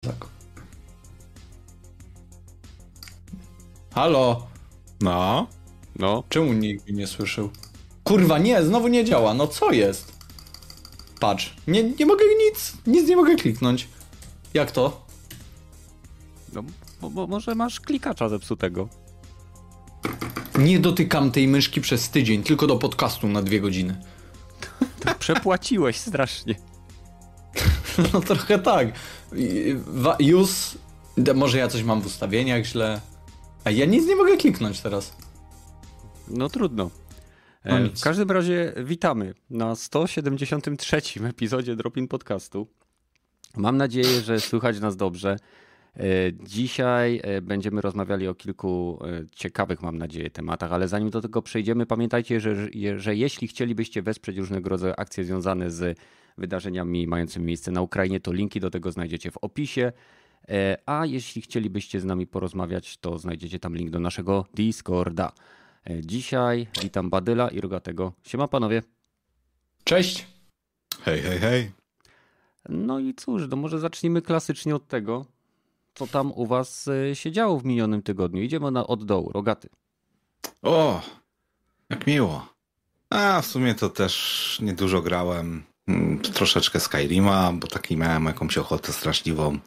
Tak. Halo? No, no. Czemu nikt mnie nie słyszał? Kurwa, nie, znowu nie działa. No co jest? Patrz, nie, nie mogę nic, nic nie mogę kliknąć. Jak to? no bo, bo może masz klikacza zepsutego. Nie dotykam tej myszki przez tydzień, tylko do podcastu na dwie godziny. Przepłaciłeś strasznie. No trochę tak. Use... Może ja coś mam w ustawieniach źle. A ja nic nie mogę kliknąć teraz. No trudno. No E, w każdym razie witamy na 173 epizodzie Dropin Podcastu. Mam nadzieję, że słychać nas dobrze. E, Dzisiaj e, będziemy rozmawiali o kilku ciekawych, mam nadzieję, tematach, ale zanim do tego przejdziemy, pamiętajcie, że, że jeśli chcielibyście wesprzeć różnego rodzaju akcje związane z wydarzeniami mającymi miejsce na Ukrainie, to linki do tego znajdziecie w opisie. E, A jeśli chcielibyście z nami porozmawiać, to znajdziecie tam link do naszego Discorda. E, Dzisiaj witam Badyla i Rogatego. Siema panowie. Cześć. Hej, hej, hej. No i cóż, no może zacznijmy klasycznie od tego, co tam u was e, się działo w minionym tygodniu. Idziemy na, od dołu. Rogaty. O, jak miło. A w sumie to też niedużo grałem. Mm, Troszeczkę Skyrima, bo taki miałem jakąś ochotę straszliwą.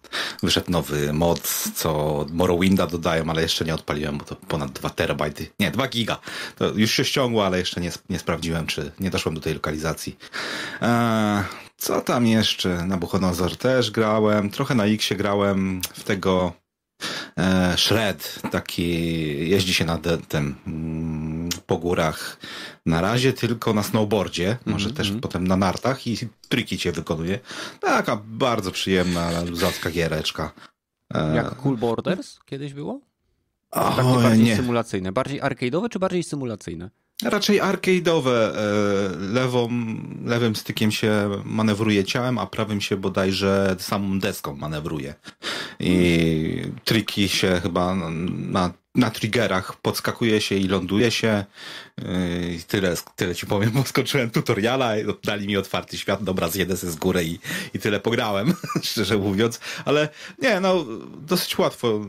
Wyszedł nowy mod, co Morrowinda dodają, ale jeszcze nie odpaliłem, bo to ponad 2 terabajty. Nie, 2 giga. To już się ściągło, ale jeszcze nie, nie sprawdziłem, czy nie doszłem do tej lokalizacji. Eee, co tam jeszcze? Na Buchodozor też grałem. Trochę na Xie grałem w tego e, Shred, taki jeździ się na tym mm, po górach na razie tylko na snowboardzie, może Mhm, też mhm. potem na nartach i triki cię wykonuje. Taka bardzo przyjemna, luzacka giereczka. E, Jak Cool Borders kiedyś było? o, Takie bardziej nie. symulacyjne. Bardziej arcade'owe czy bardziej symulacyjne? Raczej arcade'owe. E, lewą, lewym stykiem się manewruje ciałem, a prawym się bodajże samą deską manewruje. I triki się chyba na, na triggerach podskakuje się i ląduje się. Yy, I tyle, tyle ci powiem, bo skończyłem tutoriala, dali mi otwarty świat, dobra, zjedę se z góry i, i tyle pograłem, szczerze mówiąc. Ale nie, no, dosyć łatwo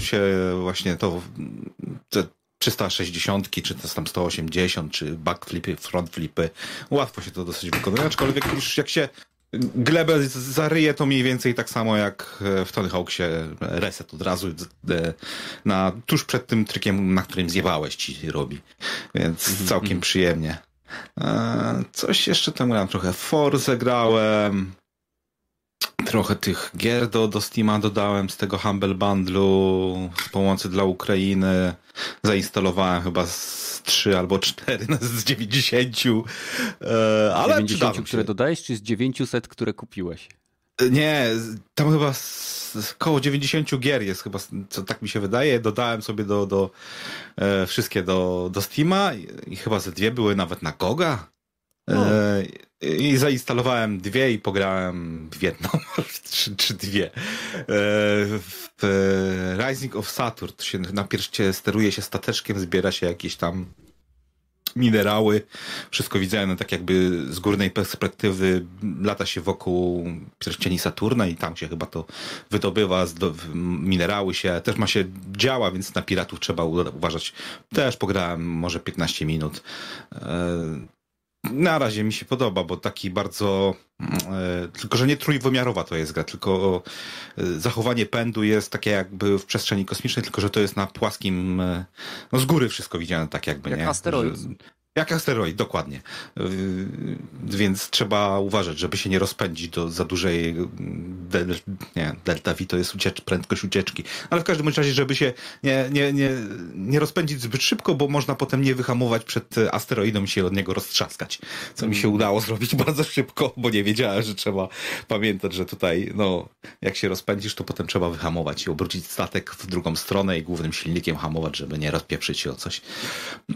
się właśnie to, 360, czy to tam 180, czy backflipy, frontflipy. Łatwo się to dosyć wykonuje, aczkolwiek już jak się glebę zaryje, to mniej więcej tak samo jak w Tony Hawksie reset od razu na, tuż przed tym trykiem, na którym zjewałeś ci robi. Więc całkiem przyjemnie. E, Coś jeszcze tam grałem, trochę Forze grałem. Trochę tych gier do, do Steama dodałem z tego Humble Bundlu z pomocy dla Ukrainy. Zainstalowałem chyba z 3 albo 4 z 90. E, ale 90, przydadzą się. które dodajesz, czy z 900, które kupiłeś? Nie, z- tam chyba z, z koło 90 gier jest chyba, co tak mi się wydaje. Dodałem sobie do, do e, wszystkie do, do Steama i, i chyba ze dwie były nawet na Goga. E, I zainstalowałem dwie i pograłem w jedną, czy, czy dwie. E, w e, Rising of Saturn się najpierw się steruje się stateczkiem, zbiera się jakieś tam minerały. Wszystko widziałem no, tak jakby z górnej perspektywy lata się wokół pierścieni Saturna i tam się chyba to wydobywa, minerały się, też ma się działa, więc na piratów trzeba uważać. Też pograłem może 15 minut. Na razie mi się podoba, bo taki bardzo. E, tylko, że nie trójwymiarowa to jest gra, tylko e, zachowanie pędu jest takie jakby w przestrzeni kosmicznej, tylko że to jest na płaskim. E, no z góry wszystko widziane tak jakby, Jak nie? asteroid. Jak asteroid, dokładnie. Yy, Więc trzeba uważać, żeby się nie rozpędzić do za dużej del, nie, delta V to jest uciecz, prędkość ucieczki. Ale w każdym razie, żeby się nie, nie, nie, nie rozpędzić zbyt szybko, bo można potem nie wyhamować przed e, asteroidą i się od niego roztrzaskać. Co mi się udało zrobić bardzo szybko, bo nie wiedziałem, że trzeba pamiętać, że tutaj, no, jak się rozpędzisz, to potem trzeba wyhamować i obrócić statek w drugą stronę i głównym silnikiem hamować, żeby nie rozpieprzyć się o coś.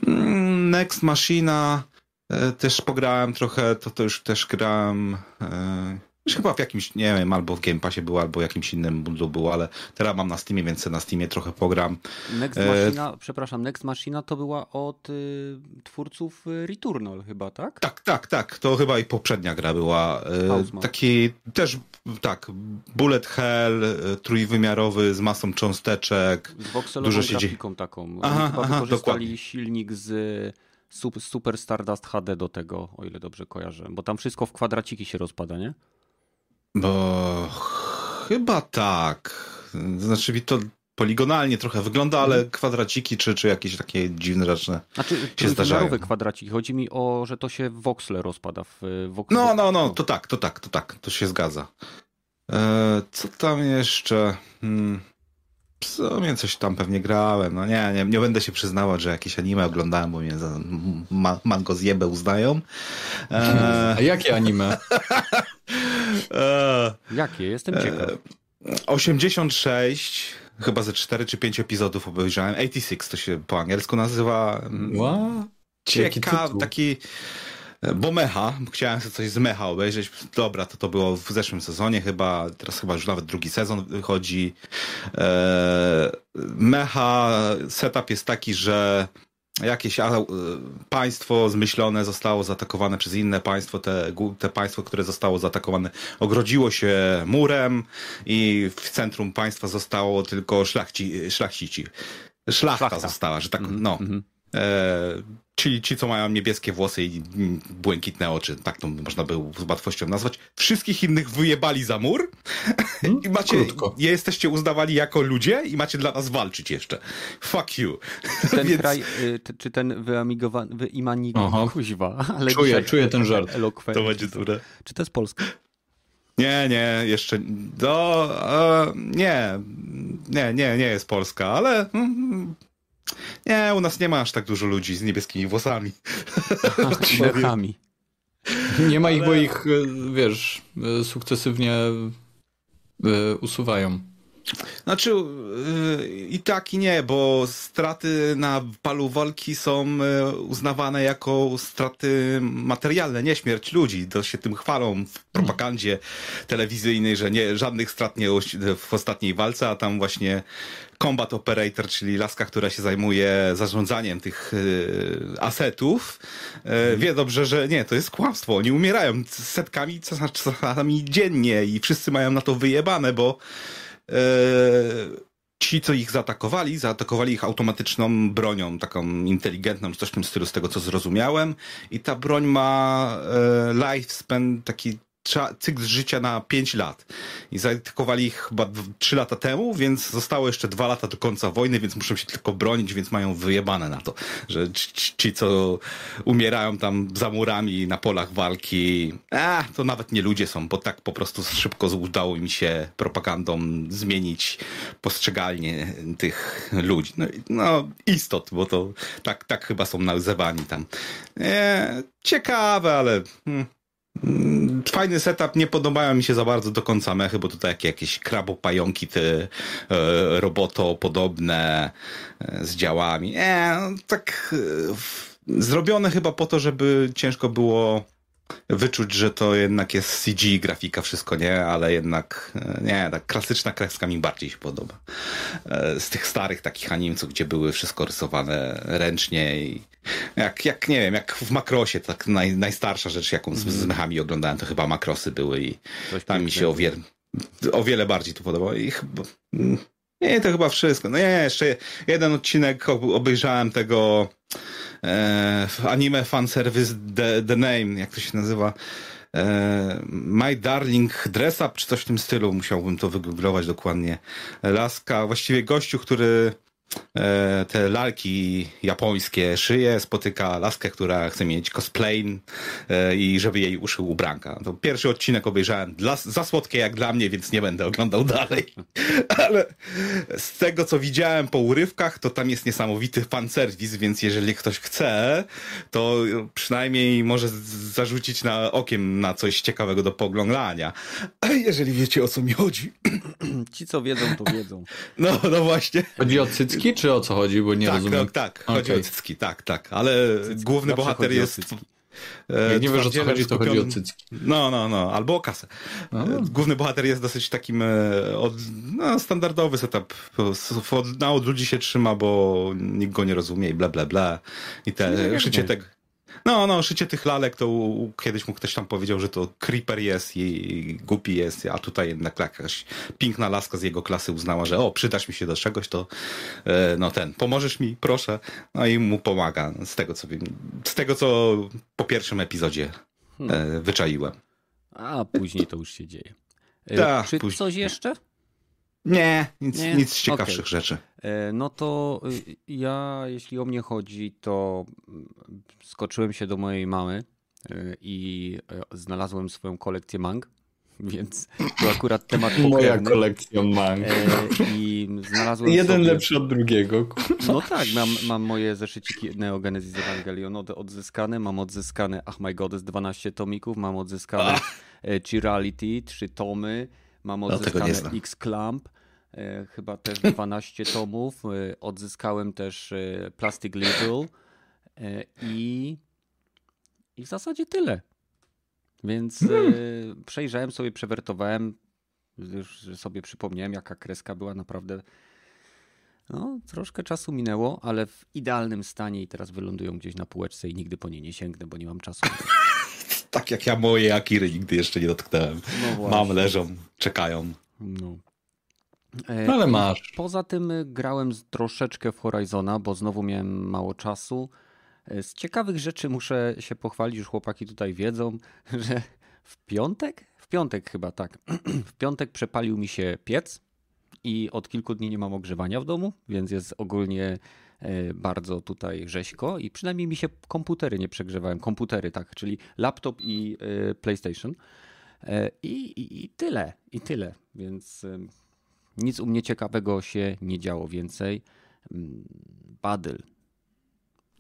Mm, Next Machina e, też pograłem trochę, to, to już też grałem. e, Chyba w jakimś, nie wiem, albo w Game Passie było, albo jakimś innym bundlu było, ale teraz mam na Steamie, więc na Steamie trochę pogram. Next E, Machina, przepraszam, Next Machina to była od y, twórców y, Returnal chyba, tak? Tak, tak, tak. To chyba i poprzednia gra była. e. Taki też, tak, bullet hell, e, trójwymiarowy z masą cząsteczek. Z voxelową Dużo się grafiką taką. Oni Aha, chyba aha, wykorzystali dokładnie. silnik z Super Stardust HD do tego, o ile dobrze kojarzę. Bo tam wszystko w kwadraciki się rozpada, nie? Bo chyba tak. Znaczy to poligonalnie trochę wygląda, ale kwadraciki czy, czy jakieś takie dziwne rzeczy. Znaczy, zdarzają. trójwymiarowe kwadraciki. Chodzi mi o, że to się w voxle rozpada. W, w, No, no, no, to tak, to tak, to tak, to się zgadza. E, co tam jeszcze? W sumie coś tam pewnie grałem. No nie, nie, nie będę się przyznawał, że jakieś anime oglądałem, bo mnie za ma, mango zjebę uznają. E, A jakie anime? e, Jakie? Jestem ciekaw. 86, chyba ze 4 czy 5 epizodów obejrzałem. 86 to się po angielsku nazywa. Ła? Jaki Ciekaw, tytuł? taki. Bo mecha, chciałem sobie coś z mecha obejrzeć. Dobra, to to było w zeszłym sezonie chyba, teraz chyba już nawet drugi sezon wychodzi. Eee, mecha, setup jest taki, że jakieś e, państwo zmyślone zostało zaatakowane przez inne państwo. Te, te państwo, które zostało zaatakowane, ogrodziło się murem i w centrum państwa zostało tylko szlachci, szlachcici. Szlachta, Szlachta. została, że tak, Mhm, no. mhm. E, ci, ci, co mają niebieskie włosy i błękitne oczy, tak to można by z łatwością nazwać. Wszystkich innych wyjebali za mur i macie, krótko. jesteście uznawani jako ludzie i macie dla nas walczyć jeszcze. Fuck you. Ten Więc- kraj, y, t- czy ten wyimanigowany, Aha. wyimanigowany, kuźwa, ale Czuję, dzisiaj czuję ten żart. elokwentny. To będzie dobre. Czy to jest Polska? Nie, nie, jeszcze. Do, e, nie, nie, nie, nie jest Polska, ale. mm, Nie, u nas nie ma aż tak dużo ludzi z niebieskimi włosami. Mechami. Nie ma ich, bo Ale- ich, e, wiesz, e, sukcesywnie e, usuwają. Znaczy yy, i tak i nie, bo straty na palu walki są uznawane jako straty materialne, nie śmierć ludzi. To się tym chwalą w propagandzie telewizyjnej, że nie, żadnych strat nie w ostatniej walce, a tam właśnie combat operator, czyli laska, która się zajmuje zarządzaniem tych yy, asetów, yy, wie dobrze, że nie, to jest kłamstwo. Oni umierają setkami, czasami dziennie i wszyscy mają na to wyjebane, bo e, ci, co ich zaatakowali, zaatakowali ich automatyczną bronią, taką inteligentną, coś w tym stylu, z tego co zrozumiałem. I ta broń ma lifespan, taki cykl życia na 5 lat. I zaatakowali ich chyba 3 lata temu, więc zostało jeszcze 2 lata do końca wojny, więc muszą się tylko bronić, więc mają wyjebane na to, że ci, ci- co umierają tam za murami na polach walki, a to nawet nie ludzie są, bo tak po prostu szybko udało im się propagandą zmienić postrzegalnie tych ludzi. No, no istot, bo to tak, tak chyba są nazywani tam. Nie, ciekawe, ale hmm, mm, fajny setup. Nie podobają mi się za bardzo do końca mechy, bo tutaj jak, jakieś krabopająki te e, roboto podobne e, z działami. No, tak e, w, zrobione chyba po to, żeby ciężko było wyczuć, że to jednak jest CG grafika, wszystko nie, ale jednak e, nie, tak klasyczna kreska mi bardziej się podoba. E, Z tych starych takich animców, gdzie były wszystko rysowane ręcznie i jak, jak nie wiem, jak w Makrosie, tak naj, najstarsza rzecz, jaką z, z mechami oglądałem, to chyba Makrosy były i Coś tam mi się o wiele, o wiele bardziej to podobało i chyba... Nie, to chyba wszystko. No nie, jeszcze jeden odcinek ob- obejrzałem tego e, anime fanservice The, The Name, jak to się nazywa? E, My Darling Dress Up, czy coś w tym stylu, musiałbym to wygooglować dokładnie. Laska, właściwie gościu, który te lalki japońskie szyje, spotyka laskę, która chce mieć cosplay e, i żeby jej uszył ubranka. To pierwszy odcinek obejrzałem dla, za słodkie jak dla mnie, więc nie będę oglądał dalej. Ale z tego, co widziałem po urywkach, to tam jest niesamowity fanserwis, więc jeżeli ktoś chce, to przynajmniej może zarzucić na okiem na coś ciekawego do poglądania. A jeżeli wiecie, o co mi chodzi. Ci, co wiedzą, to wiedzą. No, no właśnie. Chodzi o cycki, czy o co chodzi, bo nie tak, rozumiem. tak, tak. Chodzi Okej. o cycki, tak, tak. Ale główny Zawsze bohater chodzi jest cycki. E, Jak nie wiesz o co chodzi, to chodzi o cycki. No, no, no, albo o kasę. No. E, Główny bohater jest dosyć takim e, od, no, standardowy setup. Od, na od ludzi się trzyma, bo nikt go nie rozumie i bla, bla, bla. I tak te, szycie my. tego. No, no, szycie tych lalek to kiedyś mu ktoś tam powiedział, że to creeper jest i, głupi jest, a tutaj jednak jakaś piękna laska z jego klasy uznała, że o, przydasz mi się do czegoś, to e, no ten, pomożesz mi, proszę. No i mu pomaga, z tego co wiem, z tego co po pierwszym epizodzie Hmm. e, wyczaiłem. A później to już się dzieje. E, Tak, Czy później. coś jeszcze? Nie, nic, Nie? nic z ciekawszych Okej. rzeczy. E, No to y, ja, jeśli o mnie chodzi, to mm, skoczyłem się do mojej mamy y, i e, znalazłem swoją kolekcję mang, więc to akurat temat Moja pokrewny. kolekcja mang. E, I znalazłem Jeden sobie... lepszy od drugiego. No tak, mam, mam moje zeszyciki Neo Genesis Evangelion od, odzyskane, mam odzyskane Ach My Goddess 12 tomików, mam odzyskane e, Chirality 3 tomy, mam No, odzyskane znam. X-Clamp, e, chyba też 12 tomów, e, odzyskałem też e, Plastic Little i, i w zasadzie tyle. Więc e, przejrzałem sobie, przewertowałem, już sobie przypomniałem jaka kreska była naprawdę no, troszkę czasu minęło, ale w idealnym stanie i teraz wylądują gdzieś na półeczce i nigdy po nie nie sięgnę, bo nie mam czasu. Tak jak ja moje Akiry nigdy jeszcze nie dotknęłem. No. Mam, leżą, czekają. No. E, No ale masz. Poza tym y, grałem troszeczkę w Horizona, bo znowu miałem mało czasu. E, Z ciekawych rzeczy muszę się pochwalić, już chłopaki tutaj wiedzą, że w piątek? W piątek chyba tak. W piątek przepalił mi się piec i od kilku dni nie mam ogrzewania w domu, więc jest ogólnie bardzo tutaj rzeźko i przynajmniej mi się komputery nie przegrzewają. Komputery, tak, czyli laptop i e, PlayStation. E, I, i, I tyle, i tyle. Więc nic u mnie ciekawego się nie działo więcej. Mm, Badyl.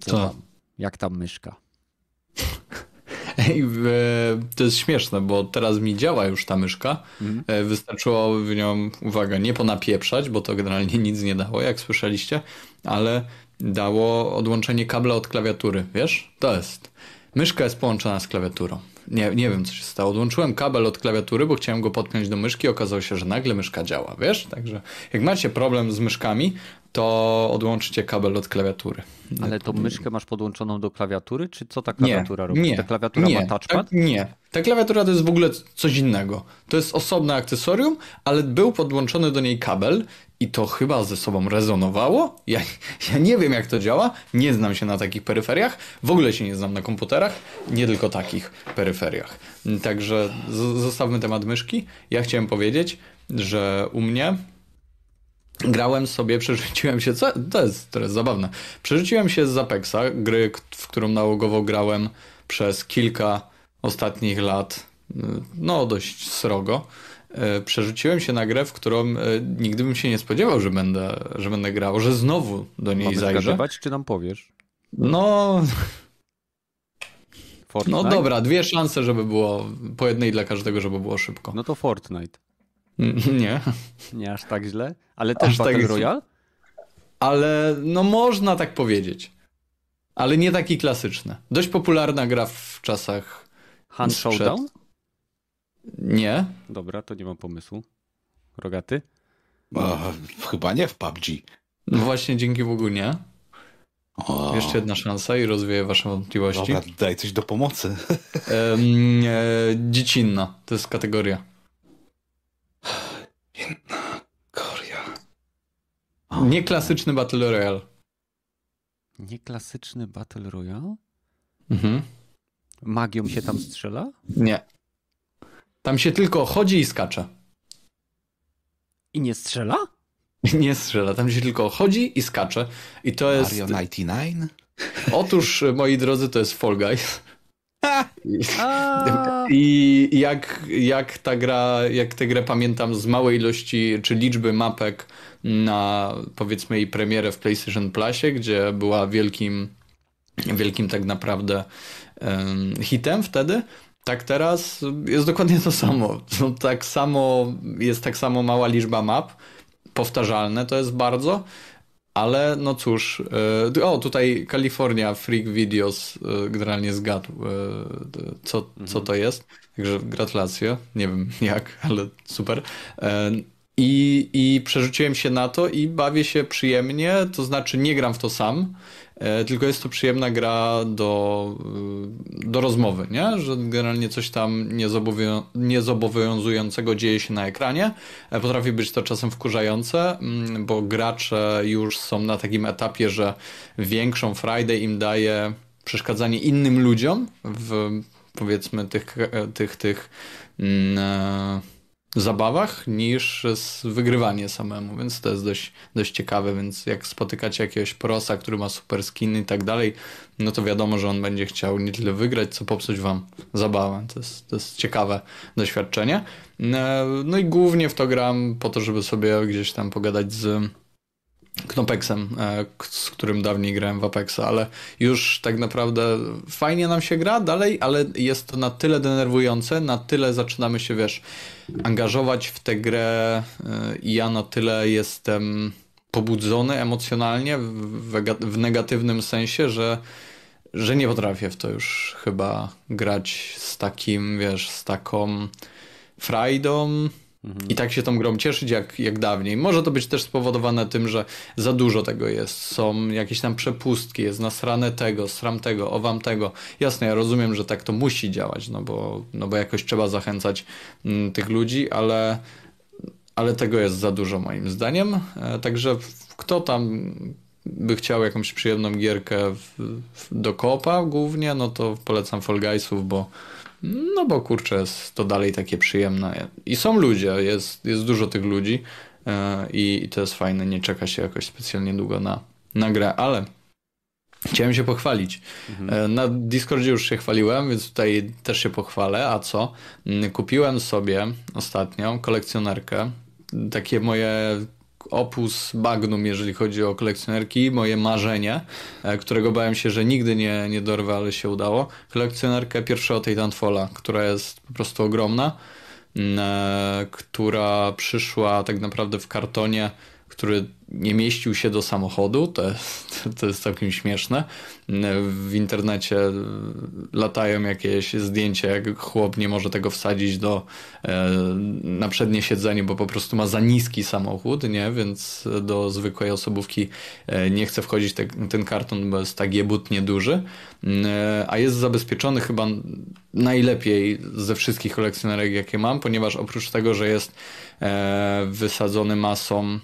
Co Co? tam? Jak tam myszka? Ej, e, to jest śmieszne, bo teraz mi działa już ta myszka. Mhm. E, Wystarczyło w nią, uwaga, nie ponapieprzać, bo to generalnie nic nie dało, jak słyszeliście, ale dało odłączenie kabla od klawiatury, wiesz? To jest. Myszka jest połączona z klawiaturą. Nie, nie wiem, co się stało. Odłączyłem kabel od klawiatury, bo chciałem go podpiąć do myszki. Okazało się, że nagle myszka działa, wiesz? Także jak macie problem z myszkami, to odłączcie kabel od klawiatury. Ale tą myszkę masz podłączoną do klawiatury, czy co ta Nie, klawiatura robi? nie, ta klawiatura nie, ma touchpad? Tak, nie. Ta klawiatura to jest w ogóle coś innego. To jest osobne akcesorium, ale był podłączony do niej kabel i to chyba ze sobą rezonowało. Ja, ja nie wiem, jak to działa. Nie znam się na takich peryferiach. W ogóle się nie znam na komputerach. Nie tylko takich peryferiach. Także z- zostawmy temat myszki. Ja chciałem powiedzieć, że u mnie grałem sobie, przerzuciłem się, co, to jest, to jest zabawne, przerzuciłem się z Apexa, gry, w którą nałogowo grałem przez kilka ostatnich lat, y, no dość srogo, y, przerzuciłem się na grę, w którą y, nigdy bym się nie spodziewał, że będę, że będę grał, że znowu do niej Mamy zajrzę. zgadywać, czy nam powiesz? No, Fortnite? no dobra, dwie szanse, żeby było, po jednej dla każdego, żeby było szybko. No to Fortnite. Nie, Nie aż tak źle. Ale też Aż tak Battle jest- Royale? ale no można tak powiedzieć. Ale nie taki klasyczny. Dość popularna gra w czasach Hand Sprzed- Showdown? Nie. Dobra, to nie mam pomysłu. Rogaty? O, chyba nie w PUBG. No właśnie dzięki Bogu nie. O, Jeszcze jedna szansa i rozwieję wasze wątpliwości. Dobra, daj coś do pomocy. E, dziecinna. To jest kategoria. Korea. Nie klasyczny Battle Royale. Nieklasyczny Battle Royale? Mhm. Magią się tam strzela? Nie. Tam się tylko chodzi i skacze. I nie strzela? Nie strzela, tam się tylko chodzi i skacze. I to jest. Mario 99? Otóż, moi drodzy, to jest Fall Guys. I jak, jak ta gra, jak tę grę pamiętam z małej ilości czy liczby mapek na powiedzmy jej premierę w PlayStation Plusie, gdzie była wielkim, wielkim tak naprawdę em, hitem wtedy. Tak teraz jest dokładnie to samo. No, tak samo jest tak samo mała liczba map, powtarzalne to jest bardzo. ale no cóż, e, o tutaj California Freak Videos e, generalnie zgadł, e, co, co to jest. Także gratulacje. Nie wiem jak, ale super. I, I przerzuciłem się na to i bawię się przyjemnie, to znaczy nie gram w to sam, tylko jest to przyjemna gra do, e, do rozmowy, nie? że generalnie coś tam niezobowiązującego dzieje się na ekranie. E, potrafi być to czasem wkurzające, mm, bo gracze już są na takim etapie, że większą Friday im daje przeszkadzanie innym ludziom w powiedzmy tych, tych, tych mm, zabawach niż wygrywanie samemu, więc to jest dość, dość ciekawe, więc jak spotykacie jakiegoś prosa, który ma super skin i tak dalej, no to wiadomo, że on będzie chciał nie tyle wygrać, co popsuć wam zabawę. To jest, to jest ciekawe doświadczenie. E, no i głównie w to gram po to, żeby sobie gdzieś tam pogadać z Knopeksem, e, z którym dawniej grałem w Apexa, ale już tak naprawdę fajnie nam się gra dalej, ale jest to na tyle denerwujące, na tyle zaczynamy się, wiesz, angażować w tę grę e, i ja na tyle jestem pobudzony emocjonalnie w, negatywnym sensie, że, że nie potrafię w to już chyba grać z takim, wiesz, z taką frajdą, i tak się tą grą cieszyć jak, jak dawniej. Może to być też spowodowane tym, że za dużo tego jest. Są jakieś tam przepustki, jest nasrane tego, sram tego, owam tego. Jasne, ja rozumiem, że tak to musi działać, no bo, no bo jakoś trzeba zachęcać m, mm, tych ludzi, ale, ale tego jest za dużo moim zdaniem. E, także kto tam by chciał jakąś przyjemną gierkę w, w, do kopa głównie, no to polecam Fall Guysów, bo no bo kurczę, jest to dalej takie przyjemne. I są ludzie, jest, jest dużo tych ludzi e, i, i to jest fajne. Nie czeka się jakoś specjalnie długo na, na grę, ale Chciałem się pochwalić. Mhm. E, na Discordzie już się chwaliłem, więc tutaj też się pochwalę. A co? Mm, kupiłem sobie ostatnio kolekcjonerkę. Takie moje opus magnum, jeżeli chodzi o kolekcjonerki, moje marzenie, e, którego bałem się, że nigdy nie, nie dorwę, ale się udało. Kolekcjonerkę pierwszego Titanfalla, która jest po prostu ogromna, e, która przyszła tak naprawdę w kartonie, który nie mieścił się do samochodu, to jest, to jest całkiem śmieszne. W internecie latają jakieś zdjęcia, jak chłop nie może tego wsadzić do, e, na przednie siedzenie, bo po prostu ma za niski samochód, nie? więc do zwykłej osobówki e, nie chce wchodzić te, ten karton, bo jest tak jebutnie duży, e, a jest zabezpieczony chyba najlepiej ze wszystkich kolekcjonerek, jakie mam, ponieważ oprócz tego, że jest wysadzony masą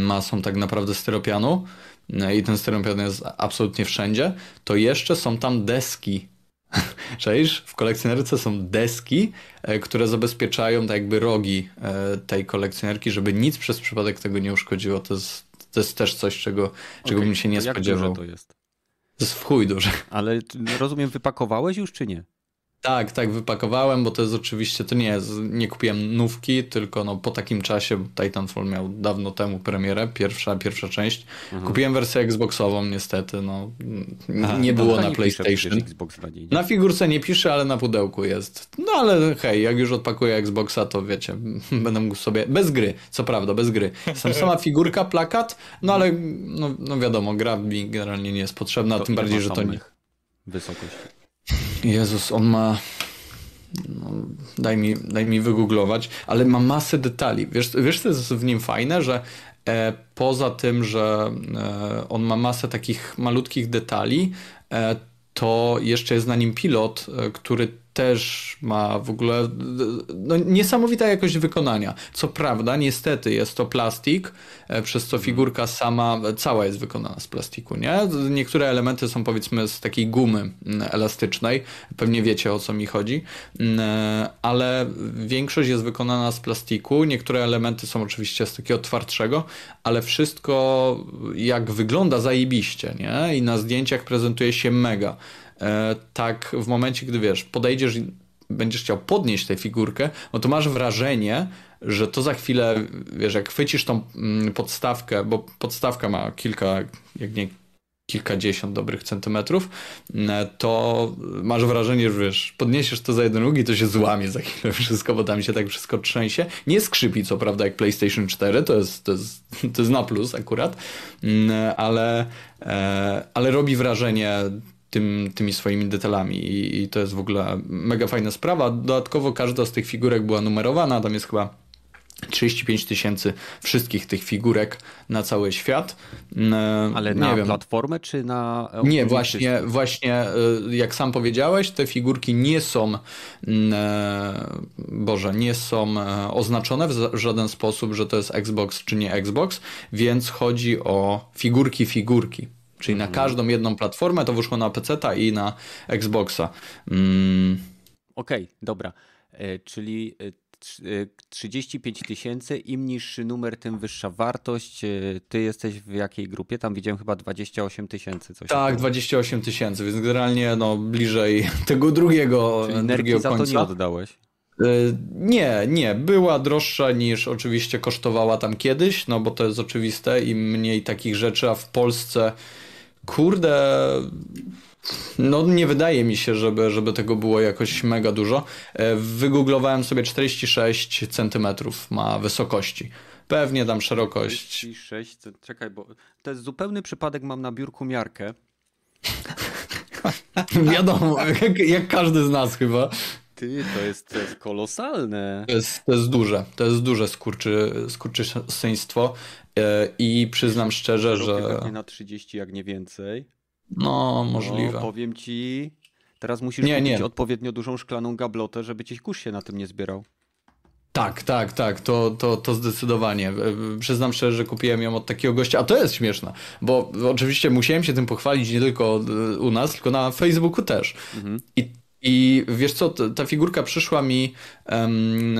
masą tak naprawdę styropianu no i ten styropian jest absolutnie wszędzie, to jeszcze są tam deski. Czaisz? W kolekcjonerce są deski, e, które zabezpieczają tak jakby rogi e, tej kolekcjonerki, żeby nic przez przypadek tego nie uszkodziło. To jest, to jest też coś, czego, czego okay, bym się nie spodziewał. to jest? To jest w chuj duże. Ale rozumiem, wypakowałeś już czy nie? Tak, tak, wypakowałem, bo to jest oczywiście, to nie jest, nie kupiłem nówki, tylko no po takim czasie, Titanfall miał dawno temu premierę, pierwsza, pierwsza część. Mhm. Kupiłem wersję Xboxową niestety, no Aha, nie było na PlayStation. na figurce nie pisze, ale na pudełku jest. No ale hej, jak już odpakuję Xboxa, to wiecie, będę mógł sobie, bez gry, co prawda, bez gry. Sam sama figurka, plakat, no ale no, no wiadomo, gra mi generalnie nie jest potrzebna, to tym bardziej, że to nie... Wysokość. Jezus, on ma. No, daj, mi, daj mi wygooglować, ale ma masę detali. Wiesz, wiesz, co jest w nim fajne, że e, poza tym, że e, on ma masę takich malutkich detali, e, to jeszcze jest na nim pilot, e, który też ma w ogóle no, niesamowita jakość wykonania. Co prawda, niestety jest to plastik, e, przez co figurka sama cała jest wykonana z plastiku, nie? Niektóre elementy są powiedzmy z takiej gumy mm, elastycznej, pewnie wiecie o co mi chodzi, mm, e, ale większość jest wykonana z plastiku, niektóre elementy są oczywiście z takiego twardszego, ale wszystko jak wygląda zajebiście, nie? I na zdjęciach prezentuje się mega. E, tak w momencie, gdy wiesz, podejdziesz i będziesz chciał podnieść tę figurkę, no to masz wrażenie, że to za chwilę, wiesz, jak chwycisz tą mm, podstawkę, bo podstawka ma kilka, jak nie kilkadziesiąt dobrych centymetrów, to masz wrażenie, że wiesz, podniesiesz to za jeden róg i to się złamie za chwilę wszystko, bo tam się tak wszystko trzęsie. Nie skrzypi, co prawda, jak PlayStation 4, to jest, to jest, to jest na plus akurat, ale, ale robi wrażenie tym, tymi swoimi detalami I, i to jest w ogóle mega fajna sprawa. Dodatkowo każda z tych figurek była numerowana, tam jest chyba 35 tysięcy wszystkich tych figurek na cały świat. Ale nie na wiem. platformę czy na. Nie, właśnie, właśnie jak sam powiedziałeś, te figurki nie są, Boże, nie są oznaczone w żaden sposób, że to jest Xbox czy nie Xbox, więc chodzi o figurki, figurki. Czyli mhm. na każdą jedną platformę to wyszło na PC i na Xboxa. Mm. Okej, okay, dobra. E, czyli 35 e, tysięcy, im niższy numer, tym wyższa wartość. E, ty jesteś w jakiej grupie? Tam widziałem chyba 28 tysięcy. Tak, 28 tysięcy, więc generalnie no, bliżej tego drugiego, Czyli drugiego końca. to nie oddałeś? Nie, nie. Była droższa niż oczywiście kosztowała tam kiedyś, no bo to jest oczywiste. Im mniej takich rzeczy, a w Polsce Kurde, no nie wydaje mi się, żeby, żeby tego było jakoś mega dużo. E, wygooglowałem sobie 46 centymetrów ma wysokości. Pewnie tam szerokość. 46, czekaj, bo to jest zupełny przypadek, mam na biurku miarkę. Wiadomo, jak, jak, każdy z nas chyba. Ty, to jest, to jest kolosalne. To jest, to jest duże, to jest duże skurczy, skurczysyństwo. E, I przyznam szczerze, że. Pewnie na 30, jak nie więcej. No, możliwe. No, powiem ci. Teraz musisz nie, kupić nie. odpowiednio dużą szklaną gablotę, żeby ci kurz się na tym nie zbierał. Tak, tak, tak, to, to, to zdecydowanie. E, przyznam szczerze, że kupiłem ją od takiego gościa, a to jest śmieszne, bo oczywiście musiałem się tym pochwalić nie tylko e, u nas, tylko na Facebooku też. Mhm. I, I wiesz co, ta figurka przyszła mi um,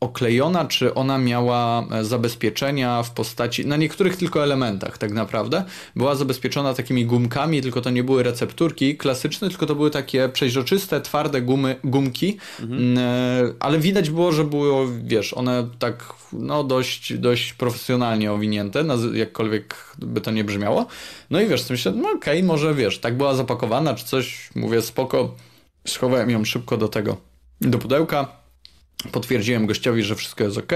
oklejona, czy ona miała e, zabezpieczenia w postaci, na niektórych tylko elementach tak naprawdę, była zabezpieczona takimi gumkami, tylko to nie były recepturki klasyczne, tylko to były takie przeźroczyste, twarde gumy, gumki, mhm. E, ale widać było, że było, wiesz, one tak no dość, dość profesjonalnie owinięte, jakkolwiek by to nie brzmiało. No i wiesz, myślę, no okej, okay, może wiesz, tak była zapakowana, czy coś, mówię, spoko, schowałem ją szybko do tego, do pudełka, Potwierdziłem gościowi, że wszystko jest ok.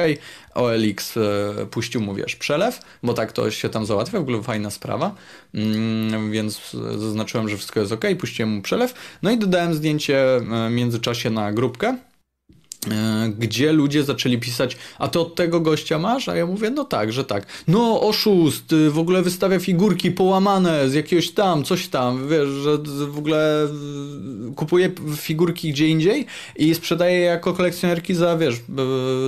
OLX e, puścił mu, wiesz, przelew, bo tak to się tam załatwia, w ogóle fajna sprawa. Mm, więc zaznaczyłem, że wszystko jest ok, puściłem mu przelew. No i dodałem zdjęcie e, w międzyczasie na grupkę gdzie ludzie zaczęli pisać, a to od tego gościa masz? A ja mówię, no tak, że tak. No oszust, y, w ogóle wystawia figurki połamane z jakiegoś tam, coś tam, wiesz, że w ogóle y, kupuje figurki gdzie indziej i sprzedaje je jako kolekcjonerki za, wiesz,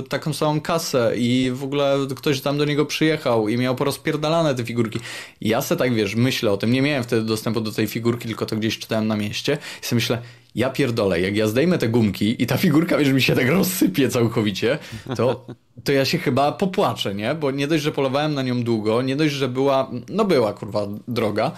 taką samą kasę i w ogóle ktoś tam do niego przyjechał i miał porozpierdalane te figurki. Ja se tak, wiesz, myślę o tym, nie miałem wtedy dostępu do tej figurki, tylko to gdzieś czytałem na mieście i sobie myślę, ja pierdolę, jak ja zdejmę te gumki i ta figurka, wiesz, mi się tak rozsypie całkowicie, to, to ja się chyba popłaczę, nie? Bo nie dość, że polowałem na nią długo, nie dość, że była, no była kurwa droga,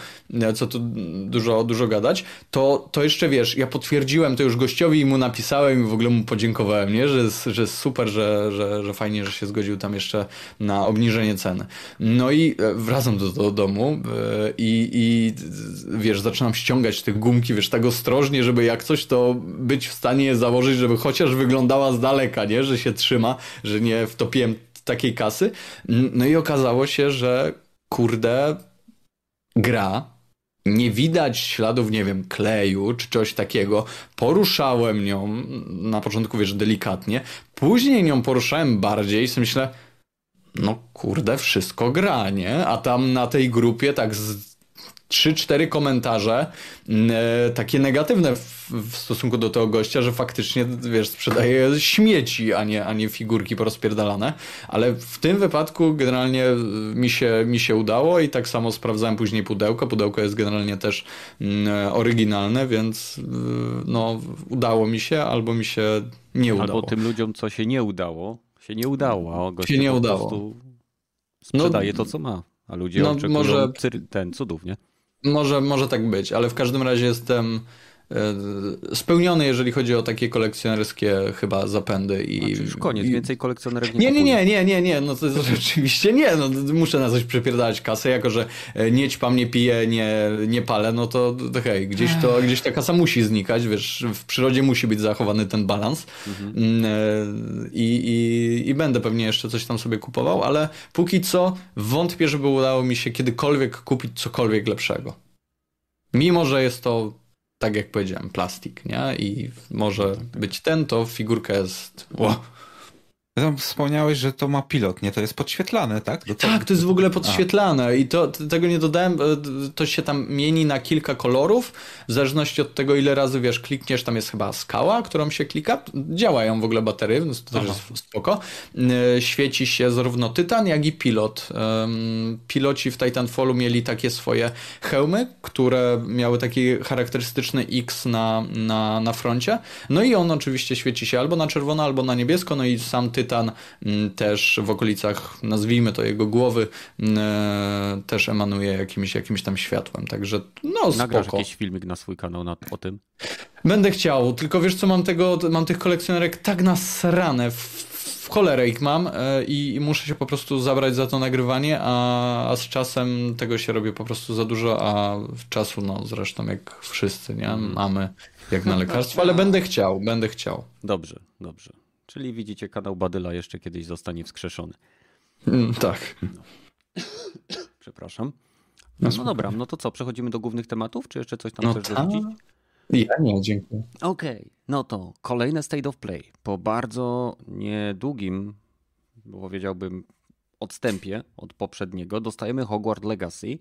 co tu dużo, dużo gadać, to, to jeszcze wiesz, ja potwierdziłem to już gościowi i mu napisałem i w ogóle mu podziękowałem, nie? Że, że super, że, że, że fajnie, że się zgodził tam jeszcze na obniżenie ceny. No i e, wracam do, do domu e, i, i wiesz, zaczynam ściągać te gumki, wiesz, tak ostrożnie, żeby jak coś, to być w stanie je założyć, żeby chociaż wyglądała z daleka, nie? Że się trzyma, że nie wtopiłem takiej kasy. No i okazało się, że kurde, gra nie widać śladów, nie wiem, kleju czy coś takiego. Poruszałem nią, na początku wiesz, delikatnie, później nią poruszałem bardziej i sobie myślę, no kurde, wszystko gra, nie? A tam na tej grupie tak z trzy, cztery komentarze mm, e, takie negatywne w, w, stosunku do tego gościa, że faktycznie, wiesz, sprzedaje śmieci, a nie, a nie figurki porozpierdalane, ale w tym wypadku generalnie mi się, mi się udało i tak samo sprawdzałem później pudełko. Pudełko jest generalnie też mm, oryginalne, więc no, udało mi się albo mi się nie udało. Albo tym ludziom, co się nie udało, się nie udało, a goście się nie udało. sprzedaje no, to, co ma. A ludzie no, oczekują może... ten cudów, nie? Może, może tak być, ale w każdym razie jestem spełniony, jeżeli chodzi o takie kolekcjonerskie chyba zapędy. I, znaczy już koniec, i... więcej kolekcjonerek nie Nie, nie, nie, nie, nie, no to rzeczywiście nie, no muszę na coś przypierdalać kasę, jako że e, nie ćpam, nie piję, nie, nie palę, no to, to hej, gdzieś to, gdzieś ta kasa musi znikać, wiesz, w przyrodzie musi być zachowany ten balans mhm. Mm, I, i, i będę pewnie jeszcze coś tam sobie kupował, ale póki co wątpię, żeby udało mi się kiedykolwiek kupić cokolwiek lepszego. Mimo, że jest to, tak jak powiedziałem, plastik, nie? I może być ten, to figurka jest... Wow tam wspomniałeś, że to ma pilot, nie? To jest podświetlane, tak? Do tak, to jest w ogóle podświetlane A. i to, tego nie dodałem, e, to się tam mieni na kilka kolorów, w zależności od tego, ile razy, wiesz, klikniesz, tam jest chyba skała, którą się klika, działają w ogóle baterie, więc to też jest spoko. E, świeci się zarówno Tytan, jak i pilot. Piloci w Titanfallu mieli takie swoje hełmy, które miały taki charakterystyczny X na, na, na froncie, no i on oczywiście świeci się albo na czerwono, albo na niebiesko, no i sam Tytan tytan, mm, też w okolicach, nazwijmy to jego głowy, mm, e, też emanuje jakimś, jakimś tam światłem, także no spoko. Nagrasz jakiś filmik na swój kanał na, o tym? Będę chciał, tylko wiesz co, mam tego, mam tych kolekcjonerek tak nasrane w, w cholerę ich mam e, i, muszę się po prostu zabrać za to nagrywanie, a, a z czasem tego się robi po prostu za dużo, a czasu no zresztą jak wszyscy, nie? Mm. Mamy jak na lekarstwo, ale będę chciał, będę chciał. Dobrze, dobrze. Czyli widzicie, kanał Badyla jeszcze kiedyś zostanie wskrzeszony. Mm, tak. No. Przepraszam. No, no, dobra, no to co, przechodzimy do głównych tematów, czy jeszcze coś tam no chcesz ta... dorzucić? Ja nie, dziękuję. Okej, okay, no to kolejne State of Play. Po bardzo niedługim, bo powiedziałbym, odstępie od poprzedniego, dostajemy Hogwarts Legacy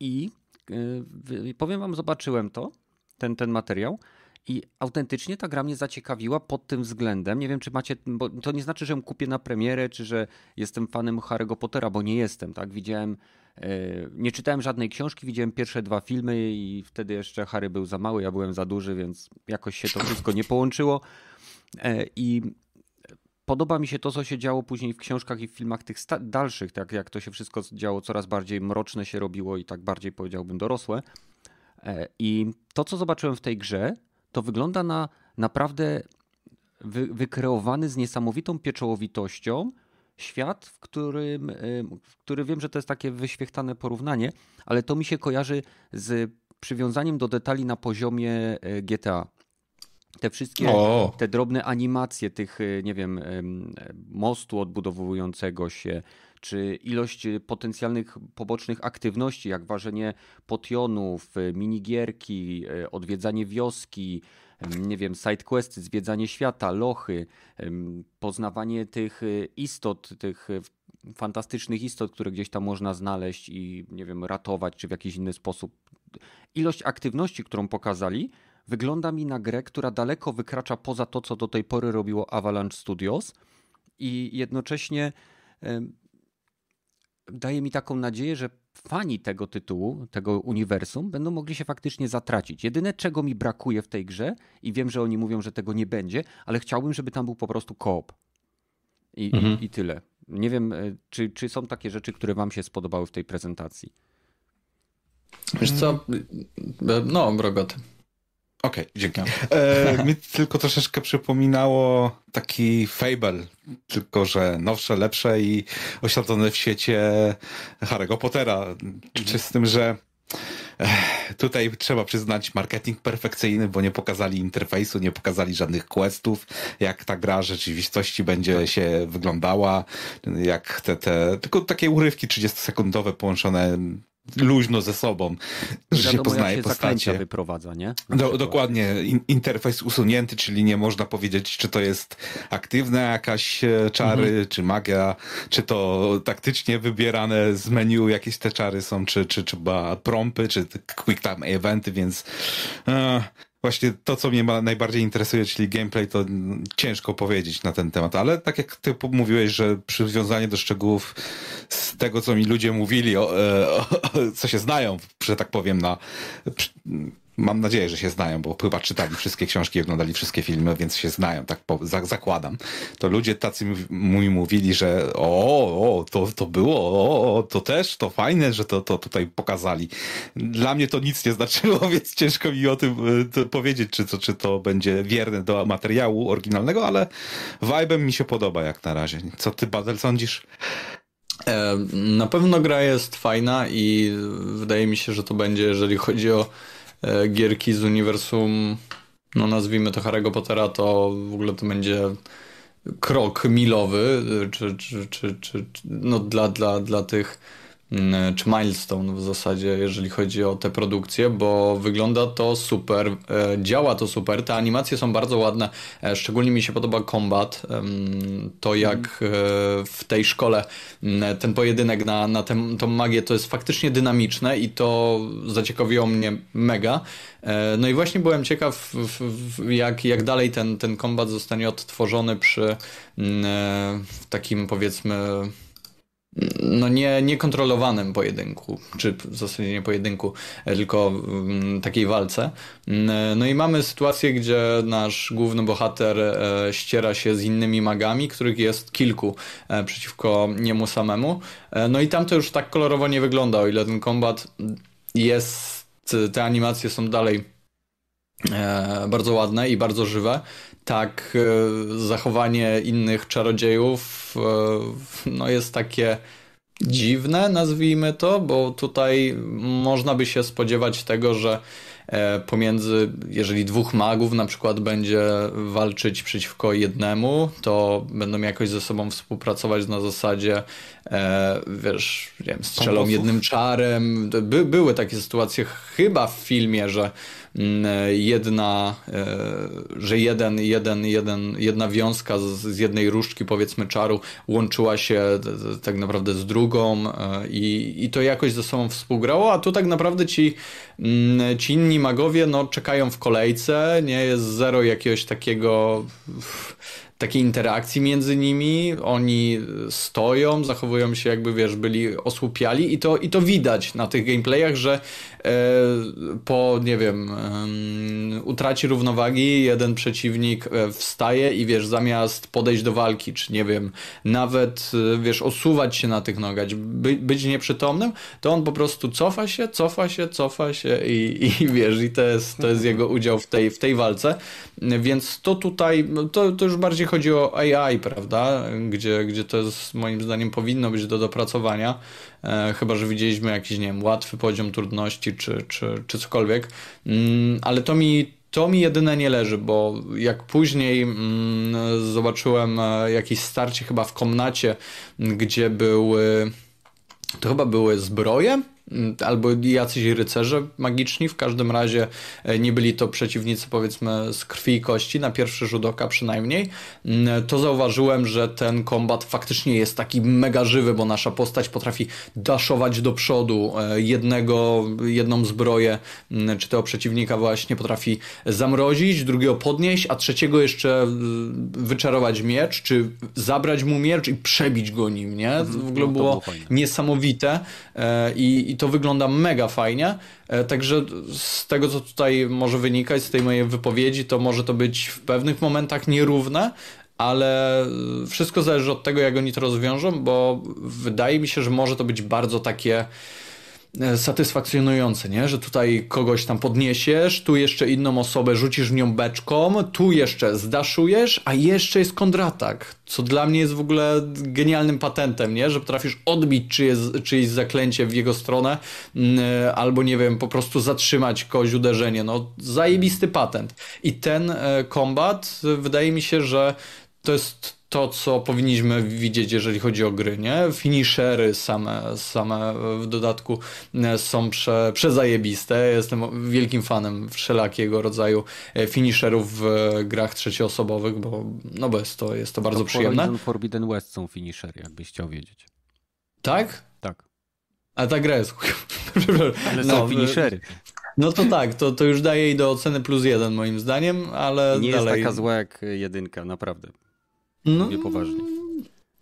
i yy, powiem wam, zobaczyłem to, ten, ten materiał i autentycznie ta gra mnie zaciekawiła pod tym względem. Nie wiem, czy macie, bo to nie znaczy, że ją kupię na premierę, czy że jestem fanem Harry'ego Pottera, bo nie jestem, tak? Widziałem, e, nie czytałem żadnej książki, widziałem pierwsze dwa filmy i wtedy jeszcze Harry był za mały, ja byłem za duży, więc jakoś się to wszystko nie połączyło. E, I podoba mi się to, co się działo później w książkach i w filmach tych dalszych, tak jak to się wszystko działo, coraz bardziej mroczne się robiło i tak bardziej powiedziałbym dorosłe. E, I to, co zobaczyłem w tej grze, to wygląda na naprawdę wy, wykreowany z niesamowitą pieczołowitością świat, w którym, w który wiem, że to jest takie wyświechtane porównanie, ale to mi się kojarzy z przywiązaniem do detali na poziomie e, GTA. Te wszystkie, o. te drobne animacje tych, e, nie wiem, mostu odbudowującego się, czy ilość potencjalnych pobocznych aktywności, jak ważenie potionów, minigierki, e, odwiedzanie wioski, nie wiem, sidequesty, zwiedzanie świata, lochy, poznawanie tych istot, tych fantastycznych istot, które gdzieś tam można znaleźć i nie wiem, ratować, czy w jakiś inny sposób. Ilość aktywności, którą pokazali, wygląda mi na grę, która daleko wykracza poza to, co do tej pory robiło Avalanche Studios i jednocześnie daje mi taką nadzieję, że fani tego tytułu, tego uniwersum będą mogli się faktycznie zatracić. Jedyne, czego mi brakuje w tej grze, i wiem, że oni mówią, że tego nie będzie, ale chciałbym, żeby tam był po prostu koop. I, mhm. i, i tyle. Nie wiem, e, czy, czy są takie rzeczy, które Wam się spodobały w tej prezentacji. Wiesz co? No, Brogoty. Okej, okay, dzięki. E, mi tylko troszeczkę przypominało taki Fable, tylko że nowsze, lepsze i osadzone w świecie Harry'ego Pottera. Czy z tym, że Tutaj trzeba przyznać marketing perfekcyjny, bo nie pokazali interfejsu, nie pokazali żadnych questów, jak ta gra w rzeczywistości będzie tak. się wyglądała, jak te, te tylko takie urywki 30-sekundowe połączone luźno ze sobą, że Wiadomo, się poznaje się postacie. wyprowadza, nie? Do, dokładnie. interfejs usunięty, czyli nie można powiedzieć, czy to jest aktywna jakaś e, czary, mhm. czy magia, czy to taktycznie wybierane z menu jakieś te czary są, czy, czy, czy prompy, czy quick time eventy, więc e, właśnie to, co mnie najbardziej interesuje, czyli gameplay, to ciężko powiedzieć na ten temat, ale tak jak ty mówiłeś, że przywiązanie do szczegółów z tego, co mi ludzie mówili, o, e, o, co się znają, że tak powiem, na mam nadzieję, że się znają, bo chyba czytali wszystkie książki, oglądali wszystkie filmy, więc się znają, tak po, za, zakładam. To ludzie tacy mi mówili, że o, o to, to było, o, to też, to fajne, że to, to tutaj pokazali. Dla mnie to nic nie znaczyło, więc ciężko mi o tym y, powiedzieć, czy to, czy to będzie wierne do materiału oryginalnego, ale vibe'em mi się podoba jak na razie. Co ty, Badel, sądzisz? E, na pewno gra jest fajna i wydaje mi się, że to będzie, jeżeli chodzi o gierki z uniwersum, no nazwijmy to Harry'ego Pottera, to w ogóle to będzie krok milowy, czy, czy, czy, czy no dla, dla, dla tych czy milestone w zasadzie, jeżeli chodzi o te produkcje, bo wygląda to super, e, działa to super, te animacje są bardzo ładne, e, szczególnie mi się podoba combat, to jak e, w tej szkole mm, ten pojedynek na, na tę, tą magię to jest faktycznie dynamiczne i to zaciekawiło mnie mega. No i właśnie byłem ciekaw, jak, jak dalej ten, ten kombat zostanie odtworzony przy mm, takim powiedzmy no nie, niekontrolowanym pojedynku, czy w zasadzie nie pojedynku, tylko mm, takiej walce. Mm, no i mamy sytuację, gdzie nasz główny bohater e, ściera się z innymi magami, których jest kilku e, przeciwko niemu samemu. E, no i tam to już tak kolorowo nie wygląda, o ile ten kombat jest, te animacje są dalej bardzo ładne i bardzo żywe, tak e, zachowanie innych czarodziejów e, no jest takie dziwne, nazwijmy to, bo tutaj można by się spodziewać tego, że e, pomiędzy, jeżeli dwóch magów na przykład będzie walczyć przeciwko jednemu, to będą jakoś ze sobą współpracować na zasadzie, wiesz, nie wiem, strzelą jednym czarem. By, były takie sytuacje chyba w filmie, że jedna, e, że jeden, jeden, jeden, jedna wiązka z, z jednej różdżki powiedzmy czaru łączyła się tak naprawdę z drugą e, i, i to jakoś ze sobą współgrało, a tu tak naprawdę ci, mm, ci inni magowie no, czekają w kolejce, nie? Jest zero jakiegoś takiego takiej interakcji między nimi. Oni stoją, zachowują się jakby, wiesz, byli osłupiali i to, i to widać na tych gameplayach, że e, po, nie wiem, e, utracie równowagi jeden przeciwnik e, wstaje i wiesz, zamiast podejść do walki, czy nie wiem, nawet, e, wiesz, osuwać się na tych nogach, by, być nieprzytomnym, to on po prostu cofa się, cofa się, cofa się i, i wiesz, i to jest, to jest jego udział w tej, w tej walce. Więc to tutaj, to, to już bardziej chodzi o AI, prawda? Gdzie, gdzie to jest moim zdaniem powinno być do dopracowania. E, chyba, że widzieliśmy jakiś, nie wiem, łatwy poziom trudności czy, czy, czy cokolwiek. Mm, ale to mi to mi jedyne nie leży, bo jak później mm, zobaczyłem e, jakieś starcie chyba w komnacie, gdzie były to chyba były zbroje albo jacyś rycerze magiczni, w każdym razie e, nie byli to przeciwnicy powiedzmy z krwi i kości, na pierwszy rzut oka przynajmniej, mm, to zauważyłem, że ten kombat faktycznie jest taki mega żywy, bo nasza postać potrafi daszować do przodu e, jednego, jedną zbroję, mm, czy tego przeciwnika właśnie potrafi zamrozić, drugiego podnieść, a trzeciego jeszcze wyczarować miecz, czy zabrać mu miecz i przebić go nim, nie? Mhm. W ogóle no, było, było niesamowite e, i i to wygląda mega fajnie. E, także z tego, co tutaj może wynikać, z tej mojej wypowiedzi, to może to być w pewnych momentach nierówne, ale wszystko zależy od tego, jak oni to rozwiążą, bo wydaje mi się, że może to być bardzo takie E, satysfakcjonujące, nie? Że tutaj kogoś tam podniesiesz, tu jeszcze inną osobę rzucisz w nią beczką, tu jeszcze zdaszujesz, a jeszcze jest kontratak, co dla mnie jest w ogóle genialnym patentem, nie? Że potrafisz odbić czyjeś, czyjeś zaklęcie w jego stronę mm, e, albo, nie wiem, po prostu zatrzymać kogoś uderzenie. No, zajebisty patent. I ten e, kombat, wydaje mi się, że to jest to, co powinniśmy widzieć, jeżeli chodzi o gry, nie? Finishery same, same w dodatku e, są prze, przezajebiste. Jestem wielkim fanem wszelakiego rodzaju e, finisherów w grach trzecioosobowych, bo, no bo jest to, jest to bardzo to przyjemne. Horizon Forbidden West są finishery, jakbyś chciał wiedzieć. Tak? Tak. A ta gra jest... Ale no, są finishery. No to tak, to, to już daje jej do oceny plus jeden moim zdaniem, ale Nie dalej... jest taka zła jak jedynka, naprawdę. No, Mówię poważnie.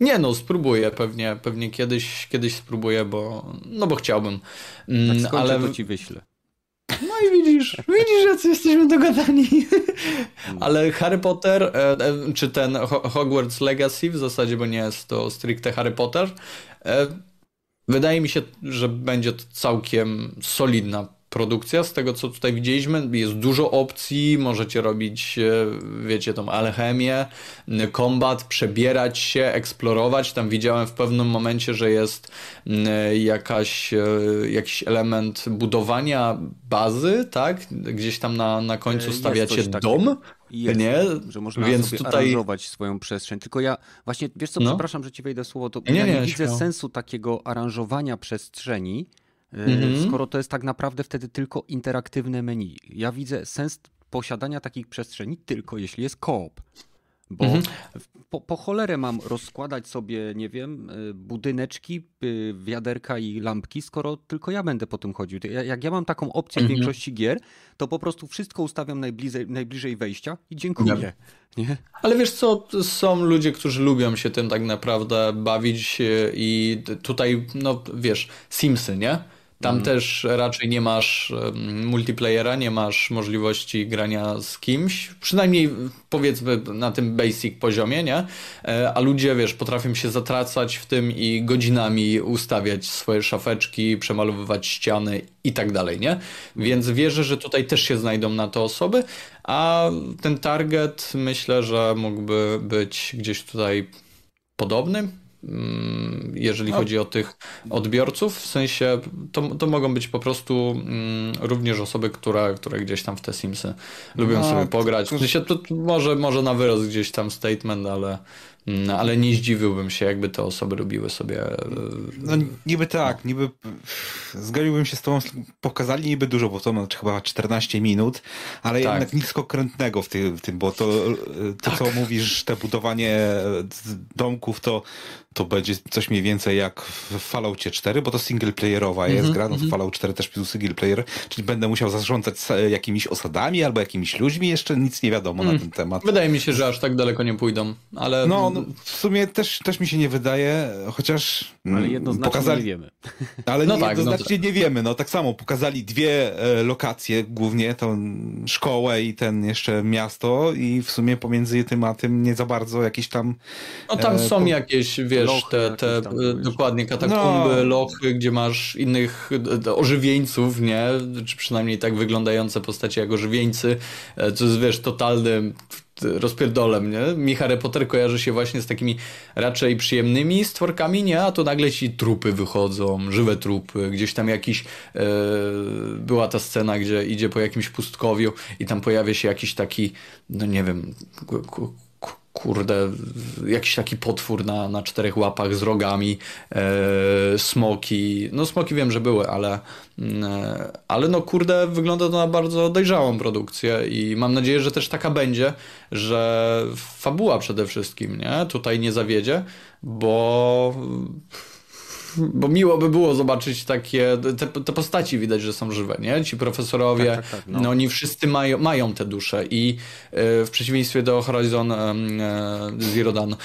Nie no, spróbuję pewnie, pewnie kiedyś, kiedyś spróbuję, bo, no bo chciałbym. Mm, tak ale to ci wyślę. No i widzisz, widzisz, jacy jesteśmy dogadani. Ale Harry Potter, e, e, czy ten Hogwarts Legacy w zasadzie, bo nie jest to stricte Harry Potter, e, wydaje mi się, że będzie to całkiem solidna produkcja, z tego co tutaj widzieliśmy, jest dużo opcji, możecie robić, e, wiecie, tą alchemię, kombat, przebierać się, eksplorować. Tam widziałem w pewnym momencie, że jest jakaś, e, jakiś element budowania bazy, tak? Gdzieś tam na, na końcu e, stawiacie dom. Jest, nie? że można Więc sobie tutaj... aranżować swoją przestrzeń. Tylko ja właśnie, wiesz co, no. przepraszam, że ci wejdę słowo, to nie, ja nie, nie widzę śmiało. sensu takiego aranżowania przestrzeni, Mhm. skoro to jest tak naprawdę wtedy tylko interaktywne menu. Ja widzę sens posiadania takich przestrzeni tylko jeśli jest koop. Bo mhm. po, po cholerę mam rozkładać sobie, nie wiem, y, budyneczki, y, wiaderka i lampki, skoro tylko ja będę po tym chodził. Jak ja mam taką opcję mhm. w większości gier, to po prostu wszystko ustawiam najbliżej, najbliżej wejścia i dziękuję. Nie? Ale wiesz co, są ludzie, którzy lubią się tym tak naprawdę bawić y, i tutaj, no wiesz, Simsy, nie? Tam mm. też raczej nie masz multiplayera, nie masz możliwości grania z kimś, przynajmniej powiedzmy na tym basic poziomie, nie? E, a ludzie, wiesz, potrafią się zatracać w tym i godzinami ustawiać swoje szafeczki, przemalowywać ściany i tak dalej, nie? Więc wierzę, że tutaj też się znajdą na to osoby, a ten target myślę, że mógłby być gdzieś tutaj podobny, jeżeli no. chodzi o tych odbiorców, w sensie to, to mogą być po prostu mm, również osoby, które, które gdzieś tam w te Simsy lubią no, sobie pograć. W sensie to może, może na wyrost gdzieś tam statement, ale no, ale nie zdziwiłbym się, jakby te osoby robiły sobie. E, no niby tak, niby zgodziłbym się z tobą, pokazali niby dużo, bo to ma chyba 14 minut, ale tak. jednak nic konkretnego w tym, w tym bo to, to tak. co mówisz, te budowanie domków, to, to będzie coś mniej więcej jak w Falloutie 4, bo to single playerowa jest mm -hmm, gra, no mm -hmm. Fallout 4 też był single player, czyli będę musiał zarządzać jakimiś osadami albo jakimiś ludźmi, jeszcze nic nie wiadomo mm. na ten temat. Wydaje mi się, że aż tak daleko nie pójdą, ale... No, no, w sumie też, też mi się nie wydaje, chociaż ale mm, jednoznacznie pokazali... nie wiemy. Ale no tak, jednoznacznie no nie wiemy. No tak samo pokazali dwie e, lokacje, głównie tą szkołę i ten jeszcze miasto i w sumie pomiędzy tym a tym nie za bardzo jakieś tam... No tam e, są po... jakieś, wiesz, lochy, te, te tam, e, dokładnie katakumby, no. lochy, gdzie masz innych ożywieńców, nie? Czy przynajmniej tak wyglądające postacie jak ożywieńcy, co jest, wiesz, totalnym rozpierdolem, nie? Mi Harry Potter kojarzy się właśnie z takimi raczej przyjemnymi stworkami, nie? A to nagle ci trupy wychodzą, żywe trupy, gdzieś tam jakiś e, była ta scena, gdzie idzie po jakimś pustkowiu i tam pojawia się jakiś taki, no nie wiem, kurde, jakiś taki potwór na, na czterech łapach z rogami, e, smoki. No smoki wiem, że były, ale, mm, e, ale no kurde, wygląda to na bardzo dojrzałą produkcję i mam nadzieję, że też taka będzie, że fabuła przede wszystkim, nie? Tutaj nie zawiedzie, bo bo miło by było zobaczyć takie, te, te postaci widać, że są żywe, nie? Ci profesorowie, tak, tak, tak, no. no. oni wszyscy mają, mają te dusze i e, w przeciwieństwie do Horizon e, Zero Dawn e,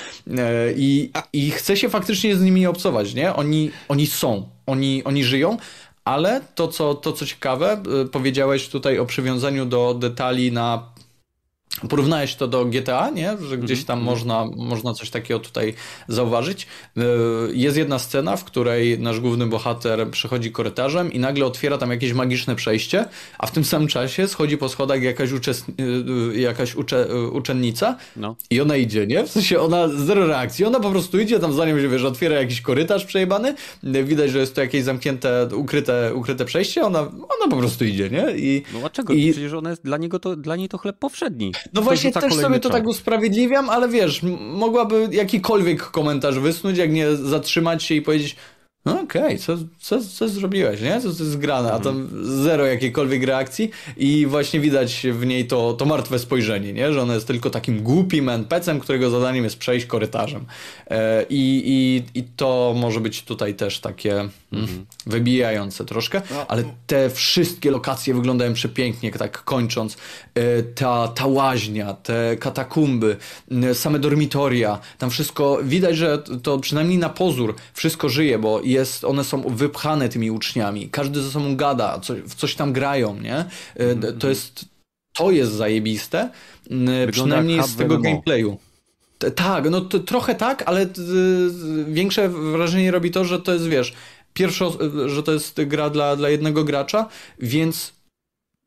i, i chce się faktycznie z nimi obcować, nie? Oni, oni są, oni, oni żyją, ale to co, to, co ciekawe, powiedziałeś tutaj o przywiązaniu do detali na Porównałeś to do GTA, nie? że gdzieś tam mm -hmm. można, można coś takiego tutaj zauważyć. Y, jest jedna scena, w której nasz główny bohater przechodzi korytarzem i nagle otwiera tam jakieś magiczne przejście, a w tym samym czasie schodzi po schodach jakaś. Y, jakaś ucze... uczennica no. i ona idzie, nie? W sensie ona zero reakcji, ona po prostu idzie, tam za nią się, wiesz, otwiera jakiś korytarz przejebany, widać, że jest to jakieś zamknięte, ukryte, ukryte przejście, ona, ona po prostu idzie, nie? I, no dlaczego? I... Przecież ona jest, dla, niego to, dla niej to chleb powszedni. No właśnie też sobie to tak usprawiedliwiam, ale wiesz, mogłaby jakikolwiek komentarz wysnuć, jak nie zatrzymać się i powiedzieć no okej, okay, co, co, co zrobiłeś, nie? Co to jest grane, a tam zero jakiejkolwiek reakcji i właśnie widać w niej to, to martwe spojrzenie, nie? Że ona jest tylko takim głupim NPC-em, którego zadaniem jest przejść korytarzem. E, i, i, I to może być tutaj też takie mm, mhm. wybijające troszkę, no. ale te wszystkie lokacje wyglądają przepięknie, tak kończąc. E, ta, ta łaźnia, te katakumby, same dormitoria, tam wszystko, widać, że to przynajmniej na pozór wszystko żyje, bo jest, one są wypchane tymi uczniami, każdy ze sobą gada, coś, w coś tam grają, nie? Mm-hmm. To jest, to jest zajebiste, Wygląda przynajmniej z tego gameplayu. Tak, no trochę tak, ale większe wrażenie robi to, że to jest, wiesz, pierwszo, że to jest gra dla, dla jednego gracza, więc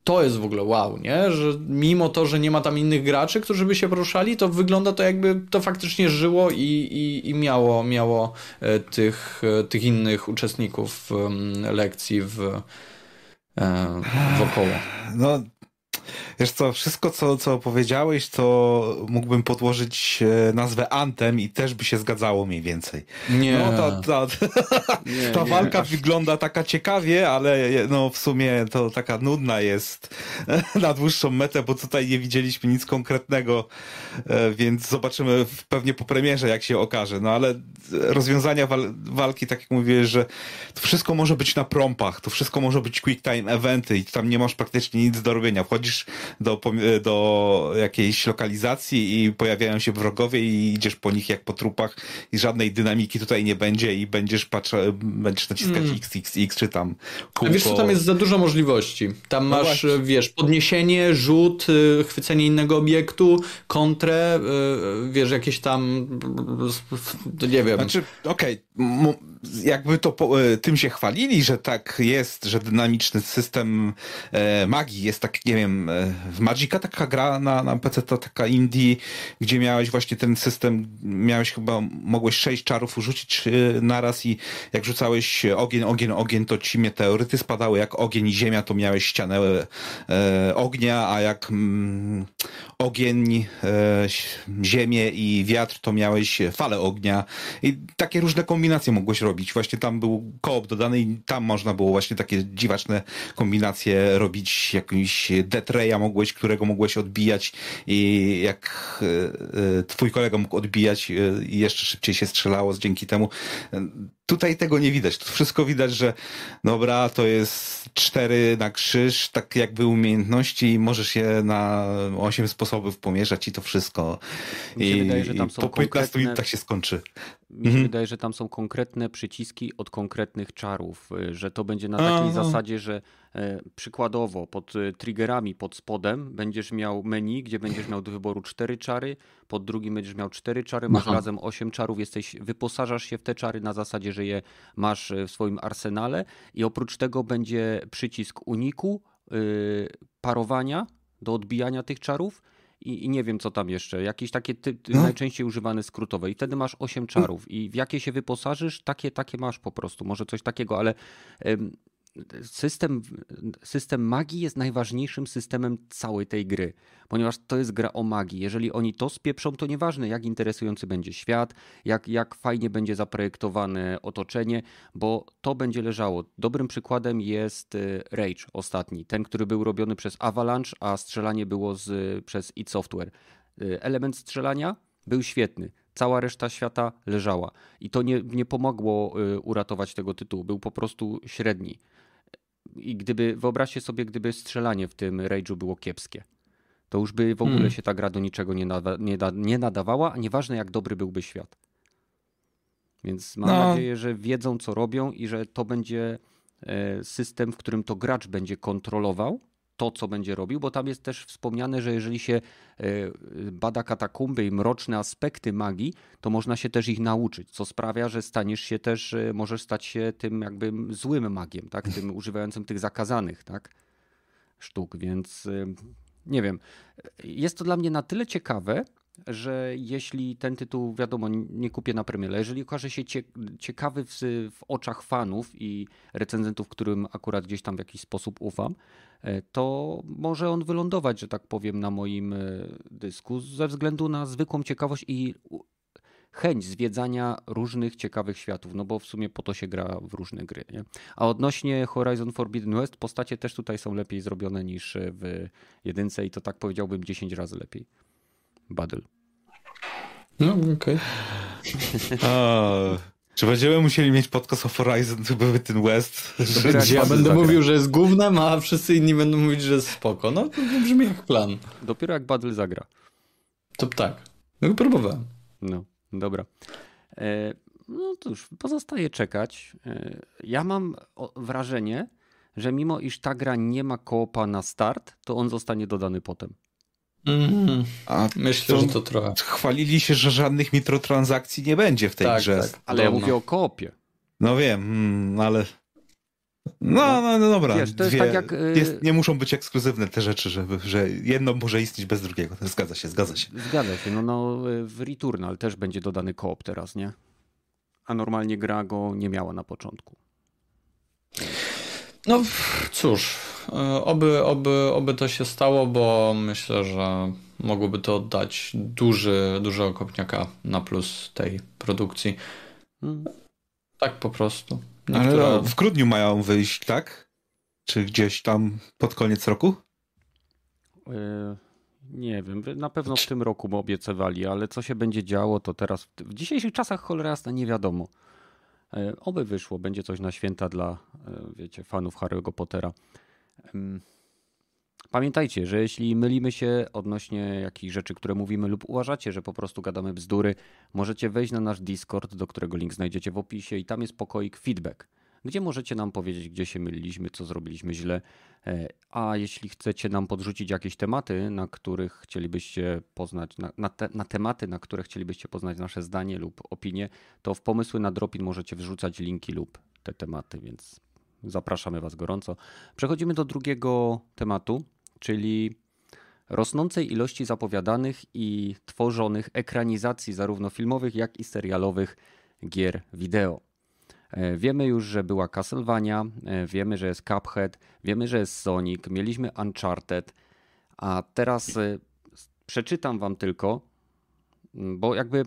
to jest w ogóle wow, nie? Że mimo to, że nie ma tam innych graczy, którzy by się poruszali, to wygląda to jakby to faktycznie żyło i, i, i miało, miało e, tych, e, tych innych uczestników lekcji w, e, wokoło. No, Wiesz co, wszystko co, co powiedziałeś, to mógłbym podłożyć e, nazwę Antem i też by się zgadzało mniej więcej. Nie. No, ta, ta, nie, ta nie, walka wygląda taka ciekawie, ale no w sumie to taka nudna jest na dłuższą metę, bo tutaj nie widzieliśmy nic konkretnego, e, więc zobaczymy pewnie po premierze, jak się okaże. No ale rozwiązania wal walki, tak jak mówiłeś, że to wszystko może być na prompach, to wszystko może być quick time eventy i tam nie masz praktycznie nic do robienia. Wchodzisz do, do jakiejś lokalizacji i pojawiają się wrogowie i idziesz po nich jak po trupach i żadnej dynamiki tutaj nie będzie i będziesz patrz, będziesz naciskać mm. XXX czy tam kółko. A wiesz co, tam jest za dużo możliwości. Tam no masz, właśnie. wiesz, podniesienie, rzut, y, chwycenie innego obiektu, kontrę, y, wiesz, jakieś tam, nie wiem. Znaczy, okej, okay, jakby to y, tym się chwalili, że tak jest, że dynamiczny system e, magii jest tak, nie wiem, e, w Magica taka gra na, na PC to taka indie, gdzie miałeś właśnie ten system, miałeś chyba, mogłeś sześć czarów urzucić e, naraz i jak rzucałeś ogień, ogień, ogień, to ci meteoryty spadały jak ogień i ziemia, to miałeś ścianę e, ognia, a jak mm, ogień, e, ziemię i wiatr, to miałeś falę ognia i takie różne kombinacje mogłeś robić. Właśnie tam był koop dodany i tam można było właśnie takie dziwaczne kombinacje robić, jakimś Death mogłeś, którego mogłeś odbijać i jak e, e, twój kolega mógł odbijać i jeszcze szybciej się strzelało dzięki temu. Tutaj tego nie widać. Tu wszystko widać, że dobra, to jest cztery na krzyż, tak jakby umiejętności i możesz je na osiem sposobów pomierzać i to wszystko. I, wydaje, że tam są po 15 minutach się skończy. Mi się mhm. wydaje, że tam są konkretne przyciski od konkretnych czarów, y, że to będzie na takiej Aha. zasadzie, że e, przykładowo pod y, triggerami pod spodem będziesz miał menu, gdzie będziesz miał do wyboru cztery czary, pod drugim będziesz miał cztery czary, masz Aha. razem osiem czarów, jesteś, wyposażasz się w te czary na zasadzie, że je masz e, w swoim arsenale i oprócz tego będzie przycisk uniku, yy, parowania do odbijania tych czarów i, i, nie wiem co tam jeszcze, jakieś takie ty, ty no. najczęściej używane skrótowe i wtedy masz 8 czarów i w jakie się wyposażysz, takie, takie masz po prostu, może coś takiego, ale system, system magii jest najważniejszym systemem całej tej gry, ponieważ to jest gra o magii. Jeżeli oni to spieprzą, to nieważne jak interesujący będzie świat, jak, jak fajnie będzie zaprojektowane otoczenie, bo to będzie leżało. Dobrym przykładem jest y, Rage ostatni, ten, który był robiony przez Avalanche, a strzelanie było z, przez id Software. Y, element strzelania był świetny. Cała reszta świata leżała. I to nie, nie pomogło y, uratować tego tytułu. Był po prostu średni. I gdyby, wyobraźcie sobie, gdyby strzelanie w tym Rage'u było kiepskie, to już by w ogóle hmm. się ta gra do niczego nie, nada, nie, da, nie nadawała, a nieważne jak dobry byłby świat. Więc mam no. nadzieję, że wiedzą co robią i że to będzie e, system, w którym to gracz będzie kontrolował to, co będzie robił, bo tam jest też wspomniane, że jeżeli się e, bada katakumby i mroczne aspekty magii, to można się też ich nauczyć, co sprawia, że staniesz się też, e, możesz stać się tym jakby złym magiem, tak? tym używającym tych zakazanych tak? sztuk, więc e, nie wiem. Jest to dla mnie na tyle ciekawe, że jeśli ten tytuł, wiadomo, nie kupię na premierę, jeżeli okaże się ciekawy w, w, oczach fanów i recenzentów, którym akurat gdzieś tam w jakiś sposób ufam, e, to może on wylądować, że tak powiem, na moim e, dysku ze względu na zwykłą ciekawość i chęć zwiedzania różnych ciekawych światów, no bo w sumie po to się gra w różne gry. Nie? A odnośnie Horizon Forbidden West, postacie też tutaj są lepiej zrobione niż w jedynce i to tak powiedziałbym 10 razy lepiej. Battle. No, okej. Okay. Czy będziemy musieli mieć podcast o Horizon ten West? Gdzie ja będę mówił, że jest gównem, a wszyscy inni będą mówić, że jest spoko. No to brzmi jak plan. Dopiero jak Battle zagra. To tak. No próbowałem. No, dobra. E, No cóż, pozostaje czekać. E, ja mam wrażenie, że mimo iż ta gra nie ma koopa na start, to on zostanie dodany potem. Mm, A myślę, to że to trochę. Chwalili się, że żadnych mikrotransakcji nie będzie w tej tak, grze. Tak, ale ja mówię o koopie. No wiem, mm, ale. No, no, no dobra. Wiesz, to jest Dwie, tak jak. Y, jest, nie muszą być ekskluzywne te rzeczy, żeby, że jedno może istnieć bez drugiego. Zgadza się, zgadza się. Zgadza się. No, no w Returnal też będzie dodany koop teraz, nie? A normalnie gra go nie miała na początku. No cóż, oby, oby, oby to się stało, bo myślę, że mogłoby to dać duży, dużego kopniaka na plus tej produkcji. Hmm. Tak po prostu. Niektóre... Ale w grudniu mają wyjść, tak? Czy gdzieś tam pod koniec roku? Yy, nie wiem, na pewno w tym roku obiecywali, ale co się będzie działo, to teraz w dzisiejszych czasach cholera jasna nie wiadomo. E, oby wyszło, będzie coś na święta dla, e, wiecie, fanów Harry'ego Pottera. Pamiętajcie, że jeśli mylimy się odnośnie jakichś rzeczy, które mówimy lub uważacie, że po prostu gadamy bzdury, możecie wejść na nasz Discord, do którego link znajdziecie w opisie i tam jest pokoik feedback gdzie możecie nam powiedzieć, gdzie się myliliśmy, co zrobiliśmy źle. E, a jeśli chcecie nam podrzucić jakieś tematy, na których chcielibyście poznać, na, na, te, na tematy, na które chcielibyście poznać nasze zdanie lub opinie, to w pomysły na Dropin możecie wrzucać linki lub te tematy, więc zapraszamy Was gorąco. Przechodzimy do drugiego tematu, czyli rosnącej ilości zapowiadanych i tworzonych ekranizacji zarówno filmowych, jak i serialowych gier wideo. E, wiemy już, że była Castlevania, e, wiemy, że jest Cuphead, wiemy, że jest Sonic, mieliśmy Uncharted, a teraz e, przeczytam wam tylko, bo jakby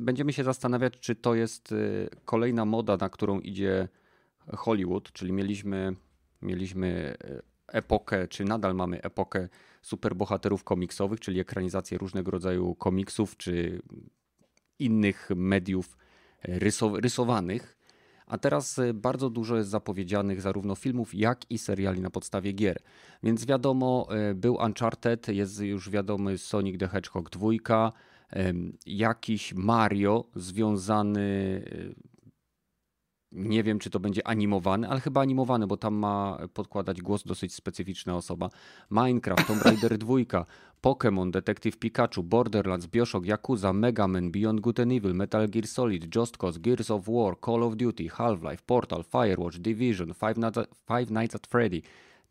będziemy się zastanawiać, czy to jest kolejna moda, na którą idzie Hollywood, czyli mieliśmy, mieliśmy epokę, czy nadal mamy epokę superbohaterów komiksowych, czyli ekranizację różnego rodzaju komiksów, czy innych mediów rysowanych. A teraz y, bardzo dużo jest zapowiedzianych zarówno filmów, jak i seriali na podstawie gier. Więc wiadomo, był Uncharted, jest już wiadomy Sonic the Hedgehog 2, jakiś Mario związany nie wiem, czy to będzie animowany, ale chyba animowany, bo tam ma podkładać głos dosyć specyficzna osoba. Minecraft, Tomb Raider 2, Pokémon, Detective Pikachu, Borderlands, Bioshock, Yakuza, Mega Man, Beyond Good and Evil, Metal Gear Solid, Just Cause, Gears of War, Call of Duty, Half-Life, Portal, Firewatch, Division, Five Nights, at, Five Nights at Freddy,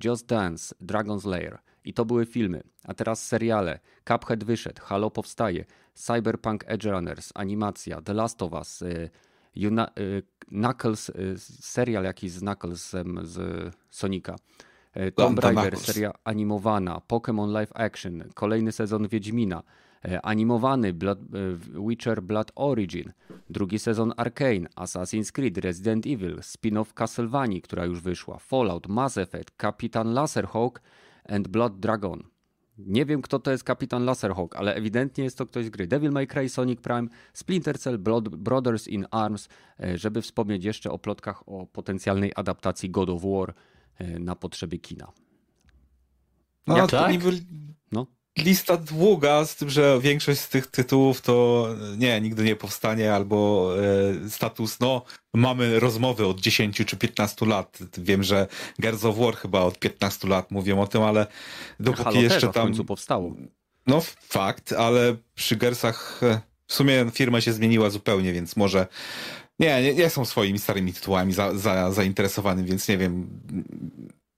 Just Dance, Dragon's Lair. I to były filmy. A teraz seriale. Cuphead wyszedł, Halo powstaje, Cyberpunk Edge Runners, animacja, The Last of Us, y Y, Knuckles, y, serial jakiś z Knucklesem z Sonika. Y, Tomb Raider, seria animowana, Pokémon Live Action, kolejny sezon Wiedźmina, animowany Blood, Witcher Blood Origin, drugi sezon Arkane, Assassin's Creed, Resident Evil, spin-off Castlevania, która już wyszła, Fallout, Mass Effect, Kapitan Laserhawk and Blood Dragon. Nie wiem, kto to jest kapitan Laserhawk, ale ewidentnie jest to ktoś z gry Devil May Cry, Sonic Prime, Splinter Cell, Blood, Brothers in Arms, e, żeby wspomnieć jeszcze o plotkach o potencjalnej adaptacji God of War e, na potrzeby kina. No, Jak tak? Niby... No lista długa, z tym, że większość z tych tytułów to nie, nigdy nie powstanie, albo e, status, no, mamy rozmowy od 10 czy 15 lat. Wiem, że Gears of War chyba od 15 lat mówią o tym, ale dopóki Halo jeszcze tam... w końcu powstało. No, fakt, ale przy Gersach e, w sumie firma się zmieniła zupełnie, więc może nie, nie, nie są swoimi starymi tytułami za, za, więc nie wiem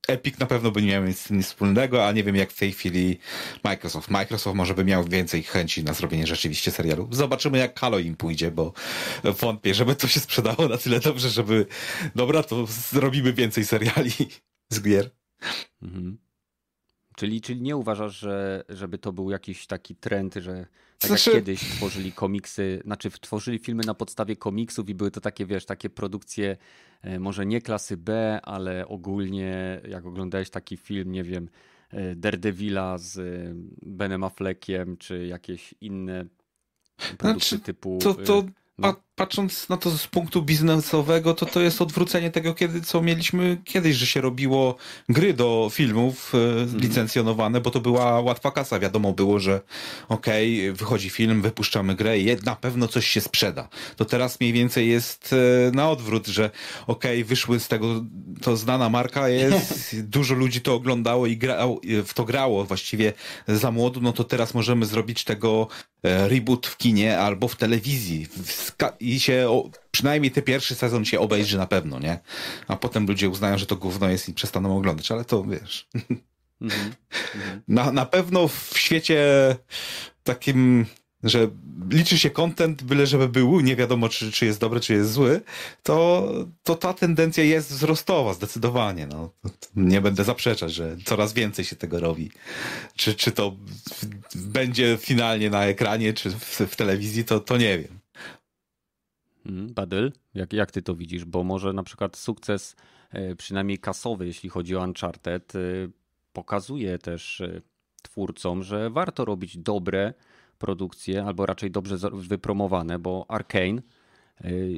Epic na pewno by nie miał nic, nic wspólnego, a nie wiem jak w tej chwili Microsoft. Microsoft może by miał więcej chęci na zrobienie rzeczywiście serialu. Zobaczymy jak Halo im pójdzie, bo wątpię, żeby to się sprzedało na tyle dobrze, żeby dobra, to zrobimy więcej seriali z gier. Mhm. Czyli, czyli nie uważasz, że żeby to był jakiś taki trend, że tak znaczy... jak kiedyś tworzyli komiksy, znaczy tworzyli filmy na podstawie komiksów i były to takie, wiesz, takie produkcje e, może nie klasy B, ale ogólnie jak oglądałeś taki film, nie wiem, e, Daredevila z Benem Affleckiem, czy jakieś inne produkty znaczy, typu to, to... pa, patrząc na to z punktu biznesowego, to to jest odwrócenie tego, kiedy, co mieliśmy kiedyś, że się robiło gry do filmów e, licencjonowane, bo to była łatwa kasa. Wiadomo było, że okej, okay, wychodzi film, wypuszczamy grę i na pewno coś się sprzeda. To teraz mniej więcej jest e, na odwrót, że okej, okay, wyszły z tego, to znana marka jest, dużo ludzi to oglądało i grał, w to grało właściwie za młodu, no to teraz możemy zrobić tego e, reboot w kinie albo w telewizji. I się o, przynajmniej ten pierwszy sezon się obejrzy na pewno, nie? A potem ludzie uznają, że to gówno jest i przestaną oglądać, ale to wiesz. -hmm. na, na pewno w świecie takim że liczy się content, byle żeby był, nie wiadomo czy, czy jest dobry, czy jest zły, to, to ta tendencja jest wzrostowa, zdecydowanie. No. Nie będę zaprzeczać, że coraz więcej się tego robi. Czy, czy to będzie finalnie na ekranie, czy w, w telewizji, to, to nie wiem. Mhm. Badyl, jak, jak ty to widzisz? Bo może na przykład sukces, e, przynajmniej kasowy, jeśli chodzi o Uncharted, e, pokazuje też e, twórcom, że warto robić dobre produkcje, albo raczej dobrze wypromowane, bo Arkane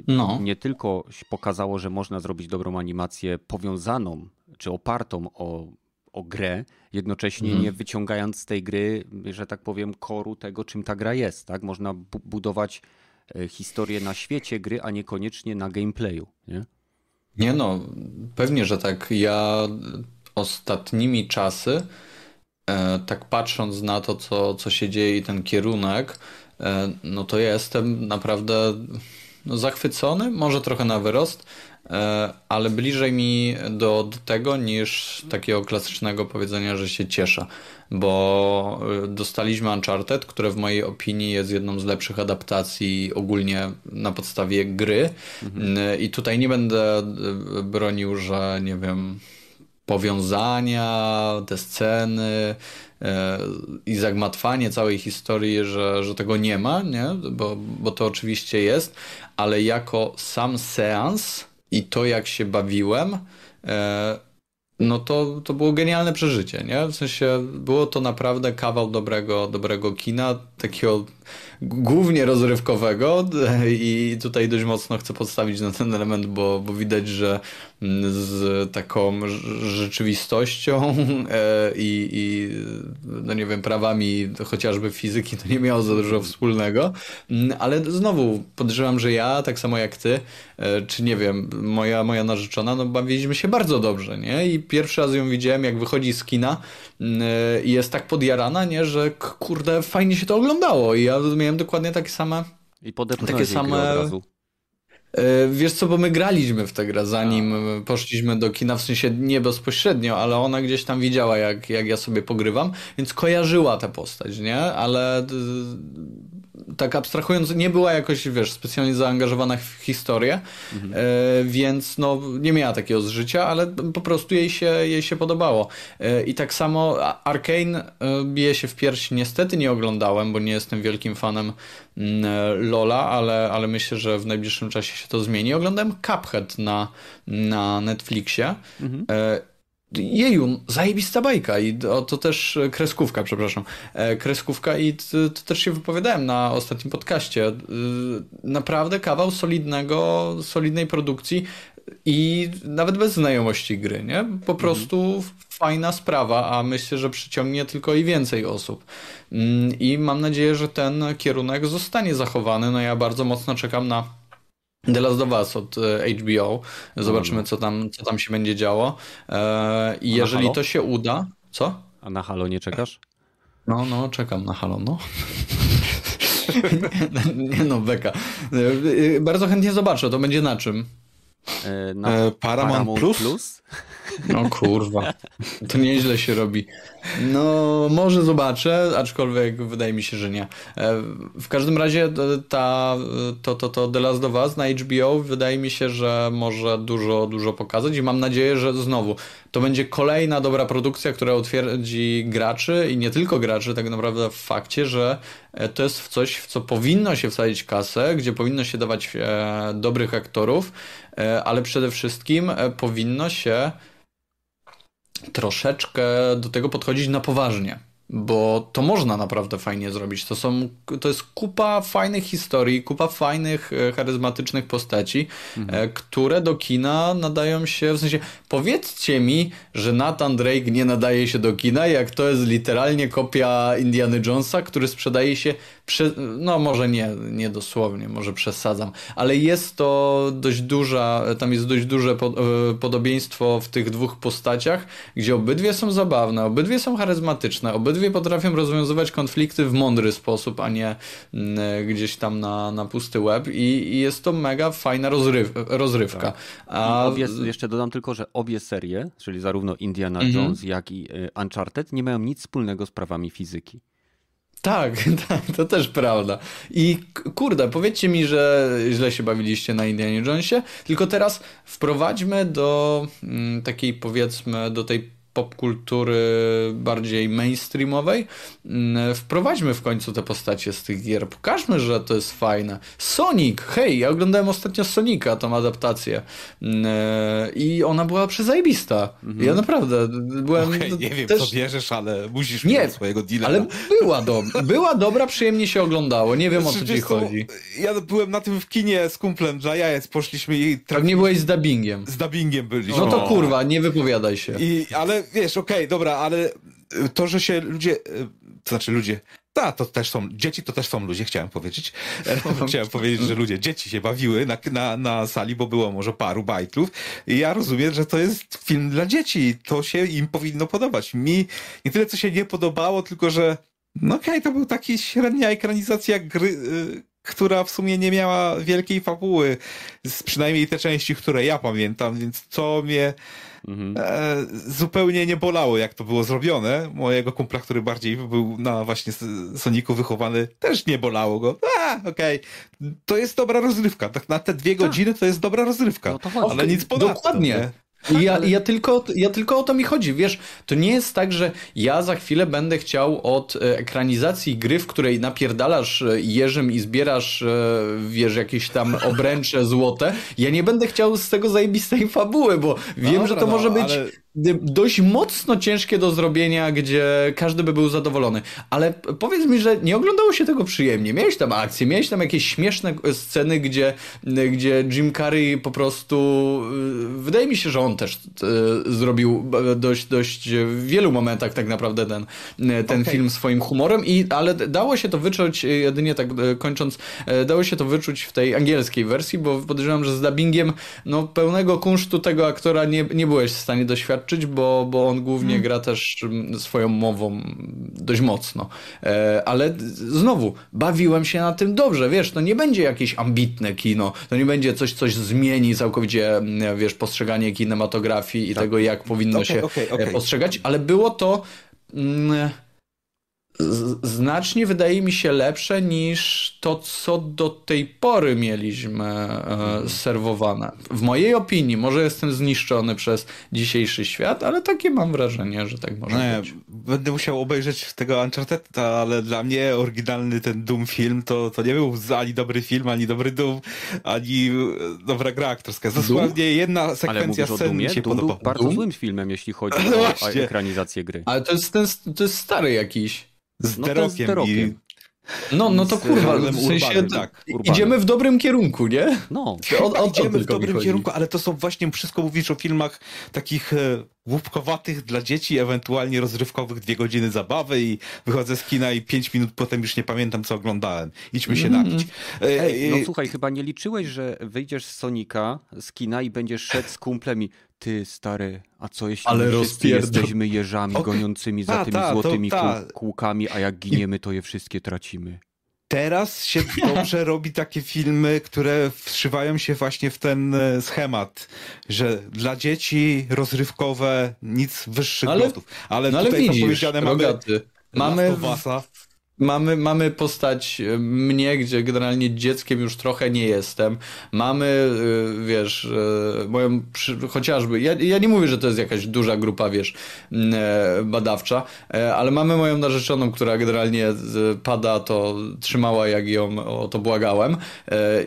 no. nie tylko pokazało, że można zrobić dobrą animację powiązaną czy opartą o, o grę, jednocześnie mm. nie wyciągając z tej gry, że tak powiem, koru tego, czym ta gra jest. Tak? Można budować E, historię na świecie gry, a niekoniecznie na gameplayu, nie? Nie no, pewnie, że tak. Ja ostatnimi czasy, e, tak patrząc na to, co, co się dzieje i ten kierunek, e, no to ja jestem naprawdę no, zachwycony, może trochę na wyrost, E, ale bliżej mi do, do tego niż takiego klasycznego powiedzenia, że się cieszę, bo e, dostaliśmy Uncharted, które w mojej opinii jest jedną z lepszych adaptacji ogólnie na podstawie gry mhm. E, i tutaj nie będę bronił, że nie wiem, powiązania, te sceny i zagmatwanie całej historii, że, że tego nie ma, nie? Bo, bo to oczywiście jest, ale jako sam seans i to, jak się bawiłem, e, no to, to było genialne przeżycie, nie? W sensie było to naprawdę kawał dobrego, dobrego kina, takiego głównie rozrywkowego i tutaj dość mocno chcę podstawić na ten element, bo, bo widać, że z taką rzeczywistością e, i, i no nie wiem, prawami chociażby fizyki to nie miało za dużo wspólnego, ale znowu podejrzewam, że ja, tak samo jak ty, e, czy nie wiem, moja, moja narzeczona, no bawiliśmy się bardzo dobrze, nie? I pierwszy raz ją widziałem, jak wychodzi z kina e, i jest tak podjarana, nie? Że kurde, fajnie się to oglądało i ja miałem dokładnie takie same i takie same od razu. E, wiesz co, bo my graliśmy w tę grę, zanim poszliśmy do kina, w sensie nie bezpośrednio, ale ona gdzieś tam widziała, jak, jak ja sobie pogrywam, więc kojarzyła tę postać, nie? Ale tak abstrahując, nie była jakoś, wiesz, specjalnie zaangażowana w historię, mhm. e, więc no, nie miała takiego zżycia, ale po prostu jej się, jej się podobało. E, I tak samo Arkane e, bije się w piersi. Niestety nie oglądałem, bo nie jestem wielkim fanem mm, e, Lola, ale, ale myślę, że w najbliższym czasie się to zmieni. Oglądałem Cuphead na, na Netflixie. Mhm. E, Jeju, zajebista bajka i to, to, też kreskówka, przepraszam. E, kreskówka i to, to, też się wypowiadałem na ostatnim podcaście. E, naprawdę kawał solidnego, solidnej produkcji i nawet bez znajomości gry, nie? Po mhm. prostu mhm. fajna sprawa, a myślę, że przyciągnie tylko i więcej osób. Mm, I mam nadzieję, że ten kierunek zostanie zachowany. No ja bardzo mocno czekam na The Last of Us od e, HBO. Zobaczymy, co tam, co tam się będzie działo. E, I jeżeli to się uda. Co? A na Halo nie czekasz? No, no, czekam na Halo, no. nie, nie no, beka. E, bardzo chętnie zobaczę, to będzie na czym? Na Paramount, Paramount Plus? Plus? No kurwa, to nieźle się robi. No, może zobaczę, aczkolwiek wydaje mi się, że nie. E, w każdym razie ta, to, to, to The Last of Us na HBO wydaje mi się, że może dużo, dużo pokazać i mam nadzieję, że znowu to będzie kolejna dobra produkcja, która utwierdzi graczy i nie tylko graczy, tak naprawdę w fakcie, że e, to jest coś, w co powinno się wsadzić kasę, gdzie powinno się dawać e, dobrych aktorów, ale przede wszystkim powinno się troszeczkę do tego podchodzić na poważnie. bo to można naprawdę fajnie zrobić. To, są, to jest kupa fajnych historii, kupa fajnych, e, charyzmatycznych postaci, mhm. E, które do kina nadają się, w sensie powiedzcie mi, że Nathan Drake nie nadaje się do kina, jak to jest literalnie kopia Indiana Jonesa, który sprzedaje się no może nie, nie dosłownie, może przesadzam, ale jest to dość duża, tam jest dość duże e, podobieństwo w tych dwóch postaciach, gdzie obydwie są zabawne, obydwie są charyzmatyczne, obydwie potrafią rozwiązywać konflikty w mądry sposób, a nie mm, gdzieś tam na, na pusty web i, i jest to mega fajna rozryw, rozrywka. Tak. A... Obie, jeszcze dodam tylko, że obie serie, czyli zarówno Indiana mhm. Jones, jak i e, Uncharted nie mają nic wspólnego z prawami fizyki. Tak, tak, to też prawda. I kurde, powiedzcie mi, że źle się bawiliście na Indianie Jonesie, tylko teraz wprowadźmy do mm, takiej powiedzmy, do tej popkultury bardziej mainstreamowej, mm, wprowadźmy w końcu te postacie z tych gier. Pokażmy, że to jest fajne. Sonic! Hej, ja oglądałem ostatnio Sonika, tą adaptację mm, i ona była przezajebista. Mhm. Ja naprawdę byłem... Okay, nie wiem, też... co bierzesz, ale musisz nie, mieć swojego dealera. Ale była, do... była dobra, przyjemnie się oglądało. Nie wiem, o co ci chodzi. Ja byłem na tym w kinie z kumplem Jajec, poszliśmy i... Tak nie byłeś z dubbingiem. Z dubbingiem byliśmy. No to kurwa, nie wypowiadaj się. I, ale wiesz, okej, okay, dobra, ale to, że się ludzie, to znaczy ludzie, ta, to też są, dzieci to też są ludzie, chciałem powiedzieć. chciałem powiedzieć, że ludzie, dzieci się bawiły na, na, na sali, bo było może paru bajtlów. I ja rozumiem, że to jest film dla dzieci. To się im powinno podobać. Mi nie tyle, co się nie podobało, tylko że no okej, okay, to był taki średnia ekranizacja gry, y, która w sumie nie miała wielkiej fabuły. Z przynajmniej te części, które ja pamiętam, więc co mnie Mhm. E, zupełnie nie bolało, jak to było zrobione. Mojego kumpla, który bardziej był na właśnie Soniku wychowany, też nie bolało go. A, okej. Okay. To jest dobra rozrywka. Tak na te dwie tak. godziny to jest dobra rozrywka. No to ale nic ponadto. Dokładnie. Ja, ale... ja, tylko, ja tylko o to mi chodzi, wiesz, to nie jest tak, że ja za chwilę będę chciał od e, ekranizacji gry, w której napierdalasz e, jeżem i zbierasz, e, wiesz, jakieś tam obręcze złote, ja nie będę chciał z tego zajebistej fabuły, bo wiem, Dobra, że to no, może być... Ale dość mocno ciężkie do zrobienia, gdzie każdy by był zadowolony. Ale powiedz mi, że nie oglądało się tego przyjemnie. Miałeś tam akcje, miałeś tam jakieś śmieszne sceny, gdzie, gdzie Jim Carrey po prostu. Y, wydaje mi się, że on też y, zrobił dość, dość w wielu momentach tak naprawdę ten, ten okay. film swoim humorem, i, ale dało się to wyczuć, jedynie tak y, kończąc, dało się to wyczuć w tej angielskiej wersji, bo podejrzewam, że z dubbingiem no, pełnego kunsztu tego aktora nie, nie byłeś w stanie doświadczyć bo, bo on głównie hmm. gra też mm, swoją mową dość mocno. E, ale znowu, bawiłem się na tym dobrze, wiesz, to nie będzie jakieś ambitne kino, to nie będzie coś, coś zmieni całkowicie, mm, wiesz, postrzeganie kinematografii i tak. tego, jak powinno okay, się okay, okay. postrzegać, ale było to... Mm, znacznie wydaje mi się lepsze niż to, co do tej pory mieliśmy e, serwowane. W mojej opinii, może jestem zniszczony przez dzisiejszy świat, ale takie mam wrażenie, że tak może nie, być. Będę musiał obejrzeć tego Uncharted, ale dla mnie oryginalny ten Doom film to, to nie był ani dobry film, ani dobry Doom, ani e, dobra gra aktorska. Dosłownie jedna sekwencja scen mi się Doom podoba. był bardzo Doom? złym filmem, jeśli chodzi o, o ekranizację gry. Ale to jest, ten, to jest stary jakiś. Z no Derokiem i... No, no to kurwa, w sensie urbanym, tak, idziemy w dobrym kierunku, nie? No, o, o, idziemy w dobrym kierunku, ale to są właśnie, wszystko mówisz o filmach takich e, łupkowatych dla dzieci, ewentualnie rozrywkowych, dwie godziny zabawy i wychodzę z kina i pięć minut potem już nie pamiętam, co oglądałem. Idźmy się mm. napić. E, Ej, no słuchaj, chyba nie liczyłeś, że wyjdziesz z Sonika, z kina i będziesz szedł z kumplem i ty stary, a co jeśli Ale jesteśmy jeżami goniącymi za ta, tymi ta, złotymi ta. kółkami, a jak giniemy, to je wszystkie tracimy. Teraz się dobrze robi takie filmy, które wszywają się właśnie w ten e, schemat, że dla dzieci rozrywkowe nic wyższych ale, lotów. Ale, no ale tutaj widzisz, powiedziane mamy, mamy Mamy, mamy postać e, mnie, gdzie generalnie dzieckiem już trochę nie jestem. Mamy, e, wiesz, e, moją, chociażby, ja, ja nie mówię, że to jest jakaś duża grupa, wiesz, badawcza, ale mamy moją narzeczoną, która generalnie pada, to trzymała, jak ją o to błagałem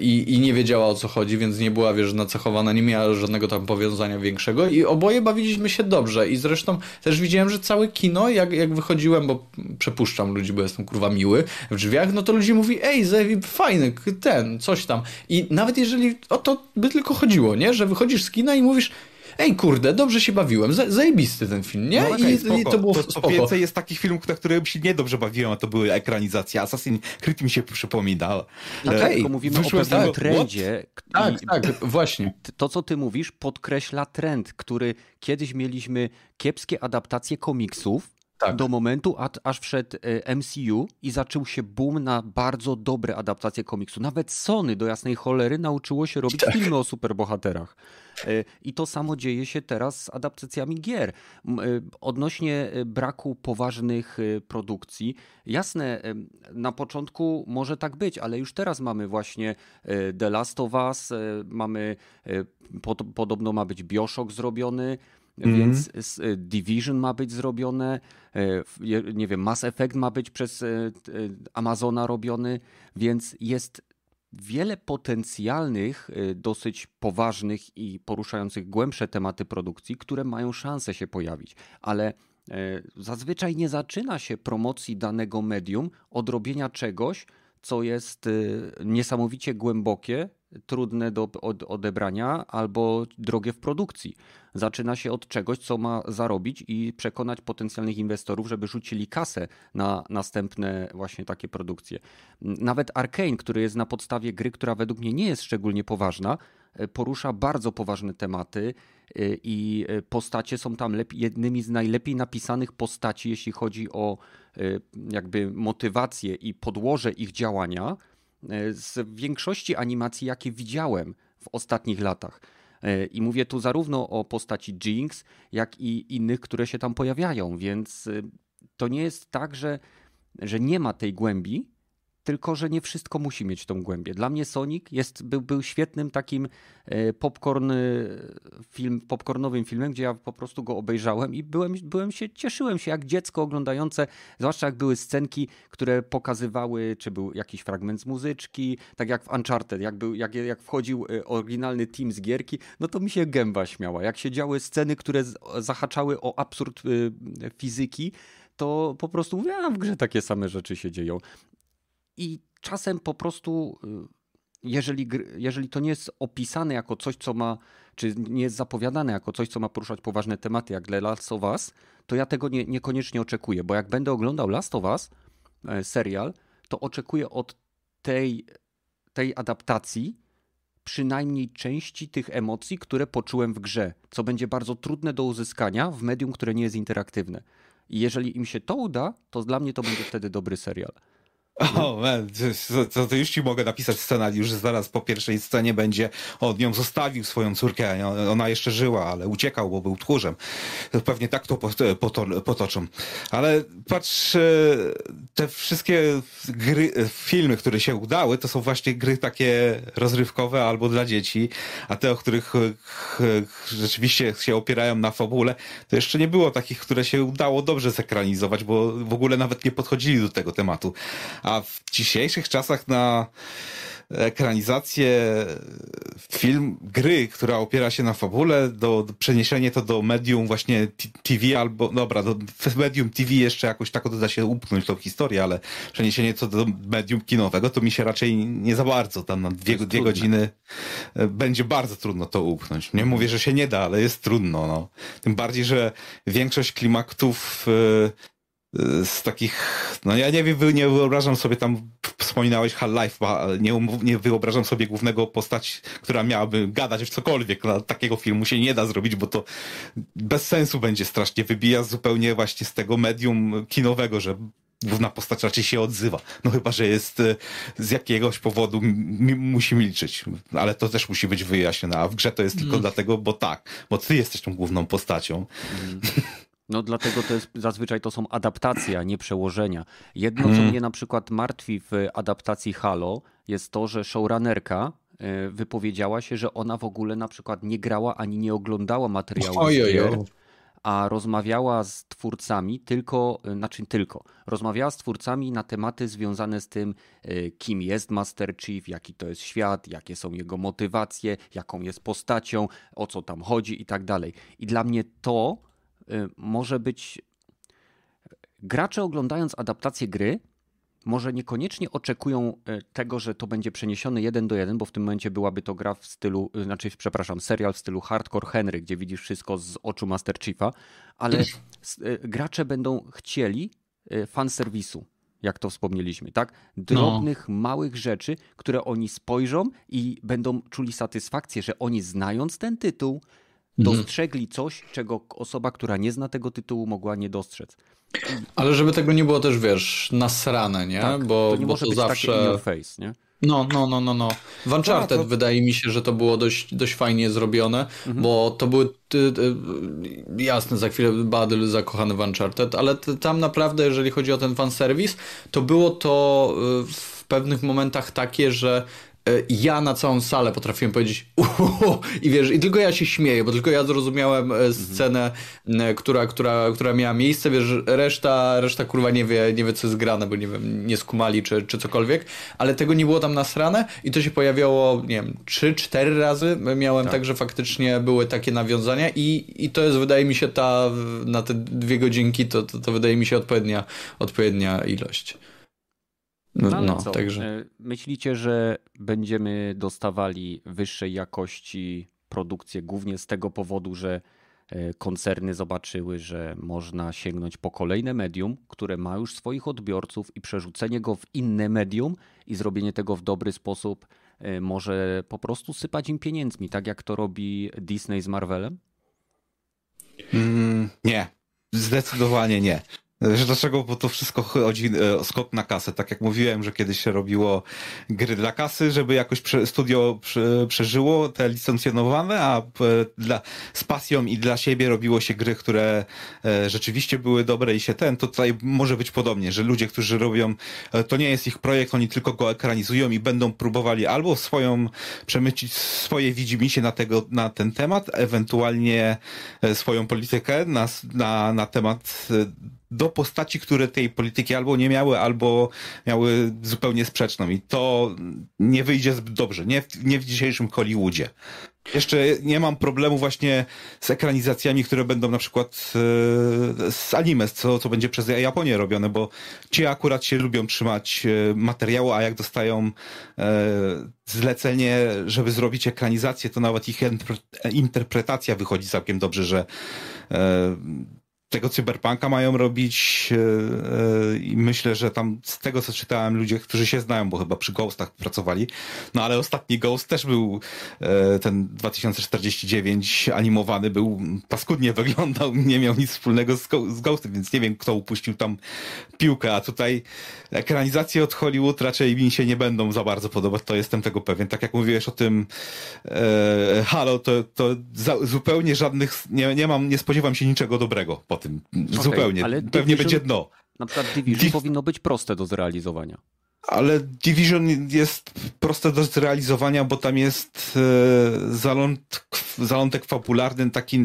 i, i nie wiedziała o co chodzi, więc nie była, wiesz, nacechowana, nie miała żadnego tam powiązania większego i oboje bawiliśmy się dobrze i zresztą też widziałem, że całe kino, jak, jak wychodziłem, bo przepuszczam ludzi, bo jestem kurwa kurwa miły w drzwiach, no to ludzie mówi, ej, Zewi, fajny, ten, coś tam. I nawet jeżeli o to by tylko chodziło, nie? Że wychodzisz z kina i mówisz, ej kurde, dobrze się bawiłem, zajebisty ten film, nie? No, okay, I, I, to było to, to więcej jest takich filmów, na które się nie dobrze bawiłem, a to były ekranizacje. Assassin's Creed mi się przypomina. Okay. Tak, tylko mówimy o pewnym tak, trendzie. Tak, tak, właśnie. To, co ty mówisz, podkreśla trend, który kiedyś mieliśmy kiepskie adaptacje komiksów, tak. do momentu, aż wszedł e, MCU i zaczął się boom na bardzo dobre adaptacje komiksu. Nawet Sony do jasnej cholery nauczyło się robić tak. filmy o superbohaterach. E, I to samo dzieje się teraz z adaptacjami gier. E, odnośnie braku poważnych produkcji, jasne, na początku może tak być, ale już teraz mamy właśnie The Last of Us, mamy, podobno ma być Bioshock zrobiony, Mm. Więc y, Division ma być zrobione, e, nie wiem, Mass Effect ma być przez e, Amazona robiony, więc jest wiele potencjalnych, e, dosyć poważnych i poruszających głębsze tematy produkcji, które mają szansę się pojawić, ale zazwyczaj nie zaczyna się promocji danego medium od robienia czegoś, co jest niesamowicie głębokie, trudne do odebrania albo drogie w produkcji. Zaczyna się od czegoś, co ma zarobić i przekonać potencjalnych inwestorów, żeby rzucili kasę na następne właśnie takie produkcje. Nawet Arkane, który jest na podstawie gry, która według mnie nie jest szczególnie poważna, e, porusza bardzo poważne tematy e, i e, postacie są tam jednymi z najlepiej napisanych postaci, jeśli chodzi o jakby motywację i podłoże ich działania z większości animacji, jakie widziałem w ostatnich latach. E, I mówię tu zarówno o postaci Jinx, jak i innych, które się tam pojawiają, więc e, to nie jest tak, że, że nie ma tej głębi, tylko że nie wszystko musi mieć tą głębię. Dla mnie Sonic jest, był, był świetnym takim e, popcorn film, popcornowym filmem, gdzie ja po prostu go obejrzałem i byłem, byłem się, cieszyłem się jak dziecko oglądające, zwłaszcza jak były scenki, które pokazywały, czy był jakiś fragment z muzyczki, tak jak w Uncharted, jak, był, jak, jak wchodził e, oryginalny team z gierki, no to mi się gęba śmiała. Jak się działy sceny, które zahaczały o absurd fizyki, to po prostu mówię, a w grze takie same rzeczy się dzieją. I czasem po prostu, y, jeżeli, jeżeli to nie jest opisane jako coś, co ma, czy nie jest zapowiadane jako coś, co ma poruszać poważne tematy, jak The Last of Us, to ja tego nie, niekoniecznie oczekuję, bo jak będę oglądał Last of Us, e, serial, to oczekuję od tej, tej adaptacji przynajmniej części tych emocji, które poczułem w grze, co będzie bardzo trudne do uzyskania w medium, które nie jest interaktywne. I jeżeli im się to uda, to dla mnie to będzie wtedy dobry serial. O, man, to, już ci mogę napisać scenariusz, zaraz po pierwszej scenie będzie on ją zostawił swoją córkę, ona jeszcze żyła, ale uciekał, bo był tchórzem. Pewnie tak to potoczą. Ale patrz, e, te wszystkie gry, e, filmy, które się udały, to są właśnie gry takie rozrywkowe albo dla dzieci, a te, o których e, rzeczywiście się opierają na fabule, to jeszcze nie było takich, które się udało dobrze zekranizować, bo w ogóle nawet nie podchodzili do tego tematu. A w dzisiejszych czasach na ekranizację film, gry, która opiera się na fabule, do, do przeniesienie to do medium właśnie TV albo, dobra, do medium TV jeszcze jakoś tak da się upchnąć tą historię, ale przeniesienie to do medium kinowego to mi się raczej nie za bardzo tam na dwie, dwie godziny e, będzie bardzo trudno to upchnąć. Nie mówię, że się nie da, ale jest trudno, no. Tym bardziej, że większość klimatów z takich, no ja nie wiem, nie wyobrażam sobie tam, wspominałeś Half-Life, nie, nie wyobrażam sobie głównego postać, która miałaby gadać w cokolwiek. No, takiego filmu się nie da zrobić, bo to bez sensu będzie strasznie. Wybija zupełnie właśnie z tego medium kinowego, że główna postać raczej się odzywa. No chyba, że jest e, z jakiegoś powodu musi milczyć. Ale to też musi być wyjaśnione. A w grze to jest tylko mm. dlatego, bo tak, bo ty jesteś tą główną postacią. Mm. No dlatego to jest, zazwyczaj to są adaptacje, a nie przełożenia. Jedno, co Hmm. mnie na przykład martwi w adaptacji Halo, jest to, że showrunnerka e, wypowiedziała się, że ona w ogóle na przykład nie grała ani nie oglądała gier, a rozmawiała z twórcami tylko, y, znaczy tylko, rozmawiała z twórcami na tematy związane z tym, y, kim jest Master Chief, jaki to jest świat, jakie są jego motywacje, jaką jest postacią, o co tam chodzi i tak dalej. I dla mnie to może być. Gracze oglądając adaptację gry, może niekoniecznie oczekują y, tego, że to będzie przeniesione jeden do jeden, bo w tym momencie byłaby to gra w stylu, y, znaczy, przepraszam, serial w stylu Hardcore Henry, gdzie widzisz wszystko z oczu Master Chiefa, ale y, gracze będą chcieli y, fanserwisu, jak to wspomnieliśmy, tak? Drobnych, małych rzeczy, które oni spojrzą i będą czuli satysfakcję, że oni znając ten tytuł, dostrzegli coś, czego osoba, która nie zna tego tytułu, mogła nie dostrzec. Ale żeby tego nie było też, wiesz, nasrane, nie? Tak, bo to nie bo może to być zawsze... takie in your face, nie? No, no, no, no, no. W Uncharted No, to- wydaje mi się, że to było dość, dość fajnie zrobione, Mhm. bo to były, ty, ty, jasne, za chwilę Badyl zakochany w Uncharted, ale t, tam naprawdę, jeżeli chodzi o ten fanserwis, to było to y, w pewnych momentach takie, że ja na całą salę potrafiłem powiedzieć uhu, i wiesz, i tylko ja się śmieję, bo tylko ja zrozumiałem e, scenę, e, która, która, która miała miejsce, wiesz, reszta, reszta kurwa nie wie, nie wie co jest grane, bo nie wiem, nie skumali czy, czy cokolwiek, ale tego nie było tam nasrane i to się pojawiało, nie wiem, trzy, cztery razy. Miałem tak, że faktycznie były takie nawiązania i, i to jest, wydaje mi się, ta, na te dwie godzinki, to, to, to wydaje mi się odpowiednia, odpowiednia ilość. No, No, ale no co? także. e, Myślicie, że będziemy dostawali wyższej jakości produkcję głównie z tego powodu, że e, koncerny zobaczyły, że można sięgnąć po kolejne medium, które ma już swoich odbiorców i przerzucenie go w inne medium i zrobienie tego w dobry sposób e, może po prostu sypać im pieniędzmi, tak jak to robi Disney z Marvelem? Mm, nie, zdecydowanie nie. Że Dlaczego? Bo to wszystko chodzi e, o skok na kasę. Tak jak mówiłem, że kiedyś się robiło gry dla kasy, żeby jakoś studio prze, przeżyło te licencjonowane, a e, dla, z pasją i dla siebie robiło się gry, które e, rzeczywiście były dobre i się ten. To tutaj może być podobnie, że ludzie, którzy robią, to nie jest ich projekt, oni tylko go ekranizują i będą próbowali albo swoją, przemycić swoje widzimisię na, tego, na ten temat, ewentualnie swoją politykę na, na, na temat do postaci, które tej polityki albo nie miały, albo miały zupełnie sprzeczną. I to nie wyjdzie zbyt dobrze. Nie w, nie w dzisiejszym Hollywoodzie. Jeszcze nie mam problemu właśnie z ekranizacjami, które będą na przykład e, z anime, co, co będzie przez Japonię robione, bo ci akurat się lubią trzymać e, materiału, a jak dostają e, zlecenie, żeby zrobić ekranizację, to nawet ich interpre- interpretacja wychodzi całkiem dobrze, że tego cyberpunka mają robić e, e, i myślę, że tam z tego co czytałem ludzie, którzy się znają, bo chyba przy Ghostach pracowali, no ale ostatni Ghost też był e, ten 2049 animowany, był paskudnie wyglądał, nie miał nic wspólnego z, Ghostem, więc nie wiem kto upuścił tam piłkę, a tutaj ekranizacje od Hollywood raczej mi się nie będą za bardzo podobać, to jestem tego pewien. Tak jak mówiłeś o tym Halo, to, to za, zupełnie żadnych, nie, nie mam, nie spodziewam się niczego dobrego po tym. zupełnie. ale Pewnie Division- będzie dno. Na przykład Division Div- powinno być proste do zrealizowania. Ale Division jest proste do zrealizowania, bo tam jest e, zaląt, zalątek fabularny taki e,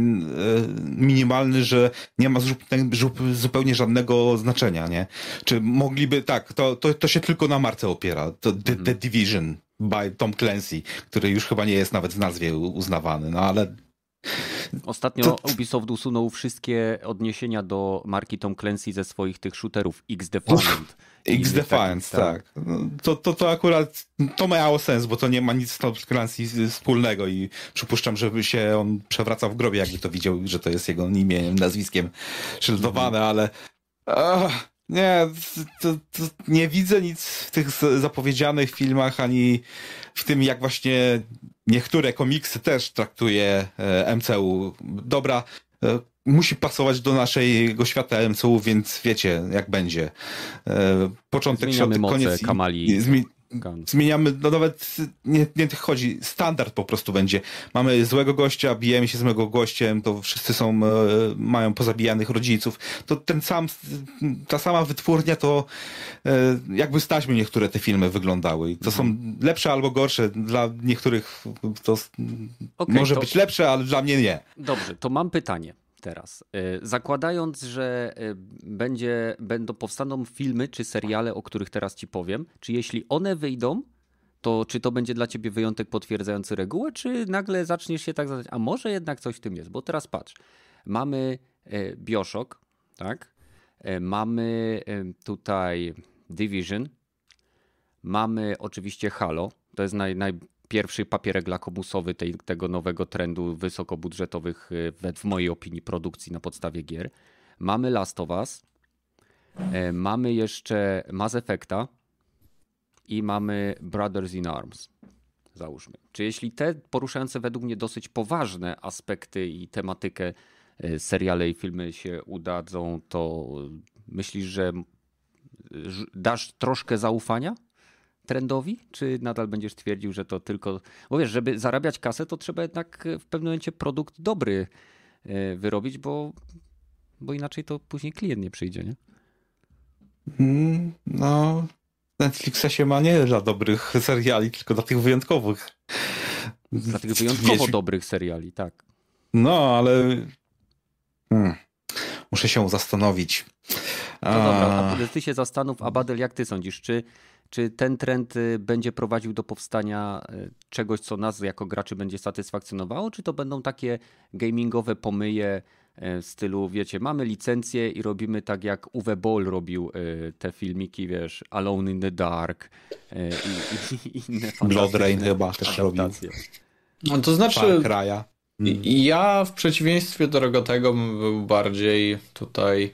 minimalny, że nie ma zupełnie, zupełnie żadnego znaczenia, nie? Czy mogliby, tak, to, to, to się tylko na marce opiera. To The, The Division by Tom Clancy, który już chyba nie jest nawet w nazwie uznawany, no ale Ostatnio To- Ubisoft usunął wszystkie odniesienia do marki Tom Clancy ze swoich tych shooterów X Defiant. i X innych Defiance, takich, tak. No, To, to, to akurat to miało sens, bo to nie ma nic z Tom Clancy wspólnego i przypuszczam, żeby się on przewracał w grobie, jakby to widział, że to jest jego imieniem, nazwiskiem szyldowane, ale ach, nie, to, to nie widzę nic w tych zapowiedzianych filmach, ani w tym, jak właśnie niektóre komiksy też traktuje e, MCU. Dobra, e, musi pasować do naszego świata MCU, więc wiecie, jak będzie. E, Początek, Zmieniamy środek, moce koniec. Kamali. i Zmi zmieniamy, no nawet nie, nie tych chodzi, standard po prostu będzie. Mamy złego gościa, bijemy się z złego gościem, to wszyscy są, e, mają pozabijanych rodziców. To ten sam, ta sama wytwórnia to e, jakby staśmy niektóre te filmy wyglądały. I to są mhm. lepsze albo gorsze. Dla niektórych to okay, może to... być lepsze, ale dla mnie nie. Dobrze, to mam pytanie teraz. E, zakładając, że e, będzie, będą powstaną filmy czy seriale, o których teraz ci powiem, czy jeśli one wyjdą, to czy to będzie dla ciebie wyjątek potwierdzający regułę, czy nagle zaczniesz się tak zadać, a może jednak coś w tym jest? Bo teraz patrz, mamy e, Bioshock, tak? Mamy tutaj Division, mamy oczywiście Halo, to jest naj, naj, pierwszy papierek lakomusowy tej, tego nowego trendu wysokobudżetowych, e, w mojej opinii, produkcji na podstawie gier. Mamy Last of Us, e, mamy jeszcze Mass Effecta i mamy Brothers in Arms. Załóżmy. Czy jeśli te poruszające według mnie dosyć poważne aspekty i tematykę e, seriale i filmy się udadzą, to myślisz, że dasz troszkę zaufania trendowi, czy nadal będziesz twierdził, że to tylko. Bo wiesz, żeby zarabiać kasę, to trzeba jednak w pewnym momencie produkt dobry e, wyrobić, bo, bo inaczej to później klient nie przyjdzie, nie? Mm, no, Netflixa się ma nie dla dobrych seriali, tylko dla tych wyjątkowych. Dla tych wyjątkowo dobrych seriali, tak. No, ale. Hmm. Muszę się zastanowić. No dobra, a ty się zastanów, a Badel, jak ty sądzisz, czy czy ten trend y, będzie prowadził do powstania y, czegoś, co nas jako graczy będzie satysfakcjonowało, czy to będą takie gamingowe pomyje y, w stylu, wiecie, mamy licencję i robimy tak jak Uwe Boll robił te filmiki, wiesz, Alone in the Dark i, i, i inne Blood Rain chyba też robił. No to znaczy, kraja. Ja w przeciwieństwie do Rogotego był bardziej tutaj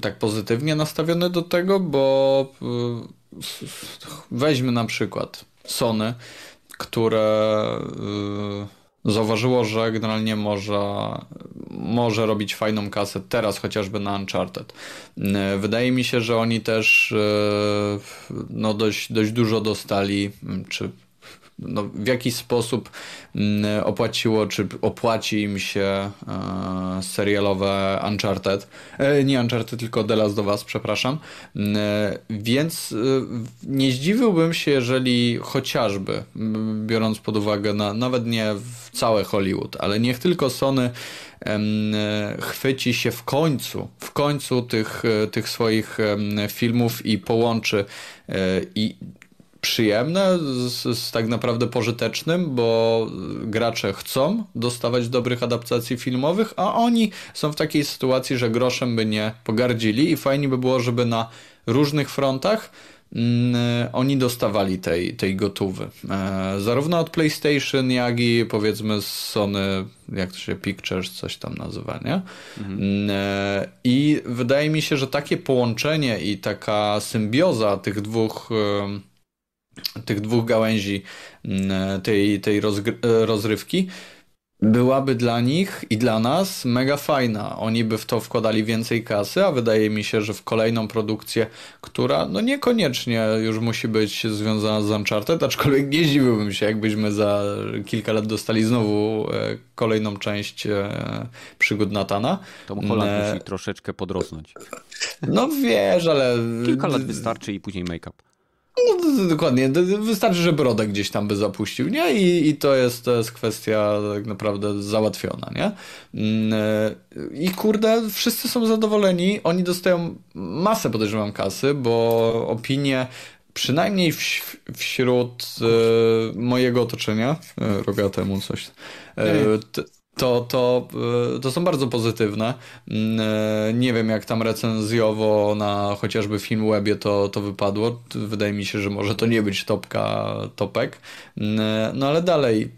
tak pozytywnie nastawiony do tego, bo weźmy na przykład Sony, które y, zauważyło, że generalnie może, może robić fajną kasę teraz chociażby na Uncharted. Y, wydaje mi się, że oni też y, no dość, dość dużo dostali, czy no, w jakiś sposób mm, opłaciło, czy opłaci im się e, serialowe Uncharted. E, nie Uncharted, tylko The Last of Us, przepraszam. Mm, e, więc nie zdziwiłbym się, jeżeli chociażby, biorąc pod uwagę na, nawet nie w całe Hollywood, ale niech tylko Sony chwyci się w końcu, w końcu tych, tych swoich filmów i połączy i przyjemne, z, z, tak naprawdę pożytecznym, bo gracze chcą dostawać dobrych adaptacji filmowych, a oni są w takiej sytuacji, że groszem by nie pogardzili i fajnie by było, żeby na różnych frontach mm, oni dostawali tej, tej gotówy. E, zarówno od PlayStation, jak i powiedzmy z Sony, jak to się Pictures, coś tam nazywa, nie? Mhm. Mm, e, I wydaje mi się, że takie połączenie i taka symbioza tych dwóch tych dwóch gałęzi mm, tej, tej rozrywki byłaby dla nich i dla nas mega fajna. Oni by w to wkładali więcej kasy, a wydaje mi się, że w kolejną produkcję, która no niekoniecznie już musi być związana z Uncharted, aczkolwiek nie zdziwiłbym się, jakbyśmy za kilka lat dostali znowu e, kolejną część e, przygód Natana. Tom Holland e... musi troszeczkę podrosnąć. No wiesz, ale... Kilka lat wystarczy i później make-up. No, dokładnie. Wystarczy, że brodę gdzieś tam by zapuścił, nie? I, i to, jest, to jest kwestia tak naprawdę załatwiona, nie? Mm, e, I kurde, wszyscy są zadowoleni. Oni dostają masę, podejrzewam, kasy, bo opinie przynajmniej w, wśród e, mojego otoczenia, e, rogatemu coś, e, to, to, e, to są bardzo pozytywne. Mm, e, nie wiem, jak tam recenzjowo na chociażby Filmwebie to, to wypadło. Wydaje mi się, że może to nie być topka topek. Mm, e, no ale dalej,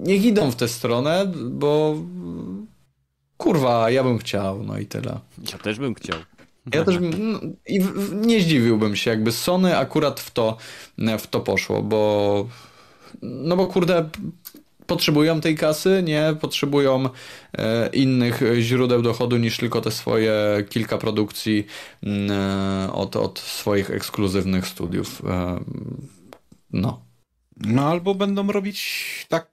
niech idą w tę stronę, bo kurwa, ja bym chciał, no i tyle. Ja też bym chciał. Ja też bym, no, i nie zdziwiłbym się, jakby Sony akurat w to, w to poszło, bo no bo kurde, potrzebują tej kasy, nie potrzebują e, innych źródeł dochodu niż tylko te swoje kilka produkcji mm, e, od, od swoich ekskluzywnych studiów. E, No. No albo będą robić tak,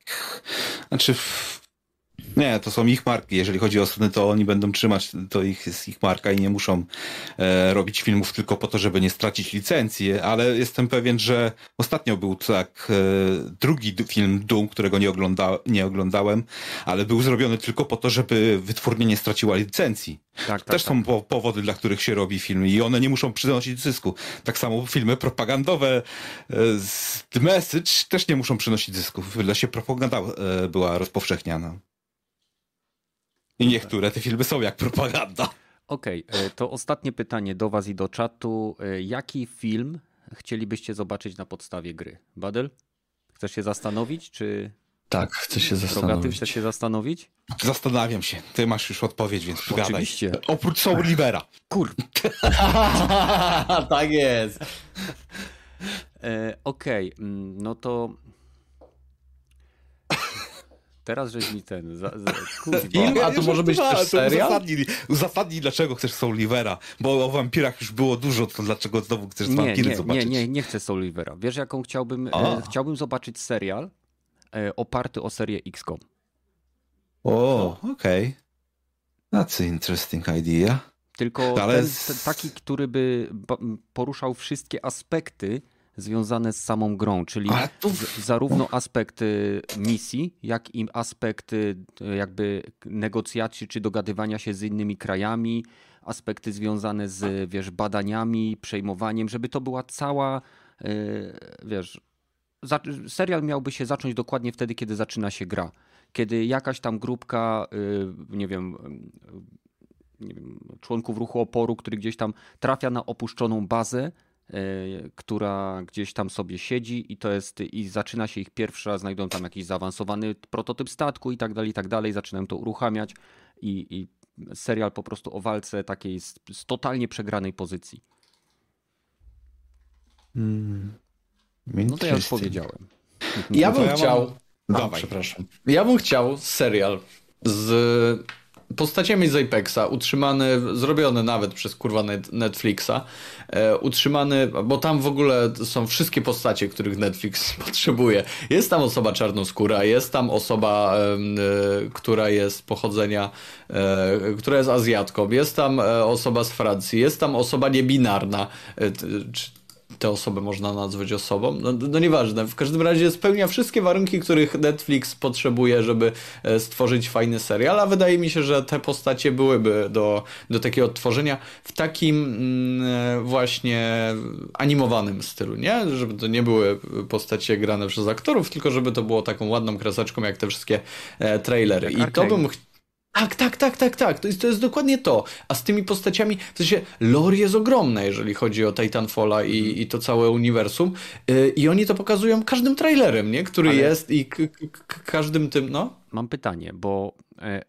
znaczy nie, to są ich marki. Jeżeli chodzi o Sony, to oni będą trzymać, to ich, jest ich marka i nie muszą e, robić filmów tylko po to, żeby nie stracić licencji, ale jestem pewien, że ostatnio był tak e, drugi film Doom, którego nie, ogląda, nie oglądałem, ale był zrobiony tylko po to, żeby wytwórnia nie straciła licencji. Tak, tak, Też tak. są po, powody, dla których się robi film i one nie muszą przynosić zysku. Tak samo filmy propagandowe e, z The Message też nie muszą przynosić zysków. Dla się propaganda e, była rozpowszechniana. I niektóre te filmy są jak propaganda. Okej, okay, to ostatnie pytanie do Was i do czatu. E, jaki film chcielibyście zobaczyć na podstawie gry? Badel? Chcesz się zastanowić, czy. Tak, chcę się zastanowić. Rogaty, chcesz się zastanowić? Zastanawiam się. Ty masz już odpowiedź, więc pogadaj. Oczywiście. Oprócz Soul Rivera. Kur... tak jest. E, Okej, okay. Mm, no to Teraz żeś mi ten. Za, za, Film? A to może być też serial? Uzasadnij, uzasadnij, dlaczego chcesz Soulivera. Bo o wampirach już było dużo, to dlaczego znowu chcesz nie, wampiry nie, zobaczyć? Nie, nie, nie chcę Soulivera. Wiesz, jaką chciałbym. E, chciałbym zobaczyć serial e, oparty o serię XCOM. O, okej. Okay. That's an interesting idea. Tylko Ale... ten, ten, taki, który by poruszał wszystkie aspekty związane z samą grą, czyli tu... zarówno aspekt misji, jak i aspekt jakby negocjacji czy dogadywania się z innymi krajami, aspekty związane z wiesz, badaniami, przejmowaniem, żeby to była cała, e, wiesz, serial miałby się zacząć dokładnie wtedy, kiedy zaczyna się gra. Kiedy jakaś tam grupka, e, nie wiem, nie wiem, członków ruchu oporu, który gdzieś tam trafia na opuszczoną bazę, która gdzieś tam sobie siedzi i to jest i zaczyna się ich pierwsza, znajdą tam jakiś zaawansowany prototyp statku i tak dalej, i tak dalej, zaczynają to uruchamiać i, i serial po prostu o walce takiej z, z totalnie przegranej pozycji. Hmm. No to ja już powiedziałem. Ja bym chciał... Mam... przepraszam. Ja bym chciał serial z postaciami z Apexa, utrzymany, zrobiony nawet przez kurwa Netflixa, e, utrzymany, bo tam w ogóle są wszystkie postacie, których Netflix potrzebuje. Jest tam osoba czarnoskóra, jest tam osoba, e, która jest pochodzenia, e, która jest Azjatką, jest tam e, osoba z Francji, jest tam osoba niebinarna, e, tę osobę można nazwać osobą. No, no nieważne. W każdym razie spełnia wszystkie warunki, których Netflix potrzebuje, żeby e, stworzyć fajny serial, a wydaje mi się, że te postacie byłyby do, do takiego odtworzenia w takim mm, e, właśnie animowanym stylu, nie? Żeby to nie były postacie grane przez aktorów, tylko żeby to było taką ładną kreseczką, jak te wszystkie e, trailery. I to bym chciał tak, tak, tak, tak, tak. To jest, to jest dokładnie to. A z tymi postaciami, w sensie lore jest ogromne, jeżeli chodzi o Titanfalla i, i to całe uniwersum. Yy, I oni to pokazują każdym trailerem, nie? Który Ale... jest i każdym tym, no. Mam pytanie, bo e,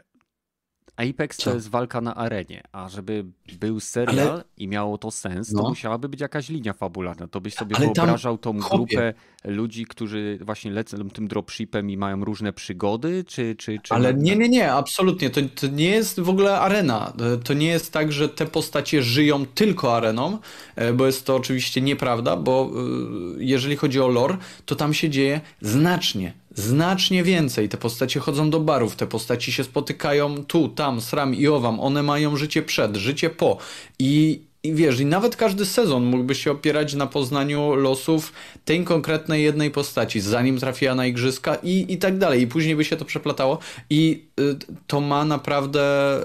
Apex Co? to jest walka na arenie, a żeby był serial ale... i miało to sens, to no. musiałaby być jakaś linia fabularna. To byś sobie ale wyobrażał tą grupę ludzi, którzy właśnie lecą tym dropshipem i mają różne przygody, czy... czy, czy... Ale nie, nie, nie, absolutnie. To, to nie jest w ogóle arena. To nie jest tak, że te postacie żyją tylko areną, e, bo jest to oczywiście nieprawda, bo e, jeżeli chodzi o lore, to tam się dzieje znacznie, znacznie więcej. Te postacie chodzą do barów, te postaci się spotykają tu, tam, sram i owam. One mają życie przed, życie po. I, i wiesz, i nawet każdy sezon mógłby się opierać na poznaniu losów tej konkretnej jednej postaci, zanim trafiła na igrzyska i, i tak dalej. I później by się to przeplatało. I y, to ma naprawdę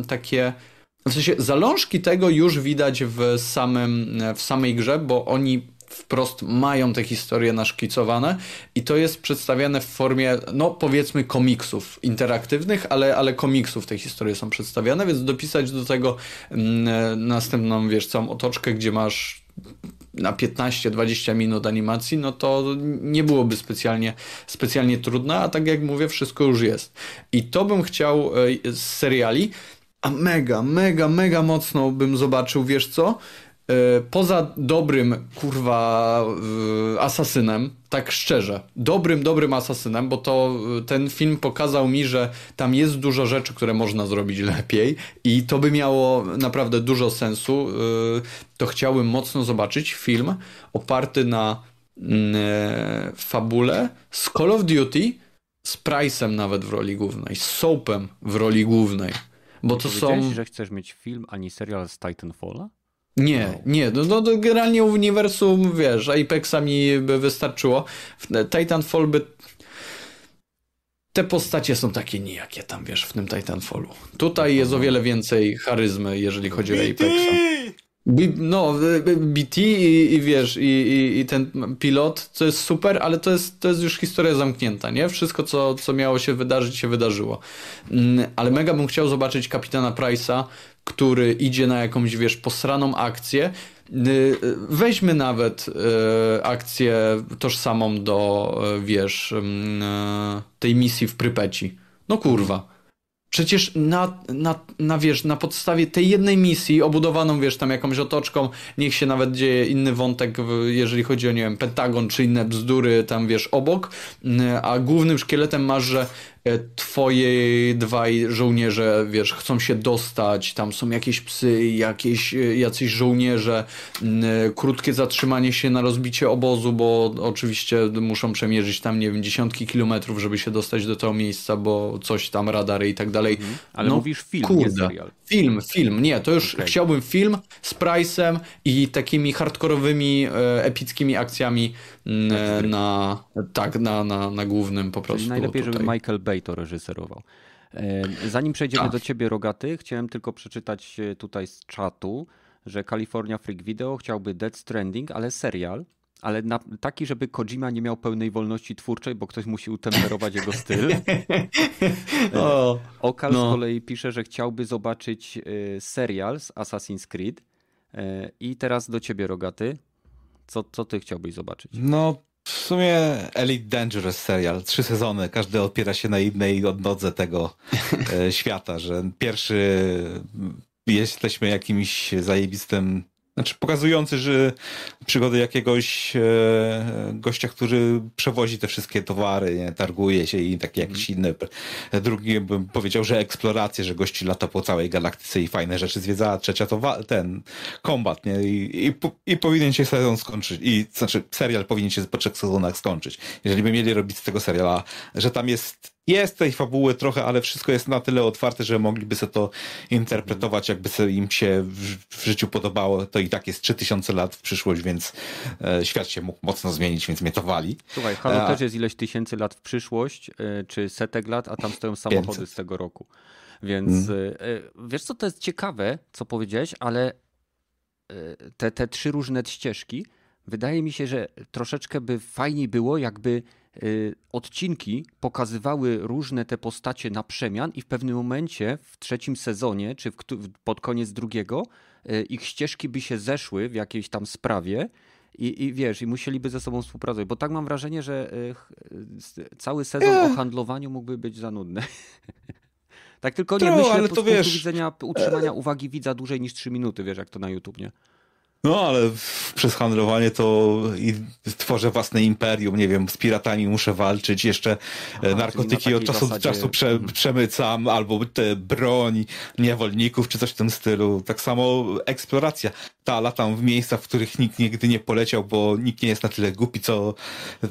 y, takie. W sensie zalążki tego już widać w, samym, w samej grze, bo oni wprost mają te historie naszkicowane i to jest przedstawiane w formie, no powiedzmy komiksów interaktywnych, ale, ale komiksów te historie są przedstawiane, więc dopisać do tego mm, następną, wiesz, całą otoczkę, gdzie masz na 15-20 minut animacji, no to nie byłoby specjalnie, specjalnie trudne, a tak jak mówię, wszystko już jest. I to bym chciał e, z seriali, a mega, mega, mega mocno bym zobaczył, wiesz co? E, poza dobrym, kurwa, e, asasynem, tak szczerze, dobrym, dobrym asasynem, bo to e, ten film pokazał mi, że tam jest dużo rzeczy, które można zrobić lepiej i to by miało naprawdę dużo sensu, to chciałbym mocno zobaczyć film oparty na e, fabule z Call of Duty z Price'em nawet w roli głównej, z Soapem w roli głównej. Bo to są. że chcesz mieć film ani serial z Titanfalla? Nie, no. nie, no, no, no generalnie uniwersum, wiesz, Apexa mi by wystarczyło. Titanfall by... Te postacie są takie nijakie tam, wiesz, w tym Titanfallu. Tutaj jest o wiele więcej charyzmy, jeżeli chodzi o Apexa. No, BT i, i wiesz, i, i, i, ten pilot, to jest super, ale to jest, to jest już historia zamknięta, nie? Wszystko, co, co miało się wydarzyć, się wydarzyło. Mm, ale mega bym chciał zobaczyć kapitana Price'a, który idzie na jakąś, wiesz, posraną akcję. Y, weźmy nawet y, akcję tożsamą do, y, wiesz, tej misji w Prypeci. No kurwa Przecież na, na, na, wiesz, na podstawie tej jednej misji, obudowaną, wiesz, tam jakąś otoczką, niech się nawet dzieje inny wątek, jeżeli chodzi o, nie wiem, Pentagon czy inne bzdury tam, wiesz, obok, a głównym szkieletem masz, że E, twoje dwaj żołnierze, wiesz, chcą się dostać, tam są jakieś psy, jakieś, e, jacyś żołnierze, e, krótkie zatrzymanie się na rozbicie obozu, bo oczywiście muszą przemierzyć tam, nie wiem, dziesiątki kilometrów, żeby się dostać do tego miejsca, bo coś tam, radary i tak dalej. Mhm. Ale no, mówisz film, kurde. nie serial. Film, film, nie, to już okay. chciałbym film z Price'em i takimi hardkorowymi, epickimi akcjami na, tak, na, na, na głównym po prostu. Czyli najlepiej, tutaj. żeby Michael Bay to reżyserował. E, zanim przejdziemy tak. do ciebie, Rogaty, chciałem tylko przeczytać e, tutaj z czatu, że California Freak Video chciałby Dead Stranding, ale serial, ale na, taki, żeby Kojima nie miał pełnej wolności twórczej, bo ktoś musi utemperować jego styl. o, Okal no. z kolei pisze, że chciałby zobaczyć serial z Assassin's Creed. I teraz do ciebie, Rogaty. Co, co ty chciałbyś zobaczyć? No, w sumie Elite Dangerous serial, trzy sezony, każdy opiera się na innej odnodze tego e, świata, że pierwszy jesteśmy jakimś zajebistym znaczy pokazujący, że przygody jakiegoś e, gościa, który przewozi te wszystkie towary, nie, targuje się i takie jakieś mm. inne. Drugi bym powiedział, że eksploracje, że gości lata po całej galaktyce i fajne rzeczy zwiedza. Trzecia to ten kombat, nie? I, i, i powinien się sezon skończyć. I znaczy serial powinien się po trzech sezonach skończyć. Jeżeli by mieli robić z tego seriala, że tam jest jest tej fabuły trochę, ale wszystko jest na tyle otwarte, że mogliby sobie to interpretować, jakby sobie im się w, w życiu podobało. To i tak jest 3000 lat w przyszłość, więc e, świat się mógł mocno zmienić, więc mnie to wali. Słuchaj, Halo e, też jest ileś tysięcy lat w przyszłość, e, czy setek lat, a tam stoją samochody 500. z tego roku. Więc hmm. e, wiesz co, to jest ciekawe, co powiedziałeś, ale e, te, te trzy różne ścieżki, wydaje mi się, że troszeczkę by fajniej było, jakby odcinki pokazywały różne te postacie na przemian i w pewnym momencie w trzecim sezonie, czy w, pod koniec drugiego, y, ich ścieżki by się zeszły w jakiejś tam sprawie i, i wiesz, i musieliby ze sobą współpracować, bo tak mam wrażenie, że y, cały sezon o handlowaniu mógłby być za nudny. tak tylko nie myślę ale to z punktu wiesz... widzenia utrzymania uwagi widza dłużej niż 3 minuty, wiesz, jak to na YouTube, nie? No, ale przez handlowanie to i tworzę własne imperium, nie wiem, z piratami muszę walczyć, jeszcze Aha, narkotyki od czasu do czasu prze, mhm. przemycam, albo te broń niewolników, czy coś w tym stylu. Tak samo eksploracja. Ta, latam w miejscach, w których nikt nigdy nie poleciał, bo nikt nie jest na tyle głupi, co, e,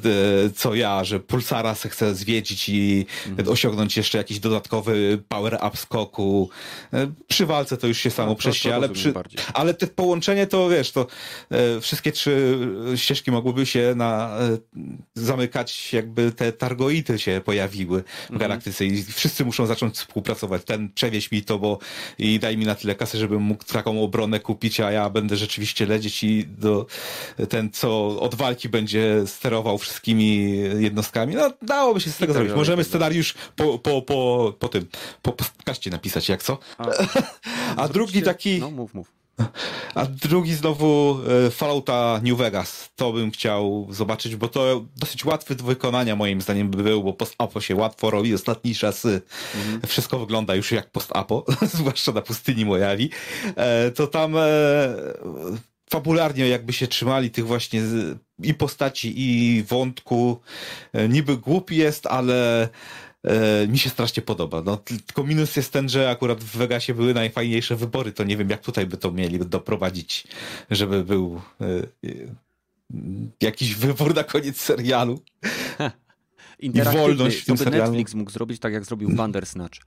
co ja, że Pulsara se chcę zwiedzić i mhm. osiągnąć jeszcze jakiś dodatkowy power up skoku. E, przy walce to już się samo no, ale, przy, ale te połączenie to, wiesz, to e, wszystkie trzy ścieżki mogłyby się na, zamykać, jakby te targoity się pojawiły w mhm. galaktyce i wszyscy muszą zacząć współpracować. Ten przewieź mi to, bo i daj mi na tyle kasy, żebym mógł taką obronę kupić, a ja będę rzeczywiście lecieć i do, ten, co od walki będzie sterował wszystkimi jednostkami. No, dałoby się z tego zrobić. Możemy scenariusz po, po, po, po tym, po podcaście napisać, jak co? A, a drugi taki... No, mów, mów. A drugi znowu e, Fallouta New Vegas. To bym chciał zobaczyć, bo to dosyć łatwy do wykonania moim zdaniem by był, bo post-apo się łatwo robi. Ostatni czas mhm. wszystko wygląda już jak post-apo, zwłaszcza na pustyni Mojawi. E, to tam e, fabularnie jakby się trzymali tych właśnie i postaci i wątku. Niby głupi jest, ale e, mi się strasznie podoba. No, tylko minus jest ten, że akurat w Vegasie były najfajniejsze wybory, to nie wiem jak tutaj by to mieli doprowadzić, żeby był e, jakiś wybór na koniec serialu. I wolność w tym by serialu. Netflix mógł zrobić tak, jak zrobił Bandersnatch.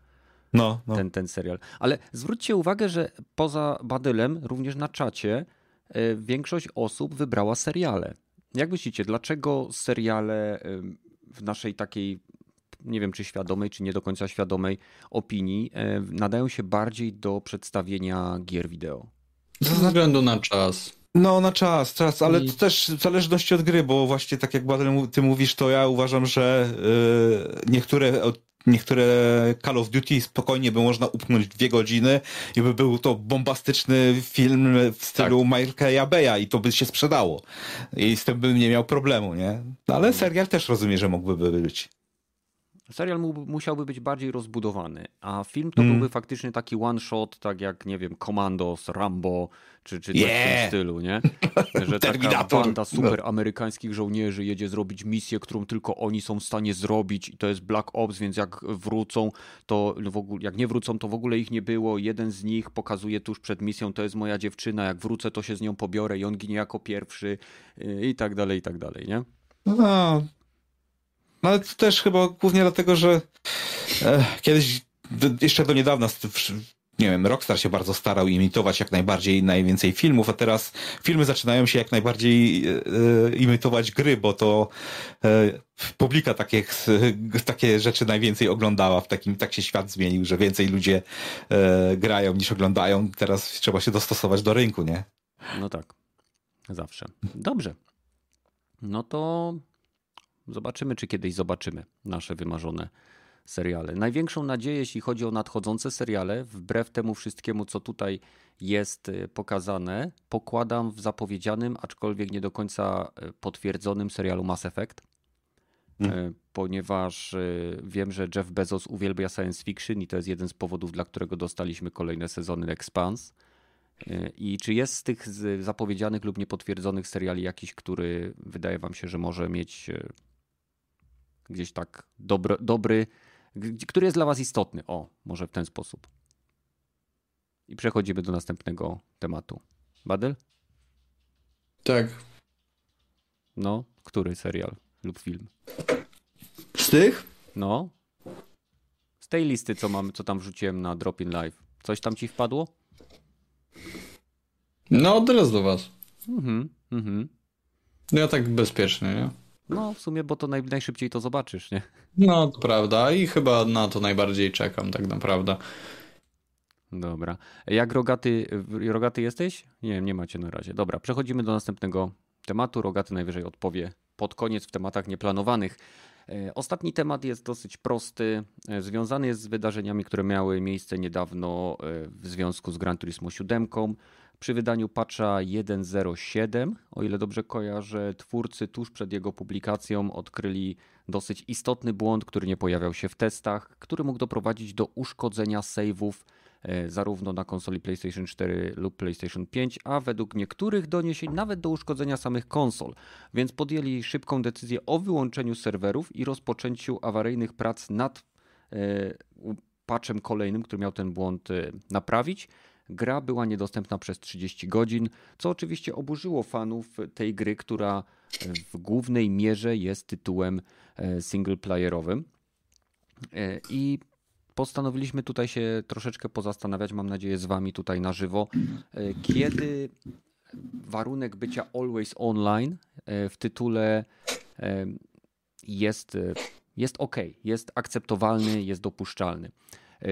No, no. Ten, ten serial. Ale zwróćcie uwagę, że poza Badylem, również na czacie, e, większość osób wybrała seriale. Jak myślicie, dlaczego seriale w naszej takiej, nie wiem czy świadomej, czy nie do końca świadomej opinii, e, nadają się bardziej do przedstawienia gier wideo? Ze względu na czas. No, na czas, czas, ale I... to też w zależności od gry, bo właśnie tak jak Badel, ty mówisz, to ja uważam, że yy, niektóre niektóre Call of Duty spokojnie by można upchnąć dwie godziny i by był to bombastyczny film w stylu tak. Michaela Beya i to by się sprzedało. I z tym bym nie miał problemu, nie? No, ale serial też rozumiem, że mógłby być. Serial musiałby być bardziej rozbudowany, a film to mm. byłby faktycznie taki one shot, tak jak, nie wiem, Commandos, Rambo, czy, czy yeah. w tym stylu, nie? Że taka banda no. super amerykańskich żołnierzy jedzie zrobić misję, którą tylko oni są w stanie zrobić i to jest Black Ops, więc jak wrócą, to w ogóle, jak nie wrócą, to w ogóle ich nie było. Jeden z nich pokazuje tuż przed misją, to jest moja dziewczyna, jak wrócę, to się z nią pobiorę i on ginie jako pierwszy i tak dalej, i tak dalej, nie? No, no ale to też chyba głównie dlatego, że e, kiedyś, jeszcze do niedawna, nie wiem, Rockstar się bardzo starał imitować jak najbardziej najwięcej filmów, a teraz filmy zaczynają się jak najbardziej e imitować gry, bo to e, publika takie, takie rzeczy najwięcej oglądała. W takim, tak się świat zmienił, że więcej ludzie e, grają niż oglądają. Teraz trzeba się dostosować do rynku, nie? No tak. Zawsze. Dobrze. No to Zobaczymy, czy kiedyś zobaczymy nasze wymarzone seriale. Największą nadzieję, jeśli chodzi o nadchodzące seriale, wbrew temu wszystkiemu, co tutaj jest y, pokazane, pokładam w zapowiedzianym, aczkolwiek nie do końca y, potwierdzonym serialu Mass Effect. Hmm. Ponieważ wiem, że Jeff Bezos uwielbia science fiction i to jest jeden z powodów, dla którego dostaliśmy kolejne sezony Expanse. I czy jest z tych zapowiedzianych lub niepotwierdzonych seriali jakiś, który wydaje Wam się, że może mieć gdzieś tak dobry, dobry, który jest dla Was istotny. O, może w ten sposób. I przechodzimy do następnego tematu. Badel? Tak. No, który serial lub film? Z tych? No. Z tej listy, co mam, co tam wrzuciłem na Drop in Live. Coś tam ci wpadło? No, teraz do was. Mhm, mhm. No ja tak bezpiecznie, nie? No, w sumie, bo to naj, najszybciej to zobaczysz, nie? No, to prawda. I chyba na to najbardziej czekam, tak naprawdę. Dobra. Jak rogaty, rogaty jesteś? Nie, nie macie na razie. Dobra, przechodzimy do następnego tematu. Rogaty najwyżej odpowie pod koniec w tematach nieplanowanych. E, ostatni temat jest dosyć prosty. E, związany jest z wydarzeniami, które miały miejsce niedawno e, w związku z Gran Turismo 7. Przy wydaniu patcha 1.07, o ile dobrze kojarzę, twórcy tuż przed jego publikacją odkryli dosyć istotny błąd, który nie pojawiał się w testach, który mógł doprowadzić do uszkodzenia save'ów e, zarówno na konsoli PlayStation 4 lub PlayStation 5, a według niektórych doniesień nawet do uszkodzenia samych konsol. Więc podjęli szybką decyzję o wyłączeniu serwerów i rozpoczęciu awaryjnych prac nad e, patchem kolejnym, który miał ten błąd e, naprawić. Gra była niedostępna przez 30 godzin, co oczywiście oburzyło fanów tej gry, która w głównej mierze jest tytułem e, singleplayerowym. E, I postanowiliśmy tutaj się troszeczkę pozastanawiać, mam nadzieję, z Wami tutaj na żywo, e, kiedy warunek bycia always online w tytule jest, jest ok, jest akceptowalny, jest dopuszczalny. E,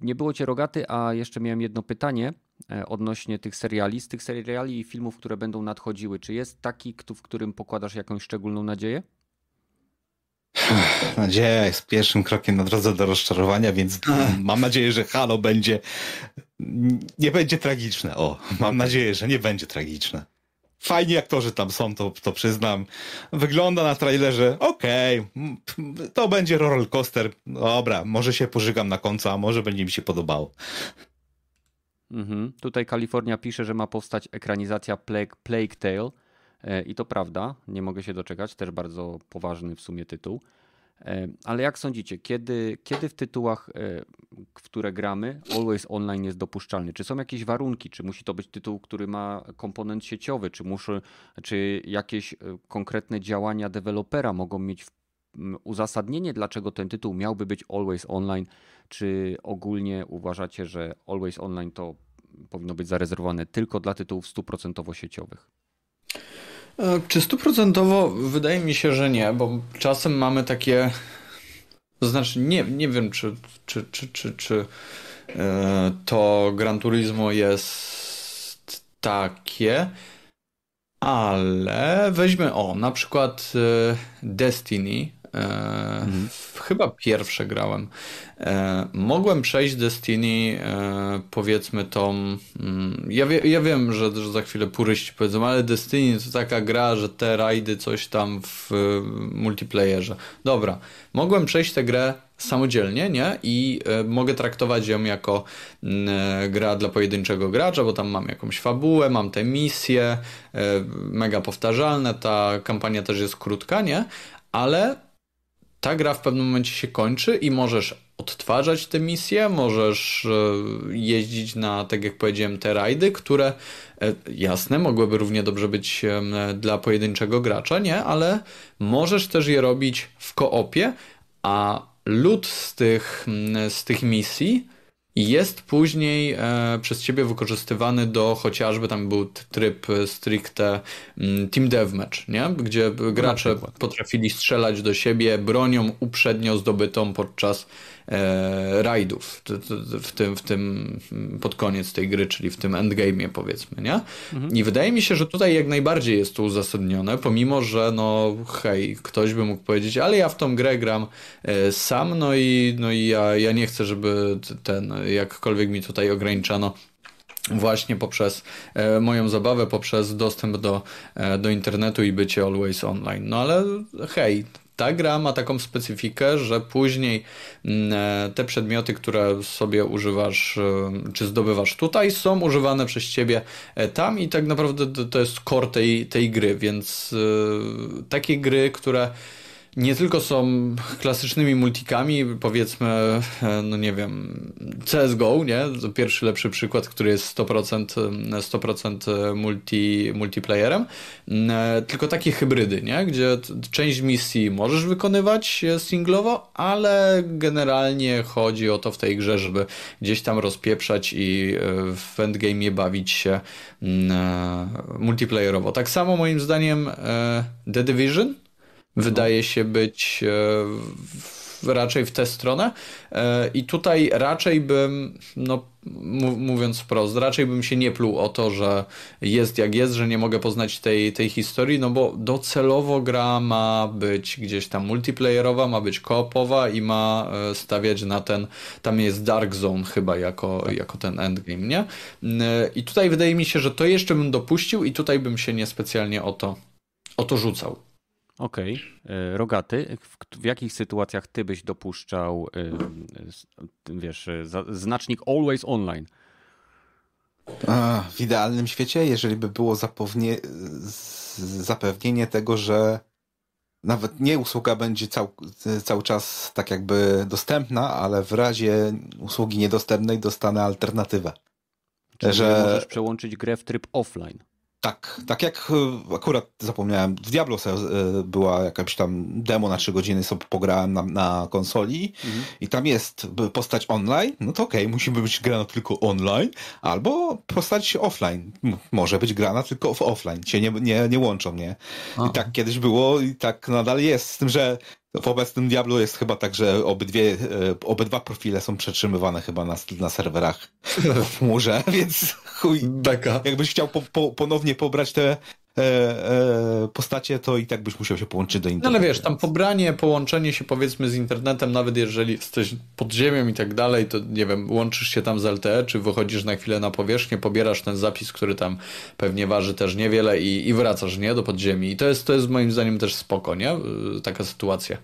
nie było cię rogaty, a jeszcze miałem jedno pytanie e, odnośnie tych seriali. Z tych seriali i filmów, które będą nadchodziły, czy jest taki, w którym pokładasz jakąś szczególną nadzieję? Nadzieja jest pierwszym krokiem na drodze do rozczarowania, więc mam nadzieję, że Halo będzie nie będzie tragiczne. O, mam nadzieję, że nie będzie tragiczne. Fajni aktorzy tam są, to, to przyznam. Wygląda na trailerze, okej, okay, to będzie roller coaster. Dobra, może się pożygam na końcu, a może będzie mi się podobało. Mhm. Tutaj Kalifornia pisze, że ma powstać ekranizacja Plague, Plague Tale. E, I to prawda, nie mogę się doczekać, też bardzo poważny w sumie tytuł. E, ale jak sądzicie, kiedy, kiedy w tytułach, e, w które gramy, Always Online jest dopuszczalny? Czy są jakieś warunki? Czy musi to być tytuł, który ma komponent sieciowy? Czy, muszę, czy jakieś e, konkretne działania dewelopera mogą mieć uzasadnienie, dlaczego ten tytuł miałby być Always Online? Czy ogólnie uważacie, że Always Online to powinno być zarezerwowane tylko dla tytułów stuprocentowo sieciowych? E, czy stuprocentowo? Wydaje mi się, że nie, bo czasem mamy takie. To znaczy, nie, nie wiem, czy, czy, czy, czy, czy e, to Gran Turismo jest takie, ale weźmy o, na przykład e, Destiny. Mhm. Chyba pierwsze grałem. E, mogłem przejść Destiny, e, powiedzmy tą. Mm, ja, wie, ja wiem, że, że, za chwilę puryści powiedzą, ale Destiny to taka gra, że te rajdy coś tam w multiplayerze. Dobra, mogłem przejść tę grę samodzielnie, nie? I e, mogę traktować ją jako mm, gra dla pojedynczego gracza, bo tam mam jakąś fabułę, mam te misje, mega powtarzalne, ta kampania też jest krótka, nie? Ale ta gra w pewnym momencie się kończy i możesz odtwarzać te misje, możesz e, jeździć na, tak jak powiedziałem, te rajdy, które e, jasne, mogłyby równie dobrze być e, dla pojedynczego gracza, nie? Ale możesz też je robić w koopie, a lód z tych, z tych misji jest później e, przez ciebie wykorzystywany do chociażby tam był tryb stricte mm, team deathmatch, nie? gdzie gracze potrafili strzelać do siebie bronią uprzednio zdobytą podczas e, rajdów w tym, w tym pod koniec tej gry, czyli w tym endgame'ie powiedzmy, nie? Mhm. I wydaje mi się, że tutaj jak najbardziej jest to uzasadnione, pomimo, że no hej, ktoś by mógł powiedzieć, ale ja w tą grę gram e, sam, no i, no i ja, ja nie chcę, żeby ten, jakkolwiek mi tutaj ograniczano właśnie poprzez e, moją zabawę, poprzez dostęp do, e, do internetu i bycie always online. No ale hej, ta gra ma taką specyfikę, że później mm, e, te przedmioty, które sobie używasz e, czy zdobywasz tutaj, są używane przez ciebie e, tam i tak naprawdę to jest core tej, tej gry, więc takie gry, które nie tylko są klasycznymi multikami, powiedzmy, e, no nie wiem, CSGO, nie? To pierwszy lepszy przykład, który jest 100%, 100% e, multi, multiplayerem, e, tylko takie hybrydy, nie? Gdzie część misji możesz wykonywać singlowo, ale generalnie chodzi o to w tej grze, żeby gdzieś tam rozpieprzać i w endgame bawić się multiplayerowo. Tak samo moim zdaniem The Division wydaje się być e, raczej w tę stronę. E, I tutaj raczej bym, no mówiąc wprost, raczej bym się nie pluł o to, że jest jak jest, że nie mogę poznać tej, tej historii, no bo docelowo gra ma być gdzieś tam multiplayerowa, ma być koopowa i ma e, stawiać na ten, tam jest Dark Zone chyba jako, tak. jako ten endgame, nie? I tutaj wydaje mi się, że to jeszcze bym dopuścił i tutaj bym się niespecjalnie o to, o to rzucał. Okej. Okay. E, rogaty, w, w, jakich sytuacjach ty byś dopuszczał, e, wiesz, e, znacznik always online? A, w idealnym świecie, jeżeli by było zapewnie, zapewnienie tego, że nawet nie usługa będzie cał, cały czas tak jakby dostępna, ale w razie usługi niedostępnej dostanę alternatywę. Czyli że możesz przełączyć grę w tryb offline. Tak, tak jak e, akurat zapomniałem, w Diablo e, była jakaś tam demo na 3 godziny, sobie pograłem na, na konsoli mhm. i tam jest postać online, no to okej, okay, musi być grana tylko online, albo postać offline. Może być grana tylko w offline, się nie, nie, nie łączą, nie? I tak kiedyś było i tak nadal jest, z tym, że w obecnym Diablo jest chyba tak, że obydwie, e, obydwa profile są przetrzymywane chyba na, na serwerach w chmurze, więc chuj. Beka. Jakbyś chciał po, po, ponownie pobrać te e, e, postacie, to i tak byś musiał się połączyć do internetu. No ale wiesz, tam pobranie, połączenie się powiedzmy z internetem, nawet jeżeli jesteś pod ziemią i tak dalej, to nie wiem, łączysz się tam z LTE, czy wychodzisz na chwilę na powierzchnię, pobierasz ten zapis, który tam pewnie waży też niewiele i, i wracasz, nie, do podziemi. I to jest, to jest moim zdaniem też spoko, nie? Taka sytuacja,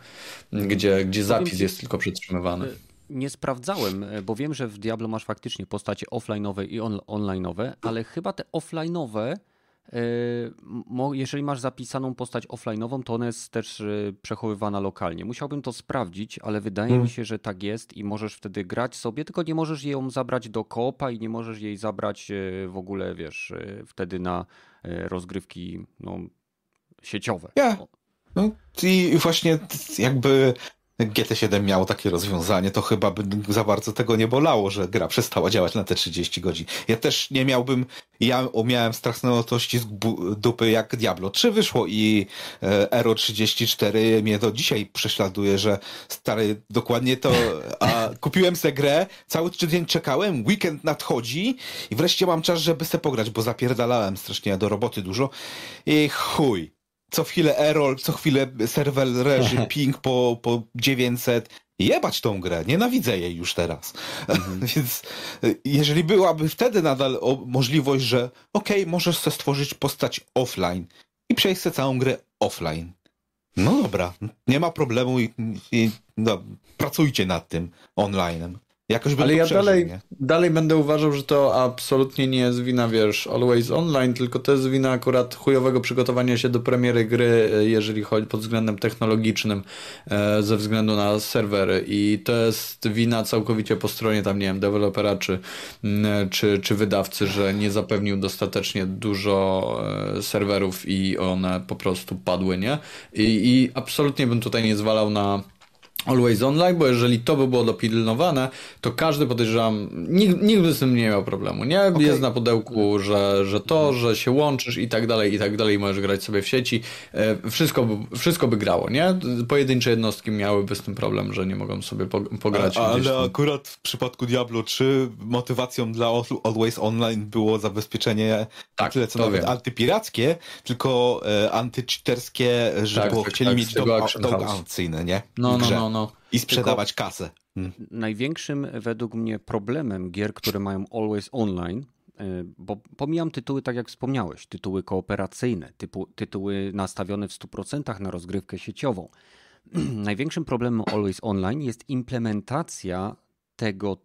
gdzie, gdzie zapis jest tylko przytrzymywany nie sprawdzałem, bo wiem, że w Diablo masz faktycznie postacie offline'owe i on online'owe, ale chyba te offline'owe jeżeli masz zapisaną postać offline'ową, to ona jest też przechowywana lokalnie. Musiałbym to sprawdzić, ale wydaje hmm. mi się, że tak jest i możesz wtedy grać sobie, tylko nie możesz ją zabrać do koopa i nie możesz jej zabrać w ogóle, wiesz, wtedy na rozgrywki no, sieciowe. Ja. No, I właśnie jakby GT7 miało takie rozwiązanie, to chyba by za bardzo tego nie bolało, że gra przestała działać na te 30 godzin. Ja też nie miałbym, ja miałem straszne otości z dupy jak Diablo 3 wyszło i e, Ero 34 mnie do dzisiaj prześladuje, że stary, dokładnie to, a kupiłem sobie grę, cały dzień czekałem, weekend nadchodzi i wreszcie mam czas, żeby se pograć, bo zapierdalałem strasznie do roboty dużo i chuj co chwilę error, co chwilę serwer reży, ping po, po 900. Jebać tą grę, nienawidzę jej już teraz. Mhm. Więc y, jeżeli byłaby wtedy nadal możliwość, że okej, okay, możesz sobie stworzyć postać offline i przejść sobie całą grę offline. No dobra, nie ma problemu i, i no, pracujcie nad tym online'em. Jakoś Ale ja przeżył, dalej, dalej będę uważał, że to absolutnie nie jest wina, wiesz, Always Online, tylko to jest wina akurat chujowego przygotowania się do premiery gry, e, jeżeli chodzi pod względem technologicznym, e, ze względu na serwery. I to jest wina całkowicie po stronie tam, nie wiem, dewelopera czy, czy, czy wydawcy, że nie zapewnił dostatecznie dużo e, serwerów i one po prostu padły, nie? I, i absolutnie bym tutaj nie zwalał na Always Online, bo jeżeli to by było dopilnowane, to każdy podejrzewam, nikt, nikt by z tym nie miał problemu, nie? Okay. Jest na pudełku, że, że to, że się łączysz i tak dalej, i tak dalej, możesz grać sobie w sieci, e, wszystko by, wszystko by grało, nie? Pojedyncze jednostki miałyby z tym problem, że nie mogą sobie pograć. A, ale akurat w przypadku Diablo 3 motywacją dla Always Online było zabezpieczenie tak, tyle co nawet wiem. antypirackie, tylko e, antycheaterskie, że tak, było, tak, chcieli tak, mieć dom aukcyjne, nie? No, no, no, I sprzedawać Tylko kasę. Hmm. Największym według mnie problemem gier, które mają Always Online, e, bo pomijam tytuły, tak jak wspomniałeś, tytuły kooperacyjne, typu, tytuły nastawione w 100% na rozgrywkę sieciową. Największym problemem Always Online jest implementacja tego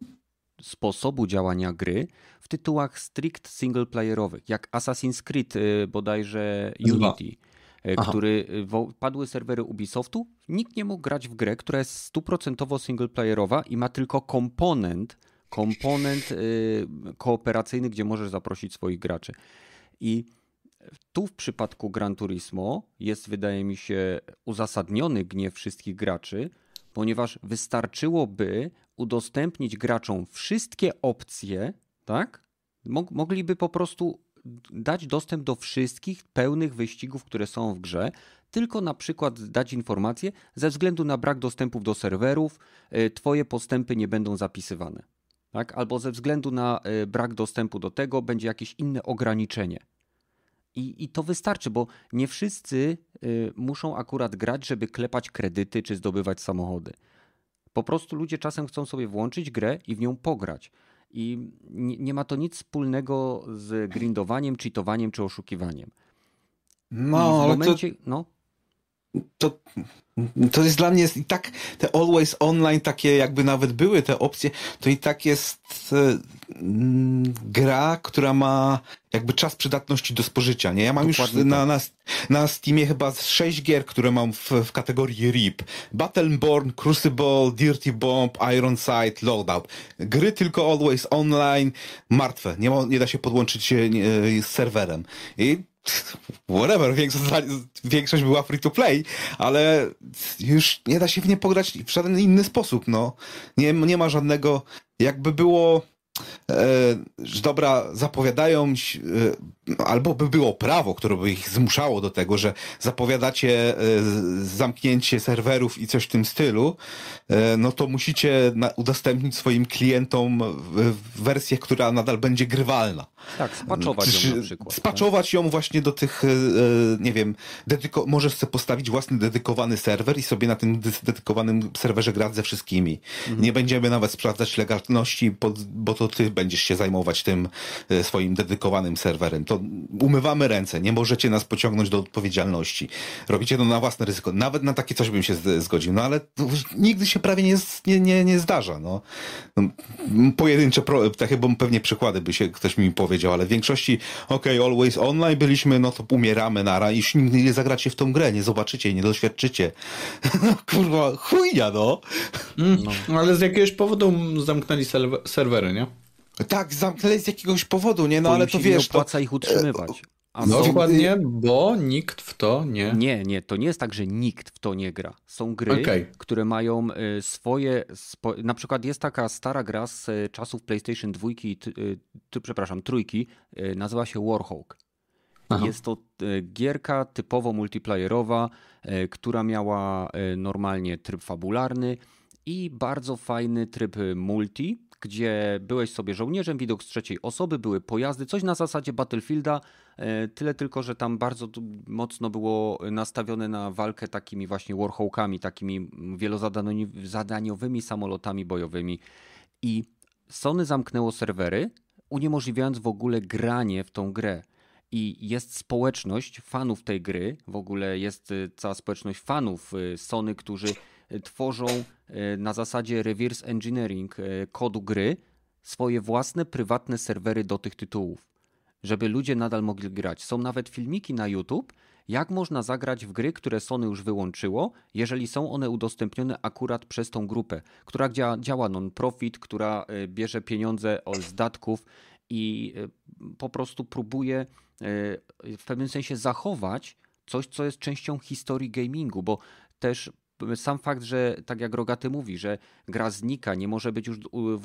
sposobu działania gry w tytułach strict singleplayerowych, jak Assassin's Creed e, bodajże Unity. E, Aha. który e, padły serwery Ubisoftu, nikt nie mógł grać w grę, która jest stuprocentowo singleplayerowa i ma tylko komponent, komponent e, kooperacyjny, gdzie możesz zaprosić swoich graczy. I tu w przypadku Gran Turismo jest, wydaje mi się, uzasadniony gniew wszystkich graczy, ponieważ wystarczyłoby udostępnić graczom wszystkie opcje, tak? Mogliby po prostu dać dostęp do wszystkich pełnych wyścigów, które są w grze, tylko na przykład dać informację, ze względu na brak dostępów do serwerów, e, twoje postępy nie będą zapisywane. Tak? Albo ze względu na e, brak dostępu do tego będzie jakieś inne ograniczenie. I, I to wystarczy, bo nie wszyscy e, muszą akurat grać, żeby klepać kredyty czy zdobywać samochody. Po prostu ludzie czasem chcą sobie włączyć grę i w nią pograć. I nie, nie, ma to nic wspólnego z grindowaniem, cheatowaniem czy oszukiwaniem. No, ale momencie, to... no to, to jest dla mnie i tak te always online takie jakby nawet były te opcje, to i tak jest e, gra, która ma jakby czas przydatności do spożycia, nie? Ja mam Dokładnie już na, tak. na, na Steamie chyba sześć gier, które mam w, w kategorii RIP. Battleborn, Crucible, Dirty Bomb, Iron Sight, Loadout. Gry tylko always online, martwe. Nie, ma, nie da się podłączyć się e, z serwerem. I whatever, większość, większość była free to play, ale już nie da się w nie pograć w żaden inny sposób, no. Nie, nie ma żadnego, jakby było e, dobra, zapowiadają, e, albo by było prawo, które by ich zmuszało do tego, że zapowiadacie e, zamknięcie serwerów i coś w tym stylu, no to musicie udostępnić swoim klientom wersję, która nadal będzie grywalna. Tak, spaczować ją na przykład. Tak. Spaczować tak? ją właśnie do tych, nie wiem, dedyko możesz sobie postawić własny dedykowany serwer i sobie na tym dedykowanym serwerze grać ze wszystkimi. Mhm. Nie będziemy nawet sprawdzać legalności, bo to ty będziesz się zajmować tym e, swoim dedykowanym serwerem. To umywamy ręce, nie możecie nas pociągnąć do odpowiedzialności. Robicie to na własne ryzyko. Nawet na takie coś bym się zgodził, no ale nigdy się prawie nie, nie, nie, nie zdarza. No. no pojedyncze, takie bo pewnie przykłady by się ktoś mi powiedział, ale w większości okej, okay, always online byliśmy, no to umieramy nara i już nigdy nie zagracie w tą grę, nie zobaczycie, nie doświadczycie. Kurwa, chujnia, no. Mm, no. Ale z jakiegoś powodu zamknęli serwery, nie? Tak, zamknęli z jakiegoś powodu, nie? No ale to wiesz... Nie opłaca to... ich utrzymywać. A no, dokładnie, bo nikt w to nie. Nie, nie, to nie jest tak, że nikt w to nie gra. Są gry, okay. które mają y, swoje. Spo... Na przykład jest taka stara gra z y, czasów PlayStation 2, ty, ty, przepraszam, trójki, y, nazywa się Warhawk. Aha. Jest to gierka typowo multiplayerowa, która miała normalnie tryb fabularny i bardzo fajny tryb multi, gdzie byłeś sobie żołnierzem, widok z trzeciej osoby, były pojazdy, coś na zasadzie Battlefielda, e, tyle tylko, że tam bardzo mocno było nastawione na walkę takimi właśnie warhawkami, takimi wielozadaniowymi samolotami bojowymi. I Sony zamknęło serwery, uniemożliwiając w ogóle granie w tą grę. I jest społeczność fanów tej gry, w ogóle jest e, cała społeczność fanów e, Sony, którzy tworzą e, na zasadzie reverse engineering e, kodu gry swoje własne prywatne serwery do tych tytułów, żeby ludzie nadal mogli grać. Są nawet filmiki na YouTube, jak można zagrać w gry, które Sony już wyłączyło, jeżeli są one udostępnione akurat przez tą grupę, która działa non-profit, która e, bierze pieniądze z datków i po prostu próbuje w pewnym sensie zachować coś, co jest częścią historii gamingu, bo też sam fakt, że tak jak Rogaty mówi, że gra znika, nie może być już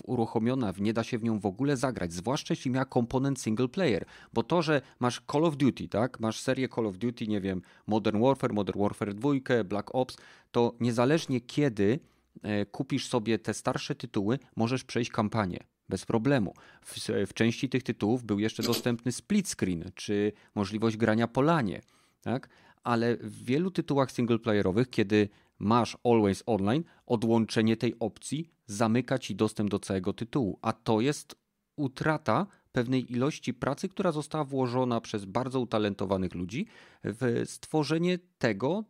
uruchomiona, nie da się w nią w ogóle zagrać, zwłaszcza jeśli miała komponent single player, bo to, że masz Call of Duty, tak, masz serię Call of Duty, nie wiem, Modern Warfare, Modern Warfare 2, Black Ops, to niezależnie kiedy e, kupisz sobie te starsze tytuły, możesz przejść kampanię bez problemu. W, w części tych tytułów był jeszcze dostępny split screen, czy możliwość grania po lanie, tak? ale w wielu tytułach singleplayerowych, kiedy masz Always Online, odłączenie tej opcji zamyka ci dostęp do całego tytułu, a to jest utrata pewnej ilości pracy, która została włożona przez bardzo utalentowanych ludzi w stworzenie tego,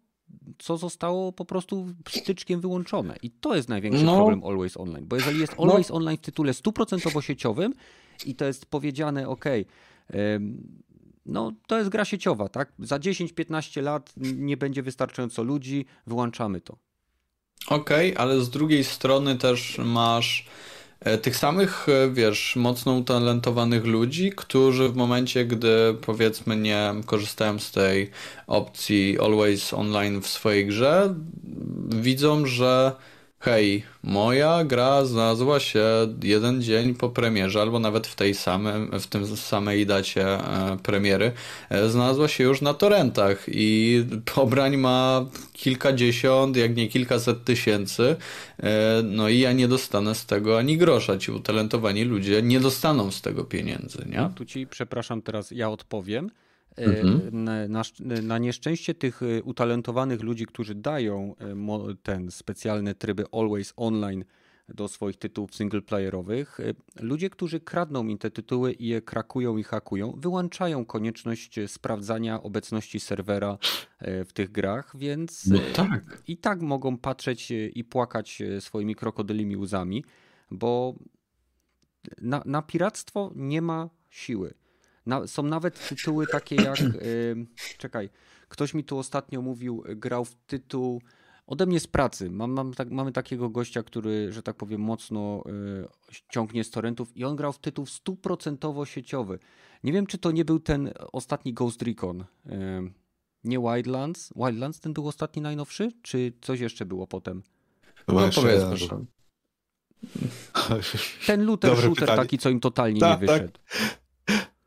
co zostało po prostu styczkiem wyłączone. I to jest największy no. problem Always Online. Bo jeżeli jest no. Always no. Online w tytule stuprocentowo sieciowym i to jest powiedziane, ok, no to jest gra sieciowa, tak? Za 10-15 lat nie będzie wystarczająco ludzi, wyłączamy to. Okej, okay, ale z drugiej strony też masz e, tych samych, e, wiesz, mocno utalentowanych ludzi, którzy w momencie, gdy powiedzmy nie korzystają z tej opcji Always Online w swojej grze, widzą, że Hej, moja gra znalazła się jeden dzień po premierze, albo nawet w tej samej, w tym samej dacie e, premiery, e, znalazła się już na torrentach i pobrań ma kilkadziesiąt, jak nie kilkaset tysięcy, e, no i ja nie dostanę z tego ani grosza. Ci utalentowani ludzie nie dostaną z tego pieniędzy, nie? Tu ci, przepraszam, teraz ja odpowiem. Mhm. Na, na, nieszczęście tych e, utalentowanych ludzi, którzy dają e, ten specjalne tryby Always Online do swoich tytułów singleplayerowych, e, ludzie, którzy kradną im te tytuły i je krakują i hakują, wyłączają konieczność sprawdzania obecności serwera w tych grach, więc no tak. i tak mogą patrzeć i płakać swoimi krokodylimi łzami, bo na, na piractwo nie ma siły. Na, są nawet tytuły takie jak. Yy, czekaj, ktoś mi tu ostatnio mówił, grał w tytuł. Ode mnie z pracy. Mam, mam tak, mamy takiego gościa, który, że tak powiem, mocno y, ciągnie z torrentów i on grał w tytuł stuprocentowo sieciowy. Nie wiem, czy to nie był ten ostatni Ghost Recon. Y, nie Wildlands. Wildlands ten był ostatni najnowszy? Czy coś jeszcze było potem? No, powiedz, proszę. Ten looter Dobre shooter pytanie. taki, co im totalnie ta, nie tak. wyszedł. Tak.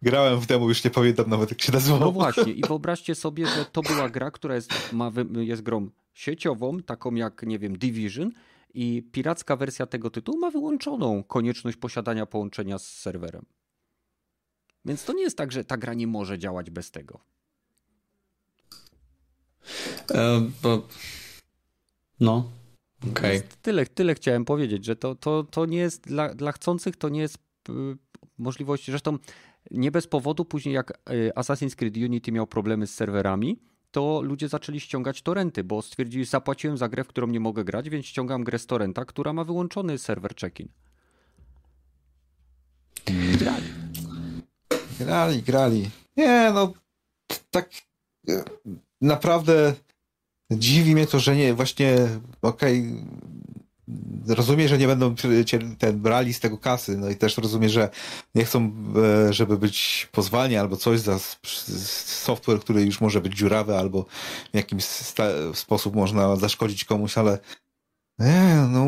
Grałem w demo, już nie pamiętam nawet jak się nazywało. No właśnie i wyobraźcie sobie, że to była gra, która jest, ma, jest grą sieciową, taką jak, nie wiem, Division i piracka wersja tego tytułu ma wyłączoną konieczność posiadania połączenia z serwerem. Więc to nie jest tak, że ta gra nie może działać bez tego. E, bo... No. Okay. Tyle, tyle chciałem powiedzieć, że to, to, to nie jest dla, dla chcących, to nie jest możliwości. Zresztą nie bez powodu później jak Assassin's Creed Unity miał problemy z serwerami, to ludzie zaczęli ściągać torrenty, bo stwierdzili, zapłaciłem za grę, w którą nie mogę grać, więc ściągam grę z torrenta, która ma wyłączony serwer check-in. Grali. Grali, grali. Nie, no tak e, naprawdę dziwi mnie to, że nie, właśnie okej, okay, rozumiem, że nie będą ten, brali z tego kasy, no i też rozumiem, że nie chcą, e, żeby być pozwani albo coś za software, który już może być dziurawy albo w jakimś sposób można zaszkodzić komuś, ale nie, no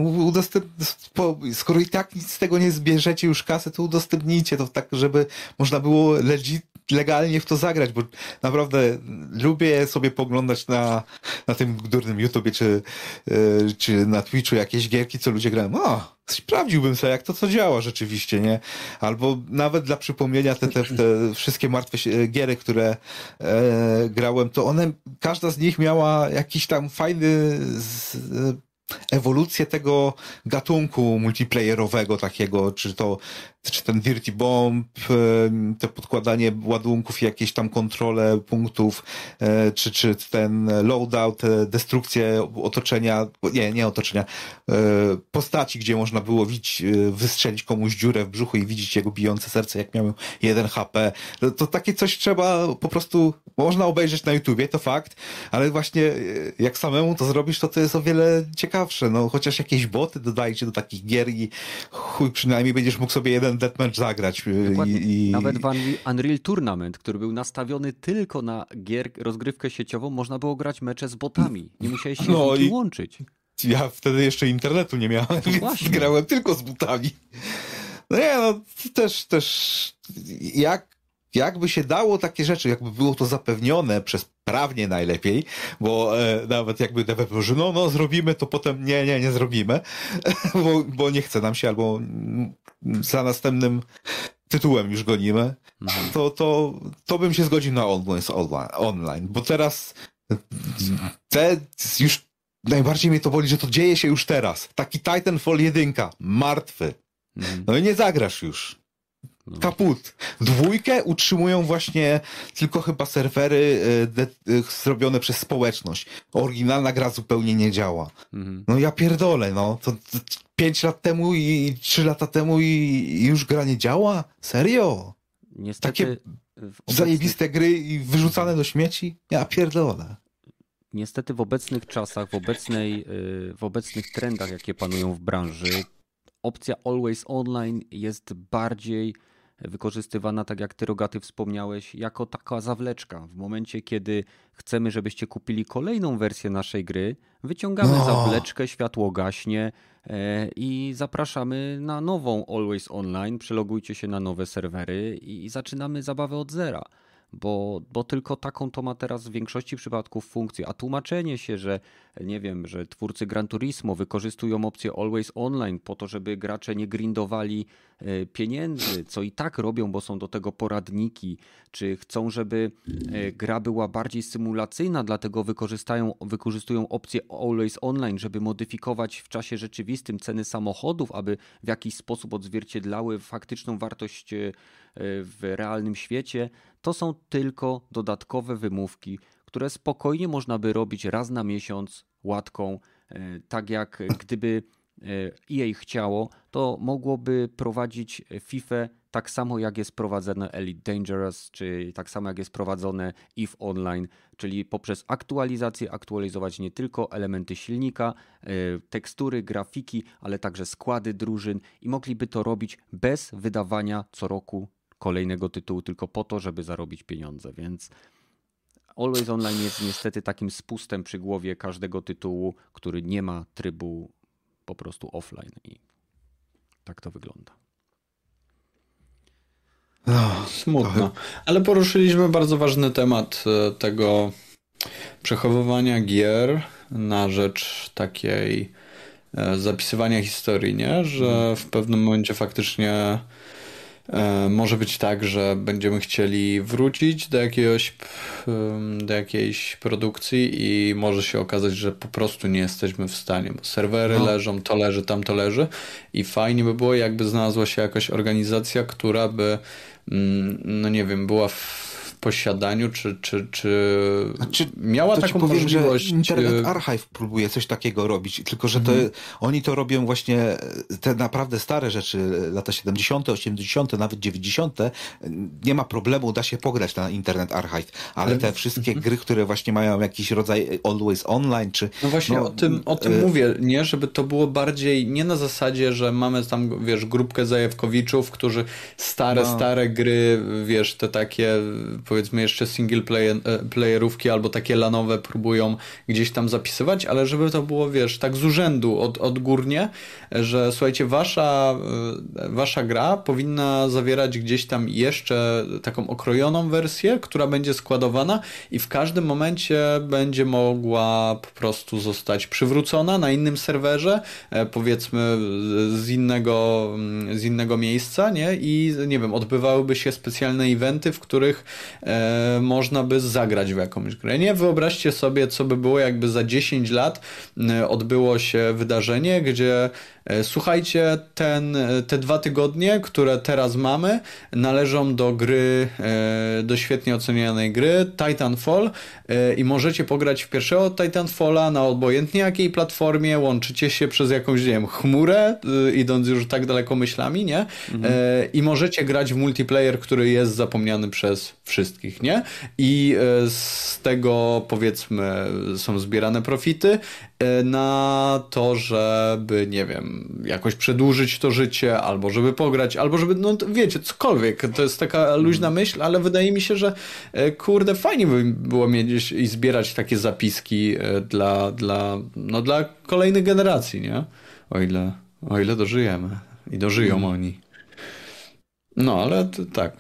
skoro i tak nic z tego nie zbierzecie już kasy, to udostępnijcie to tak, żeby można było legit, legalnie w to zagrać, bo naprawdę lubię sobie poglądać na, na tym durnym YouTubie czy, yy, czy na Twitchu jakieś gierki, co ludzie grają. O, sprawdziłbym sobie, jak to co działa rzeczywiście, nie? Albo nawet dla przypomnienia te, te, te wszystkie martwe giery, które e, grałem, to one, każda z nich miała jakiś tam fajny z, ewolucję tego gatunku multiplayerowego takiego, czy to czy ten Dirty Bomb, te podkładanie ładunków, jakieś tam kontrole punktów, e, czy, czy ten loadout, destrukcję otoczenia, nie, nie otoczenia, e, postaci, gdzie można było widzieć, e, wystrzelić komuś dziurę w brzuchu i widzieć jego bijące serce, jak miałem jeden HP. To takie coś trzeba po prostu, można obejrzeć na YouTubie, to fakt, ale właśnie jak samemu to zrobisz, to to jest o wiele ciekawsze. No, chociaż jakieś boty dodajcie do takich gier i chuj, przynajmniej będziesz mógł sobie jeden ten deathmatch zagrać. I, i... Nawet w Unreal Tournament, który był nastawiony tylko na gier, rozgrywkę sieciową, można było grać mecze z botami. Nie musiałeś się no i... łączyć. Ja wtedy jeszcze internetu nie miałem, no więc właśnie. grałem tylko z butami. No nie, no też, też jak jakby się dało takie rzeczy, jakby było to zapewnione przez prawnie najlepiej, bo e, nawet jakby deweloperzy, no, no, zrobimy, to potem nie, nie, nie zrobimy, bo, bo nie chce nam się, albo za następnym tytułem już gonimy, mhm. to, to, to bym się zgodził na online, bo teraz te już najbardziej mnie to boli, że to dzieje się już teraz. Taki Titanfall 1, martwy. Mhm. No i nie zagrasz już. No. Kaput. Dwójkę utrzymują właśnie tylko chyba serwery e, de, zrobione przez społeczność. Oryginalna gra zupełnie nie działa. Mhm. No ja pierdolę, no. To, to pięć lat temu i trzy lata temu i, i, już gra nie działa? Serio? Niestety Takie obecnych... zajebiste gry i wyrzucane do śmieci? Ja pierdolę. Niestety w obecnych czasach, w, obecnej, e, w obecnych trendach, jakie panują w branży, opcja Always Online jest bardziej wykorzystywana, tak jak ty Rogaty wspomniałeś, jako taka zawleczka. W momencie, kiedy chcemy, żebyście kupili kolejną wersję naszej gry, wyciągamy no. zawleczkę, światło gaśnie e, i zapraszamy na nową Always Online. Przelogujcie się na nowe serwery i zaczynamy zabawę od zera bo, bo tylko taką to ma teraz w większości przypadków funkcję. A tłumaczenie się, że nie wiem, że twórcy Gran Turismo wykorzystują opcję Always Online po to, żeby gracze nie grindowali e, pieniędzy, co i tak robią, bo są do tego poradniki, czy chcą, żeby e, gra była bardziej symulacyjna, dlatego wykorzystają, wykorzystują opcję Always Online, żeby modyfikować w czasie rzeczywistym ceny samochodów, aby w jakiś sposób odzwierciedlały faktyczną wartość e, w realnym świecie, to są tylko dodatkowe wymówki, które spokojnie można by robić raz na miesiąc łatką, e, tak jak gdyby EA chciało, to mogłoby prowadzić FIFA tak samo jak jest prowadzone Elite Dangerous, czy tak samo jak jest prowadzone EVE Online, czyli poprzez aktualizację aktualizować nie tylko elementy silnika, e, tekstury, grafiki, ale także składy drużyn i mogliby to robić bez wydawania co roku kolejnego tytułu tylko po to, żeby zarobić pieniądze, więc Always Online jest niestety takim spustem przy głowie każdego tytułu, który nie ma trybu po prostu offline i tak to wygląda. No, smutno. Ale poruszyliśmy bardzo ważny temat e, tego przechowywania gier na rzecz takiej e, zapisywania historii, nie? Że w pewnym momencie faktycznie może być tak, że będziemy chcieli wrócić do jakiegoś do jakiejś produkcji i może się okazać, że po prostu nie jesteśmy w stanie, bo serwery no. leżą, to leży, tam to leży i fajnie by było, jakby znalazła się jakaś organizacja, która by mm, no nie wiem, była w posiadaniu, czy, czy, czy znaczy, miała taką powiem, możliwość... Internet Archive próbuje coś takiego robić, tylko że to, mhm. oni to robią właśnie te naprawdę stare rzeczy, lata 70., 80., nawet 90., nie ma problemu, da się pograć na Internet Archive, ale te wszystkie mhm. gry, które właśnie mają jakiś rodzaj Always Online, czy... No właśnie no, o tym, o tym y mówię, nie? Żeby to było bardziej, nie na zasadzie, że mamy tam, wiesz, grupkę zajawkowiczów, którzy stare, no. stare gry, wiesz, te takie powiedzmy jeszcze single player, e, playerówki albo takie lanowe próbują gdzieś tam zapisywać, ale żeby to było, wiesz, tak z urzędu, od, odgórnie, że słuchajcie, wasza, e, wasza gra powinna zawierać gdzieś tam jeszcze taką okrojoną wersję, która będzie składowana i w każdym momencie będzie mogła po prostu zostać przywrócona na innym serwerze, e, powiedzmy z innego, z innego miejsca, nie? I nie wiem, odbywałyby się specjalne eventy, w których e, można by zagrać w jakąś grę. Nie wyobraźcie sobie, co by było, jakby za 10 lat e, odbyło się wydarzenie, gdzie E, słuchajcie, ten, e, te dwa tygodnie, które teraz mamy, należą do gry, e, do świetnie ocenianej gry Titanfall i możecie pograć w pierwszego Titanfalla na obojętnie jakiej platformie, łączycie się przez jakąś, nie wiem, chmurę, idąc już tak daleko myślami, nie? Mhm. I możecie grać w multiplayer, który jest zapomniany przez wszystkich, nie? I z tego, powiedzmy, są zbierane profity na to, żeby, nie wiem, jakoś przedłużyć to życie, albo żeby pograć, albo żeby, no wiecie, cokolwiek. To jest taka luźna mhm. myśl, ale wydaje mi się, że e, kurde, fajnie by było mieć i zbierać takie zapiski e, dla, dla, no, dla kolejnych generacji, nie? O ile, o ile dożyjemy. I dożyją mm. oni. No, ale to, tak.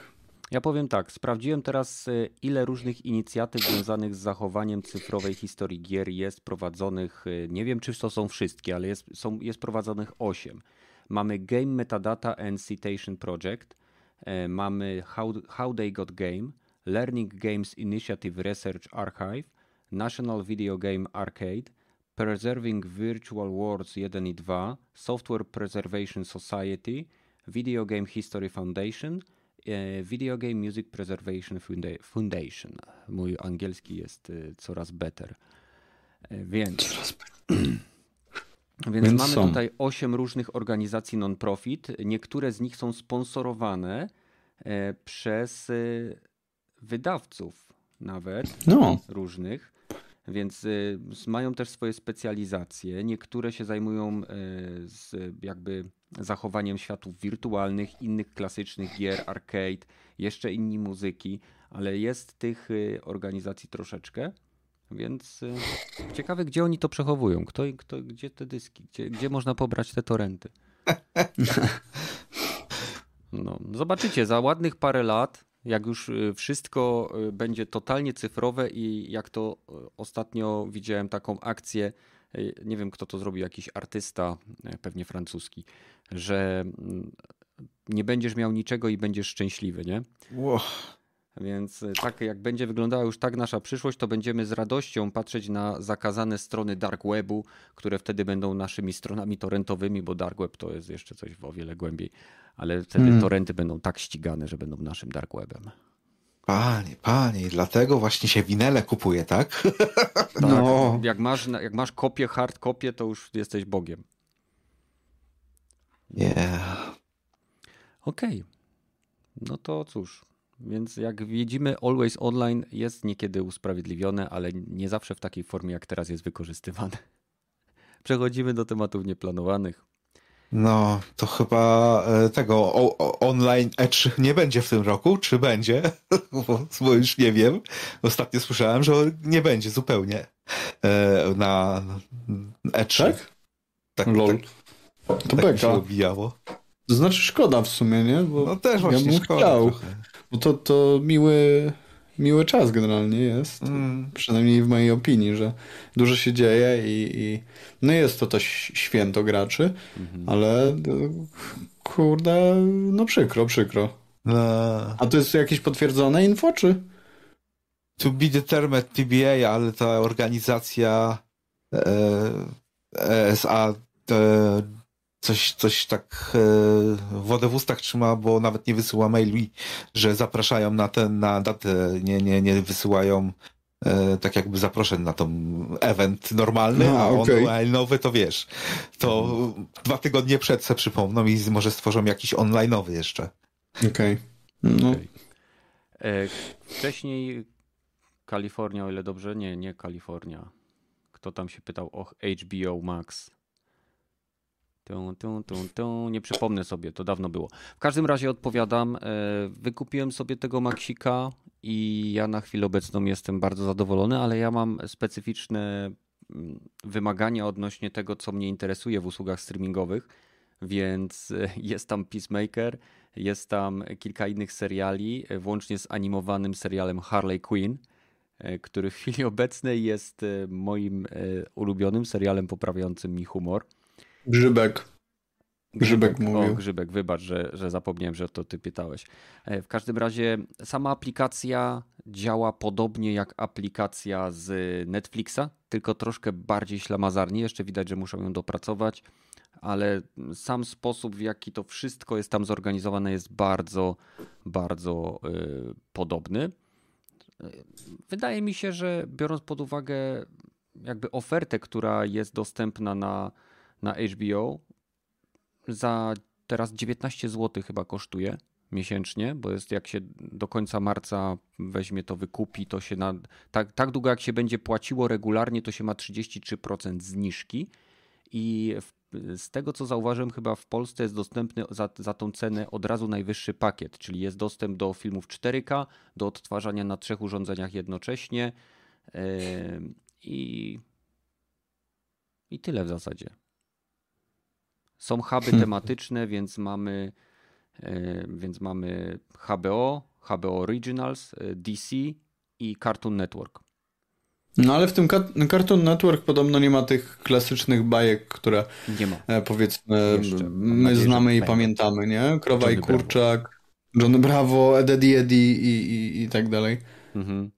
Ja powiem tak, sprawdziłem teraz, y, ile różnych inicjatyw związanych z zachowaniem cyfrowej historii gier jest prowadzonych. Y, nie wiem, czy to są wszystkie, ale jest, są, jest prowadzonych 8. Mamy Game Metadata and Citation Project, y, mamy How, How They Got Game, Learning Games Initiative Research Archive, National Video Game Arcade, Preserving Virtual Worlds 1 i 2, Software Preservation Society, Video Game History Foundation – E, Video Game Music Preservation Foundation. Mój angielski jest e, coraz better. E, więc, więc, mamy są. tutaj osiem różnych organizacji non-profit. Niektóre z nich są sponsorowane przez wydawców nawet no. różnych. Więc mają też swoje specjalizacje. Niektóre się zajmują z jakby zachowaniem światów wirtualnych, innych klasycznych gier, arcade, jeszcze inni muzyki, ale jest tych y, organizacji troszeczkę. Więc y, ciekawe, gdzie oni to przechowują, kto, kto, gdzie te dyski, gdzie, gdzie można pobrać te torenty. No, zobaczycie, za ładnych parę lat, jak już y, wszystko będzie totalnie cyfrowe i jak to ostatnio widziałem taką akcję, nie wiem kto to zrobił, jakiś artysta, pewnie francuski, że mm, nie będziesz miał niczego i będziesz szczęśliwy, nie? Wow. Więc y, tak jak będzie wyglądała już tak nasza przyszłość, to będziemy z radością patrzeć na zakazane strony dark webu, które wtedy będą naszymi stronami torrentowymi, bo dark web to jest jeszcze coś o wiele głębiej, ale wtedy hmm. torrenty będą tak ścigane, że będą naszym dark webem. Panie, panie, dlatego właśnie się winele kupuje, tak? tak no. Jak masz, jak masz kopię, hard kopię, to już jesteś Bogiem. Yeah. Okej. Okay. No to cóż. Więc jak widzimy, Always Online jest niekiedy usprawiedliwione, ale nie zawsze w takiej formie, jak teraz jest wykorzystywane. Przechodzimy do tematów nieplanowanych. No, to chyba e, tego o, o, online Edge nie będzie w tym roku, czy będzie? Bo, już nie wiem. Ostatnio słyszałem, że nie będzie zupełnie e, na Edge. Tak? Tak, Lol. Tak. To tak beka. się obijało. To znaczy szkoda w sumie, nie? Bo no też właśnie ja szkoda to, to miły, miły czas generalnie jest. Mm. Przynajmniej w mojej opinii, że dużo się dzieje i, i no jest to to święto graczy, mm -hmm. ale kurde, no przykro, przykro. No. A to jest jakieś potwierdzone info, czy? To be determined TBA, ale ta organizacja e, ESA e, coś, coś tak e, wodę w ustach trzyma, bo nawet nie wysyła maili, że zapraszają na ten, na datę, nie, nie, nie wysyłają e, tak jakby zaproszeń na tą event normalny, No, a okej. online'owy to wiesz, to dwa tygodnie przed se przypomną i może stworzą jakiś online'owy jeszcze. Okej. No, Okej. E, Wcześniej Kalifornia, o ile dobrze, nie, nie Kalifornia. Kto tam się pytał o HBO Max? Tum, tum, tum, tum. Nie przypomnę sobie, to dawno było. W każdym razie odpowiadam. e, Wykupiłem sobie tego Maxika i ja na chwilę obecną jestem bardzo zadowolony, ale ja mam specyficzne mm, wymagania odnośnie tego, co mnie interesuje w usługach streamingowych, więc e, jest tam Peacemaker, jest tam kilka innych seriali, e, włącznie z animowanym serialem Harley Quinn, który w chwili obecnej jest moim ulubionym serialem poprawiającym mi humor. Grzybek. Grzybek O, mówił. Grzybek, wybacz, że, że zapomniałem, że to ty pytałeś. E, W każdym razie sama aplikacja działa podobnie jak aplikacja z Netflixa, tylko troszkę bardziej ślamazarnie. Jeszcze widać, że muszą ją dopracować, ale sam sposób, w jaki to wszystko jest tam zorganizowane, jest bardzo, bardzo y, podobny. Y, Wydaje mi się, że biorąc pod uwagę jakby ofertę, która jest dostępna na, na HBO, za teraz 19 zł chyba kosztuje miesięcznie, bo jest jak się do końca marca weźmie to wykupi, to się na, tak, tak długo jak się będzie płaciło regularnie, to się ma 33% zniżki i w, z tego co zauważyłem chyba w Polsce jest dostępny za, za tą cenę od razu najwyższy pakiet, czyli jest dostęp do filmów 4K, do odtwarzania na trzech urządzeniach jednocześnie yy, i, i tyle w zasadzie. Są huby tematyczne, więc mamy, e, więc mamy HBO, HBO Originals, e, DC i Cartoon Network. No ale w tym Car- Cartoon Network podobno nie ma tych klasycznych bajek, które Nie ma. e, powiedzmy Jeszcze. My znamy i pamiętamy, nie? Krowa i Johnny Bravo. Kurczak, Johnny Bravo, Eddie Eddie i, i, i tak dalej. Mhm.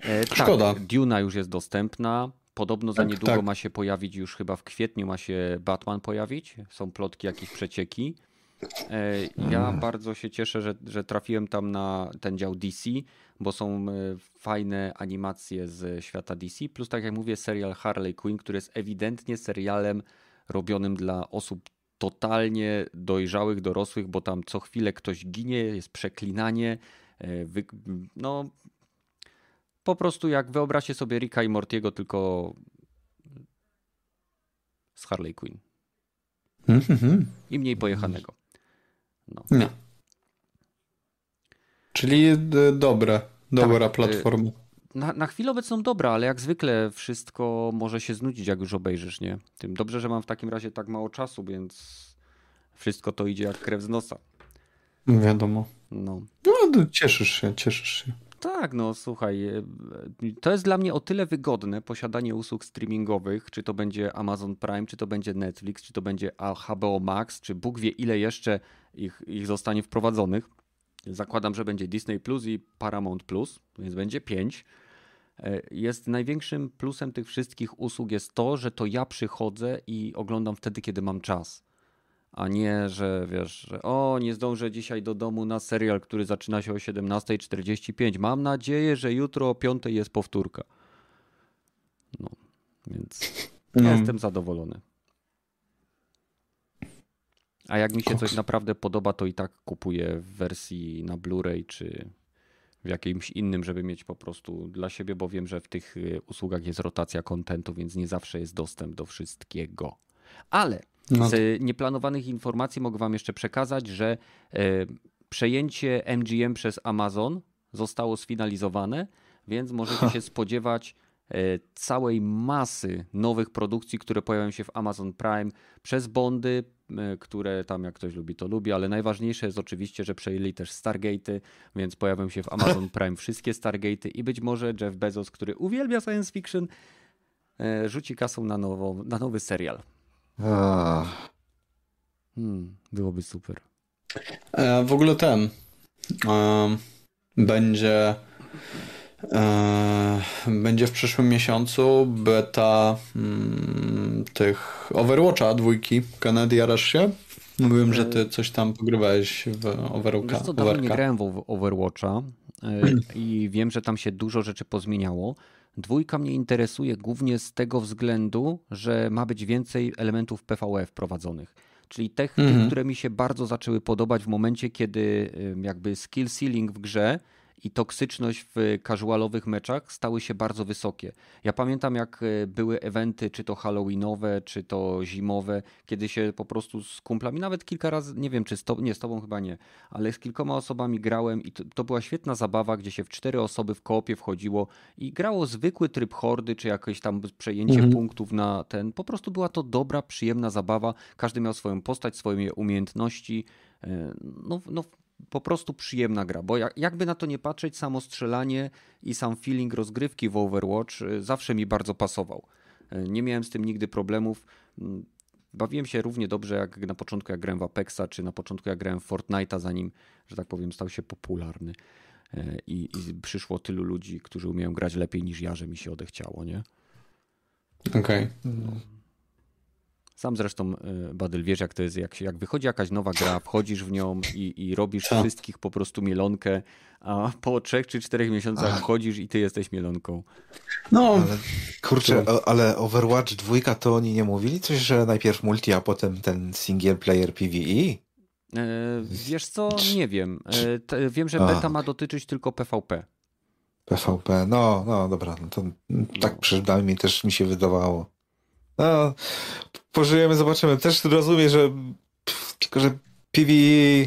E, Szkoda. Tak, Duna już jest dostępna. Podobno za Tak, niedługo tak. ma się pojawić, już chyba w kwietniu ma się Batman pojawić. Są plotki, jakieś przecieki. E, Ja bardzo się cieszę, że, że trafiłem tam na ten dział DC, bo są e, fajne animacje z świata DC. Plus, tak jak mówię, serial Harley Quinn, który jest ewidentnie serialem robionym dla osób totalnie dojrzałych, dorosłych, bo tam co chwilę ktoś ginie, jest przeklinanie. e, Wy, no, po prostu jak wyobraźcie sobie Ricka i Mortiego, tylko z Harley Quinn. Mhm. I mniej pojechanego. No. Nie. Czyli e, dobre, dobra Tak, platforma. Na, na chwilę obecną dobra, ale jak zwykle wszystko może się znudzić, jak już obejrzysz, nie? Tym dobrze, że mam w takim razie tak mało czasu, więc wszystko to idzie jak krew z nosa. Wiadomo. No. No, cieszysz się, cieszysz się. Tak, no słuchaj, e, to jest dla mnie o tyle wygodne posiadanie usług streamingowych, czy to będzie Amazon Prime, czy to będzie Netflix, czy to będzie HBO Max, czy Bóg wie ile jeszcze ich, ich zostanie wprowadzonych. Zakładam, że będzie Disney Plus i Paramount Plus, więc będzie pięć. E, Jest największym plusem tych wszystkich usług jest to, że to ja przychodzę i oglądam wtedy, kiedy mam czas. A nie, że wiesz, że o, nie zdążę dzisiaj do domu na serial, który zaczyna się o 17.45. Mam nadzieję, że jutro o 5.00 jest powtórka. No, więc No. ja jestem zadowolony. A jak mi się coś naprawdę podoba, to i tak kupuję w wersji na Blu-ray czy w jakimś innym, żeby mieć po prostu dla siebie, bo wiem, że w tych y, usługach jest rotacja kontentu, więc nie zawsze jest dostęp do wszystkiego. Ale No z nieplanowanych informacji mogę Wam jeszcze przekazać, że e, przejęcie MGM przez Amazon zostało sfinalizowane, więc możecie się spodziewać e, całej masy nowych produkcji, które pojawią się w Amazon Prime przez Bondy, które tam jak ktoś lubi, to lubi, ale najważniejsze jest oczywiście, że przejęli też Stargate'y, więc pojawią się w Amazon Prime wszystkie Stargate'y i być może Jeff Bezos, który uwielbia science fiction, e, rzuci kasą na, na nowy serial. Ach. Hmm, byłoby super. E, w ogóle ten e, będzie e, będzie w przyszłym miesiącu beta mm, tych Overwatcha dwójki. Kennedy, jarasz się? Mówiłem, że ty coś tam pogrywałeś w Overwatcha. Wiesz co, dawno nie grałem w Overwatcha i wiem, że tam się dużo rzeczy pozmieniało. Dwójka mnie interesuje głównie z tego względu, że ma być więcej elementów PvE wprowadzonych. Czyli te, mhm. które mi się bardzo zaczęły podobać w momencie, kiedy jakby skill ceiling w grze i toksyczność w casualowych meczach stały się bardzo wysokie. Ja pamiętam, jak e, były eventy, czy to halloweenowe, czy to zimowe, kiedy się po prostu z kumplami, nawet kilka razy, nie wiem, czy z tobą, nie z tobą chyba nie, ale z kilkoma osobami grałem i to, to była świetna zabawa, gdzie się w cztery osoby w koopie wchodziło i grało zwykły tryb hordy, czy jakieś tam przejęcie mhm. punktów na ten. Po prostu była to dobra, przyjemna zabawa. Każdy miał swoją postać, swoje umiejętności. E, no, no po prostu przyjemna gra, bo jakby na to nie patrzeć, samo strzelanie i sam feeling rozgrywki w Overwatch y, zawsze mi bardzo pasował. Y, nie miałem z tym nigdy problemów. Mm, bawiłem się równie dobrze jak na początku jak grałem w Apexa, czy na początku jak grałem w Fortnite'a, zanim, że tak powiem, stał się popularny. Y, I, I, przyszło tylu ludzi, którzy umieją grać lepiej niż ja, że mi się odechciało, nie? Okej. Okay. Sam zresztą, e, Badyl, wiesz jak to jest, jak, jak wychodzi jakaś nowa gra, wchodzisz w nią i, i robisz Co? wszystkich po prostu mielonkę, a po trzech czy czterech miesiącach wchodzisz i ty jesteś mielonką. No, ale, kurczę, ale Overwatch 2 to oni nie mówili coś, że najpierw multi, a potem ten single player PvE? E, wiesz co, nie wiem. E, te, wiem, że beta ma dotyczyć tylko PvP. PvP, no, no dobra, no to tak przynajmniej też mi się wydawało. No, pożyjemy, zobaczymy. Też rozumiem, że tylko, że PvE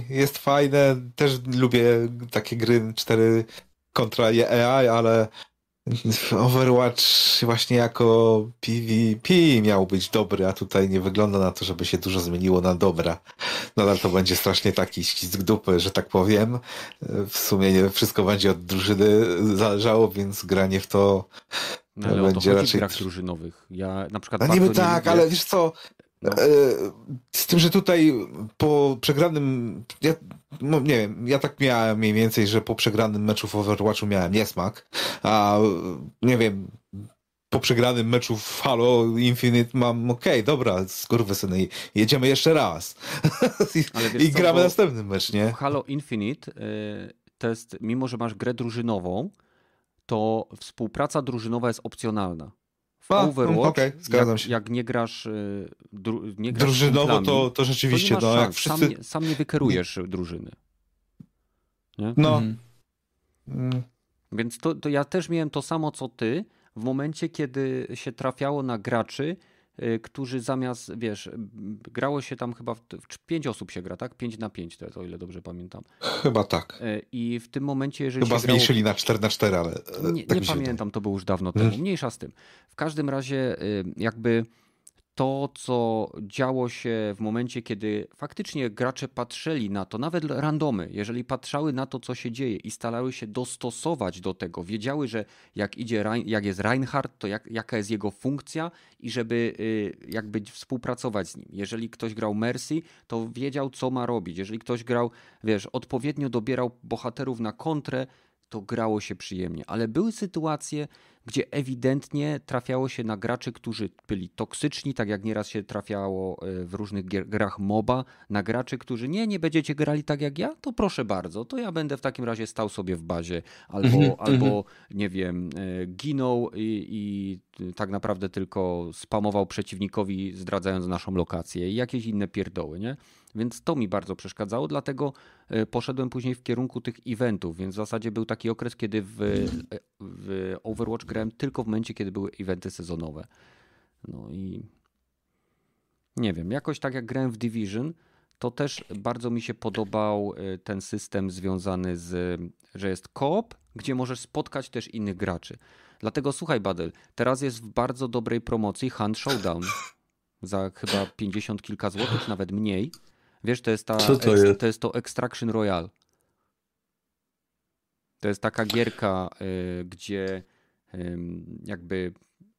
jest fajne, też lubię takie gry 4 kontra AI, ale Overwatch właśnie jako PvP miał być dobry, a tutaj nie wygląda na to, żeby się dużo zmieniło na dobra. Nadal to będzie strasznie taki ścisk dupy, że tak powiem. W sumie wszystko będzie od drużyny zależało, więc granie w to no, ale będzie raczej... grach drużynowych. Ja na przykład. No niby tak, lubię... ale wiesz co, no. E, z tym, że tutaj po przegranym, ja, no nie wiem, ja tak miałem mniej więcej, że po przegranym meczu w Overwatchu miałem niesmak, a nie wiem, po przegranym meczu w Halo Infinite mam okej, okay, dobra, skurwysyny, jedziemy jeszcze raz. I, I gramy następny mecz, nie? Halo Infinite y, to jest, mimo że masz grę drużynową, to współpraca drużynowa jest opcjonalna. W A, Overwatch, okay, jak, się. jak nie grasz, y, dru, nie grasz drużynowo, to, to rzeczywiście, to no, jak wszyscy... sam, nie, sam nie wykerujesz nie. drużyny. Nie? No. Mhm. Mm. Więc to, to ja też miałem to samo co ty w momencie, kiedy się trafiało na graczy, którzy zamiast, wiesz, grało się tam chyba, w, w pięć osób się gra, tak? Pięć na pięć, to, to o ile dobrze pamiętam. Chyba tak. Y, I w tym momencie, jeżeli Chyba zmniejszyli grało... na 4 na 4, ale... E, nie, tak nie pamiętam, to było już dawno temu. Mhm. Mniejsza z tym. W każdym razie y, jakby to, co działo się w momencie, kiedy faktycznie gracze patrzyli na to, nawet randomy, jeżeli patrzały na to, co się dzieje i starały się dostosować do tego, wiedziały, że jak idzie, jak jest Reinhardt, to jak, jaka jest jego funkcja i żeby y, jakby współpracować z nim. Jeżeli ktoś grał Mercy, to wiedział, co ma robić. Jeżeli ktoś grał, wiesz, odpowiednio dobierał bohaterów na kontrę, to grało się przyjemnie. Ale były sytuacje, gdzie ewidentnie trafiało się na graczy, którzy byli toksyczni, tak jak nieraz się trafiało e, w różnych grach MOBA, na graczy, którzy nie, nie będziecie grali tak jak ja, to proszę bardzo, to ja będę w takim razie stał sobie w bazie albo, mhm, albo mhm. nie wiem, e, ginął i, i tak naprawdę tylko spamował przeciwnikowi, zdradzając naszą lokację i jakieś inne pierdoły, nie? Więc to mi bardzo przeszkadzało, dlatego e, poszedłem później w kierunku tych eventów, więc w zasadzie był taki okres, kiedy w, w Overwatch grałem tylko w momencie, kiedy były eventy sezonowe. No i nie wiem, jakoś tak jak grałem w Division, to też bardzo mi się podobał e, ten system związany z, że jest koop, gdzie możesz spotkać też innych graczy. Dlatego słuchaj, Badel, teraz jest w bardzo dobrej promocji Hunt Showdown za chyba 50 kilka złotych, nawet mniej. Wiesz, to jest, ta, to, jest? to jest to Extraction Royale. To jest taka gierka, y, gdzie jakby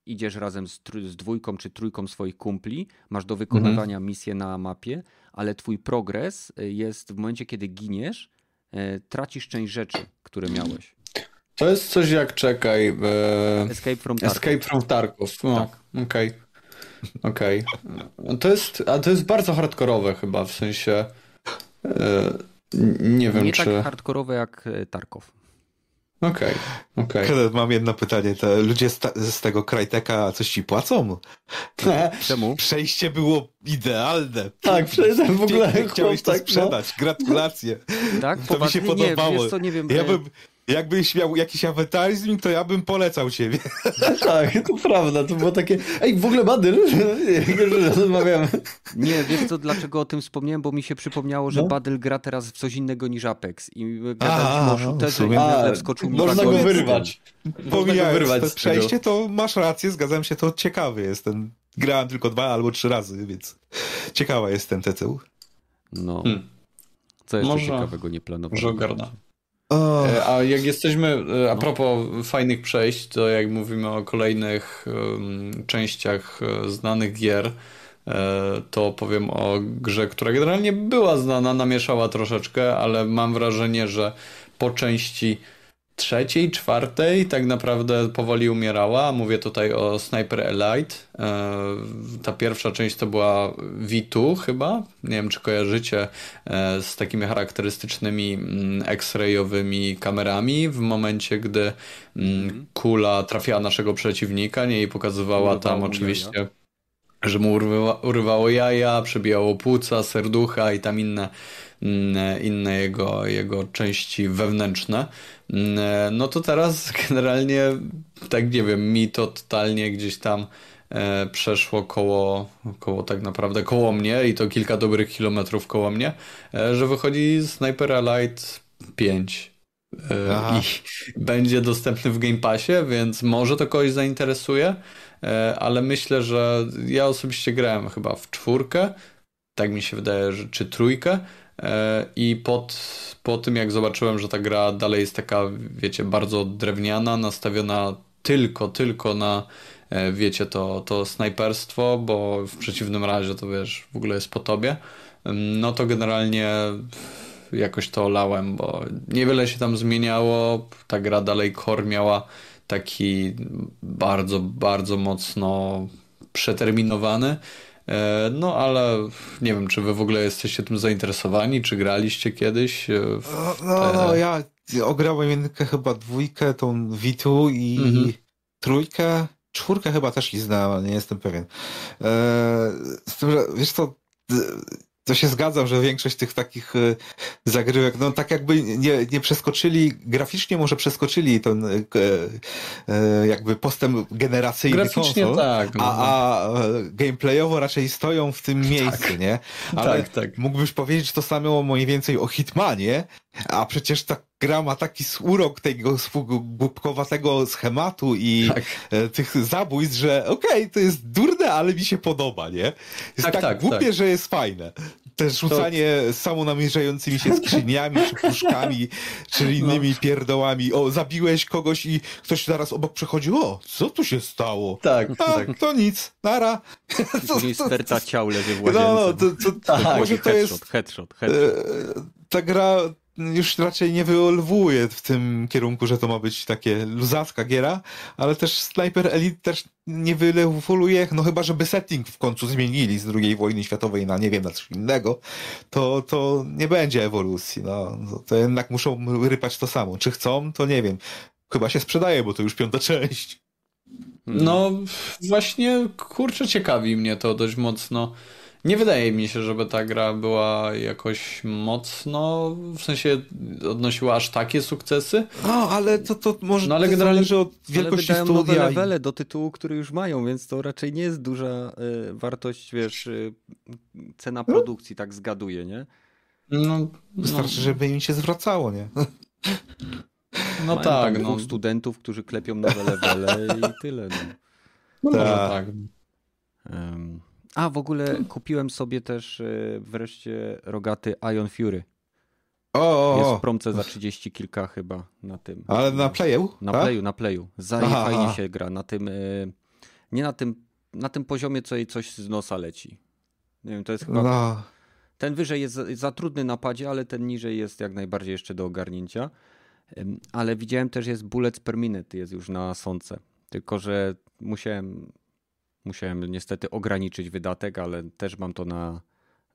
idziesz razem z, z, dwójką czy trójką swoich kumpli, masz do wykonywania mhm. misję na mapie, ale twój progres jest w momencie, kiedy giniesz, tracisz część rzeczy, które miałeś. To jest coś jak, czekaj... E... Escape from Tarkov. Escape from Tarkov, no, tak. okej. Okay. Okay. To jest, a to jest bardzo hardkorowe chyba, w sensie... E... Nie wiem, nie czy... Nie tak hardkorowe jak e, Tarkov. Okej, okay, okej. Okay. Mam jedno pytanie. To ludzie z, z tego Krajteka coś ci płacą? Czemu? Przejście było idealne. Tak, przejście w ogóle. Chciałeś to tak, no. sprzedać. No. Gratulacje. Tak, to mi się podobało. Nie, wiesz co, nie wiem. Ja bym, Jakbyś miał jakiś awetarizm, to ja bym polecał ciebie. tak, to prawda, to było takie, ej, w ogóle Badyl, rozmawiamy. Nie, wiesz co, dlaczego o tym wspomniałem, bo mi się przypomniało, że no? Badyl gra teraz w coś innego niż Apex i gadaliśmy o shooterze i wskoczył mi Można go wyrwać. Można wyrwać to przejście, to masz rację, zgadzam się, to ciekawy jest ten. Grałem tylko dwa albo trzy razy, więc ciekawa jest ten tytuł. No. Hmm. Co jeszcze Może, ciekawego nie planowałem? Może ogarnę. Oh. A jak jesteśmy, e, a no. propos fajnych przejść, to jak mówimy o kolejnych um, częściach e, znanych gier, to powiem o grze, która generalnie była znana, namieszała troszeczkę, ale mam wrażenie, że po części trzeciej, czwartej tak naprawdę powoli umierała. Mówię tutaj o Sniper Elite. E, ta pierwsza część to była V2 chyba. Nie wiem, czy kojarzycie e, z takimi charakterystycznymi mm, X-rayowymi kamerami w momencie, gdy mm, mhm. kula trafiała naszego przeciwnika, nie i pokazywała tam oczywiście jaja. że mu urywa, urywało jaja, przebijało płuca, serducha i tam inne inne jego, jego części wewnętrzne, mm, no to teraz generalnie, tak nie wiem, mi to totalnie gdzieś tam e, przeszło koło, koło tak naprawdę koło mnie i to kilka dobrych kilometrów koło mnie, e, że wychodzi Sniper Elite 5 e, Aha. i będzie dostępny w Game Passie, więc może to kogoś zainteresuje, ale myślę, że ja osobiście grałem chyba w czwórkę, tak mi się wydaje, że czy trójkę, I pod, po tym, jak zobaczyłem, że ta gra dalej jest taka, wiecie, bardzo drewniana, nastawiona tylko, tylko na, e, wiecie, to, to snajperstwo, bo w przeciwnym razie to wiesz, w ogóle jest po tobie, no to generalnie jakoś to olałem, bo niewiele się tam zmieniało. Ta gra dalej core miała taki bardzo, bardzo mocno przeterminowany. E, no ale nie wiem, czy wy w ogóle jesteście tym zainteresowani, czy graliście kiedyś? No, no, no, ja ograłem jedynkę chyba dwójkę, tą Witu i mhm. trójkę, czwórkę chyba też i znałem, nie jestem pewien. Eee, z tym, że wiesz co, to się zgadzam, że większość tych takich e, zagrywek, no tak jakby nie, nie przeskoczyli, graficznie może przeskoczyli ten e, e, jakby postęp generacyjny Graficznie konsol, tak. No. A, a gameplayowo raczej stoją w tym miejscu, tak. nie? Ale tak, tak. mógłbyś powiedzieć to samo mniej więcej o Hitmanie, a przecież ta gra ma taki urok tego głupkowatego schematu i tak. E, tych zabójstw, że okej, okay, to jest durne, ale mi się podoba, nie? Jest tak, tak, tak głupie, tak. że jest fajne. Też rzucanie to... samonamierzającymi się skrzyniami, czy puszkami, czy no. innymi no. pierdołami. O, zabiłeś kogoś i ktoś zaraz obok przechodzi. O, co tu się stało? Tak. A, tak. to nic. Nara. Później sterta ciał leży w łazience. No, to, to, tak. to, to jest... Headshot, headshot. E, ta gra już raczej nie wyolwuje w tym kierunku, że to ma być takie luzacka giera, ale też Sniper Elite też nie wyewoluuje, no chyba, żeby setting w końcu zmienili z II wojny światowej na, nie wiem, na coś innego, to, to nie będzie ewolucji, no. To jednak muszą rypać to samo. Czy chcą, to nie wiem. Chyba się sprzedaje, bo to już piąta część. No, właśnie, kurczę, ciekawi mnie to dość mocno. Nie wydaje mi się, żeby ta gra była jakoś mocno, w sensie odnosiła aż takie sukcesy. No, ale to, to może no, ale generalnie, zależy od wielkości ale studia. nowe levele do tytułu, który już mają, więc to raczej nie jest duża y, wartość, wiesz, y, cena no. produkcji, tak zgaduje, nie? No, Wystarczy, no. żeby im się zwracało, nie? No Mają tak. no. studentów, którzy klepią nowe levele i tyle. No, no tak. może tak. Um, a w ogóle kupiłem sobie też e, wreszcie rogaty Ion Fury. O, Jest w promce za 30 kilka chyba na tym. Ale na playu? Na tak? playu, na playu. Zaje fajnie się gra na tym. E, nie na tym, na tym poziomie, co jej coś z nosa leci. Nie wiem, to jest chyba... No, Ten wyżej jest za, trudny na padzie, ale ten niżej jest jak najbardziej jeszcze do ogarnięcia. Ale widziałem też jest bullets per minute, jest już na sące. Tylko, że musiałem, musiałem niestety ograniczyć wydatek, ale też mam to na,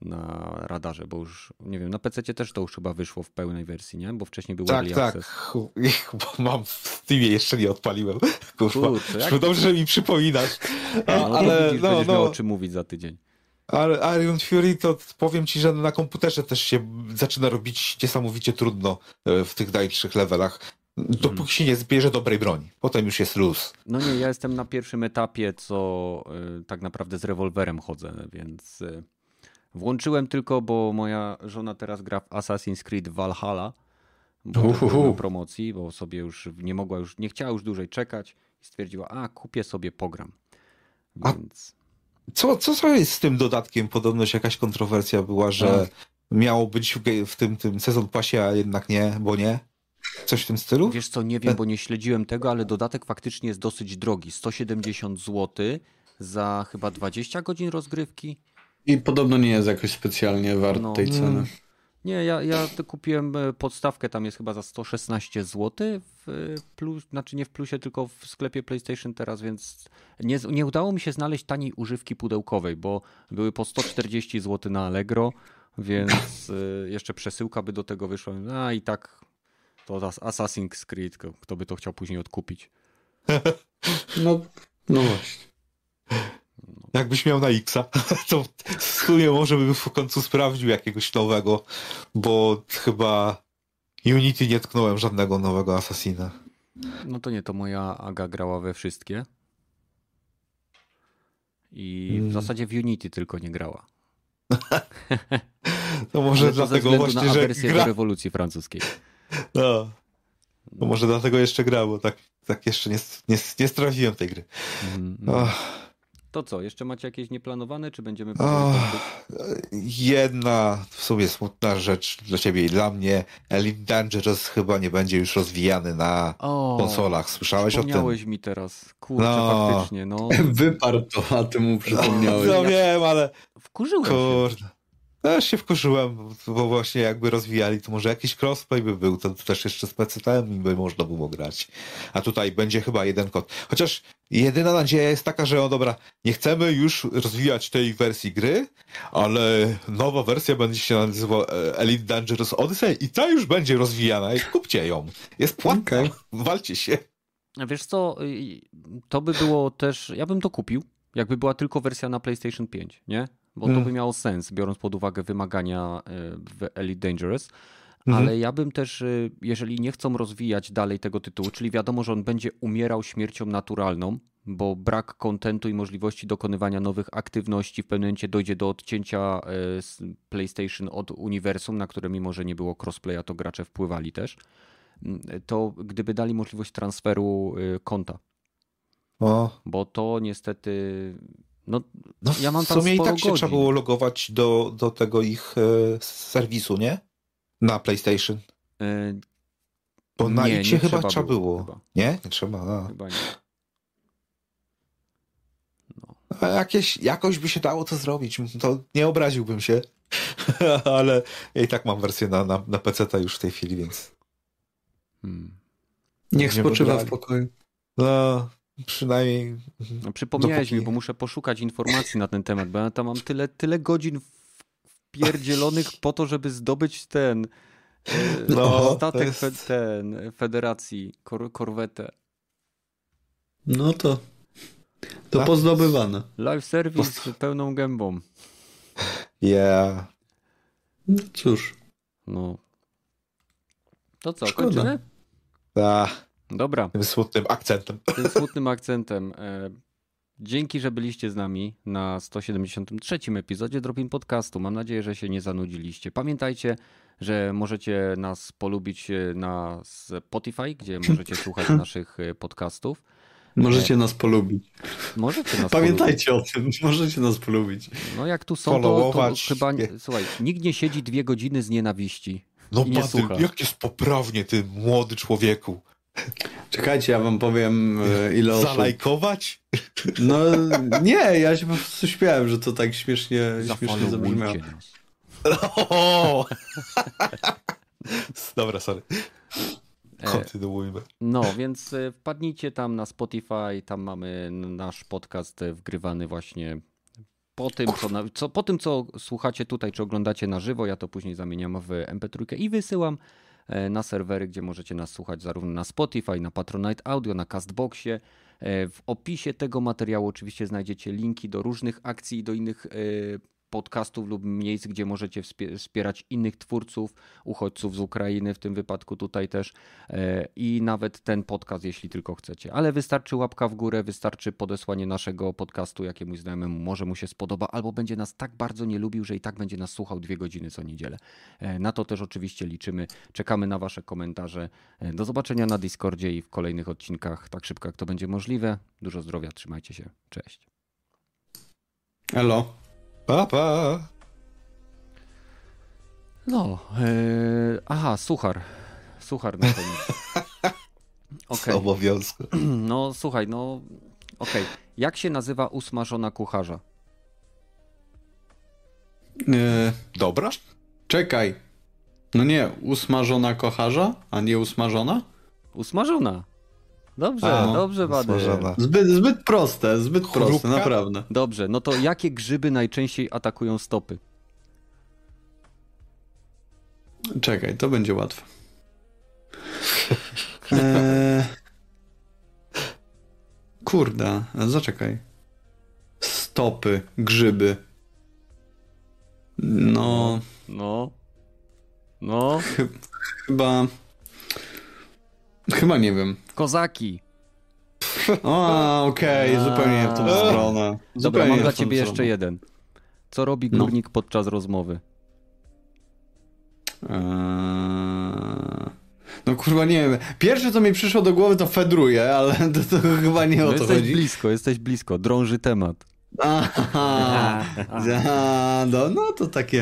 na radarze, bo już, nie wiem, na PC też to już chyba wyszło w pełnej wersji, nie? Bo wcześniej był tak, tak. Bo mam w Steamie jeszcze nie odpaliłem. Kurwa. Kurczę, Dobrze, że mi przypominasz. No, ale widzisz, no, będziesz miał no, o czym mówić za tydzień. ale Iron Fury to powiem ci, że na komputerze też się zaczyna robić niesamowicie trudno e, w tych najwyższych levelach. Dopóki się nie zbierze dobrej broni. Potem już jest luz. No nie, ja jestem na pierwszym etapie, co y, tak naprawdę z rewolwerem chodzę, więc y, włączyłem tylko, bo moja żona teraz gra w Assassin's Creed Valhalla, bo promocji, bo sobie już nie mogła już, nie chciała już dłużej czekać i stwierdziła, a kupię sobie pogram. A- Więc Co, co, co jest z tym dodatkiem? Podobność jakaś kontrowersja była, że Tak. miało być w, w tym, tym sezon pasie, a jednak nie, bo nie? Coś w tym stylu? wiesz co, nie wiem, bo nie śledziłem tego, ale dodatek faktycznie jest dosyć drogi, 170 zł za chyba 20 godzin rozgrywki. I podobno nie jest jakoś specjalnie wart No. tej ceny. Mm. Nie, ja, ja kupiłem e, podstawkę, tam jest chyba za 116 zł, w e, plus, znaczy nie w plusie, tylko w sklepie PlayStation teraz, więc nie, nie udało mi się znaleźć taniej używki pudełkowej, bo były po 140 zł na Allegro, więc e, jeszcze przesyłka by do tego wyszła. A i tak to As- Assassin's Creed, kto- by to chciał później odkupić. No, no właśnie. Jakbyś miał na Xa, to w sumie może bym w końcu sprawdził jakiegoś nowego, bo chyba Unity nie tknąłem żadnego nowego Assassina. No to nie, to moja Aga grała we wszystkie. I w Mm. zasadzie w Unity tylko nie grała. To może Ale to ze dlatego względu właśnie, na że awersję do gra... rewolucji francuskiej. No. To może dlatego jeszcze gra, bo tak, tak jeszcze nie, nie, nie strawiłem tej gry. Mm. Ach, To co, jeszcze macie jakieś nieplanowane, czy będziemy powoli jedna w sumie smutna rzecz dla ciebie i dla mnie. Elite Dangerous chyba nie będzie już rozwijany na O, konsolach. Słyszałeś o tym? Przypomniałeś mi teraz. Kurczę, No. faktycznie, no. Wyparł to, a ty mu przypomniałeś. No wiem, ale Wkurzyłem się. Kurde. Też się wkurzyłem, bo właśnie jakby rozwijali, to może jakiś crossplay by był, to też jeszcze z PC-tem by można było grać. A tutaj będzie chyba jeden kod. Chociaż jedyna nadzieja jest taka, że o dobra, nie chcemy już rozwijać tej wersji gry, ale nowa wersja będzie się nazywała e, Elite Dangerous Odyssey i ta już będzie rozwijana i kupcie ją. Jest płatna, Okej. walcie się. Wiesz co, y, to by było też, ja bym to kupił, jakby była tylko wersja na PlayStation 5, nie? Bo to Mm. by miało sens, biorąc pod uwagę wymagania y, w Elite Dangerous. Mhm. Ale ja bym też, y, jeżeli nie chcą rozwijać dalej tego tytułu, czyli wiadomo, że on będzie umierał śmiercią naturalną, bo brak kontentu i możliwości dokonywania nowych aktywności w pewnym momencie dojdzie do odcięcia y, PlayStation od uniwersum, na które mimo, że nie było crossplaya, to gracze wpływali też, mm, to gdyby dali możliwość transferu konta, O, bo to niestety, no no Ja mam w sumie i tak się godzin. trzeba było logować do, do tego ich e, serwisu, nie? Na PlayStation. y, Bo na Nie, nie chyba trzeba trzeba było, chyba. Nie? Nie trzeba. A. chyba nie. A jakieś, jakoś by się dało to zrobić. To nie obraziłbym się. Ale ja i tak mam wersję na, na, na PC już w tej chwili, więc. Hmm. Niech Nie spoczywa w pokoju. No, przynajmniej. No, przypomniałeś Dopóki- mi, bo muszę poszukać informacji na ten temat, bo ja tam mam tyle, tyle godzin wpierdzielonych po to, żeby zdobyć ten e, No, statek jest- fe, ten, federacji, kor, korwetę. No to. To Tak? pozdobywane. Live service z pełną gębą. Yeah. No cóż. No. To co, Szkoda. kończymy? A, Dobra, tym smutnym akcentem. tym smutnym akcentem. E, dzięki, że byliście z nami na 173 epizodzie Dropin Podcastu. Mam nadzieję, że się nie zanudziliście. Pamiętajcie, że możecie nas polubić e, na Spotify, gdzie możecie słuchać naszych e, podcastów. Możecie nas polubić. Możecie nas Pamiętajcie o tym. Możecie nas polubić. polubić. No jak tu są, to, to chyba... nie- Słuchaj, nikt nie siedzi dwie godziny z nienawiści. No, nie Badyl, jak jest poprawnie, ty młody człowieku. Czekajcie, ja wam powiem e, ile osób... Zalajkować? No nie, ja się po prostu śmiałem, że to tak śmiesznie, śmiesznie zabrzmiało. Zafollowujcie nas. O! Dobra, sorry. E, Kontynuujmy. No, więc e, wpadnijcie tam na Spotify, tam mamy nasz podcast wgrywany właśnie po tym, co, na, co, po tym, co słuchacie tutaj, czy oglądacie na żywo, ja to później zamieniam w MP3 i wysyłam na serwery, gdzie możecie nas słuchać zarówno na Spotify, na Patronite Audio, na Castboxie. E, W opisie tego materiału oczywiście znajdziecie linki do różnych akcji i do innych e, podcastów lub miejsc, gdzie możecie wspie- wspierać innych twórców, uchodźców z Ukrainy, w tym wypadku tutaj też e, i nawet ten podcast, jeśli tylko chcecie. Ale wystarczy łapka w górę, wystarczy podesłanie naszego podcastu jakiemuś znajomemu, może mu się spodoba, albo będzie nas tak bardzo nie lubił, że i tak będzie nas słuchał dwie godziny co niedzielę. E, Na to też oczywiście liczymy. Czekamy na Wasze komentarze. E, Do zobaczenia na Discordzie i w kolejnych odcinkach, tak szybko jak to będzie możliwe. Dużo zdrowia, trzymajcie się. Cześć. Elo. Pa, pa. No, e, aha, suchar. Suchar na koniec. Okej. obowiązku. No słuchaj, no okej. Jak się nazywa usmażona kucharza? E, Dobra? czekaj. No nie, usmażona kocharza, a nie usmażona? Usmażona. Dobrze, A, dobrze, usmażona. Zbyt, zbyt proste, zbyt proste, Chrupka? naprawdę. Dobrze, no to jakie grzyby najczęściej atakują stopy? Czekaj, to będzie łatwe. Eee... Kurde, zaczekaj. Stopy, grzyby. No, No. No. chyba... Chyba nie wiem. Kozaki. O, okej, A. zupełnie nie w tą stronę. Dobra, mam dla ciebie jeszcze stronę. jeden. Co robi No. górnik podczas rozmowy? Eee... No kurwa nie wiem. Pierwsze co mi przyszło do głowy to fedruje, ale to, to chyba nie No o to jesteś chodzi. blisko, jesteś blisko. Drąży temat. Aha, no, no to takie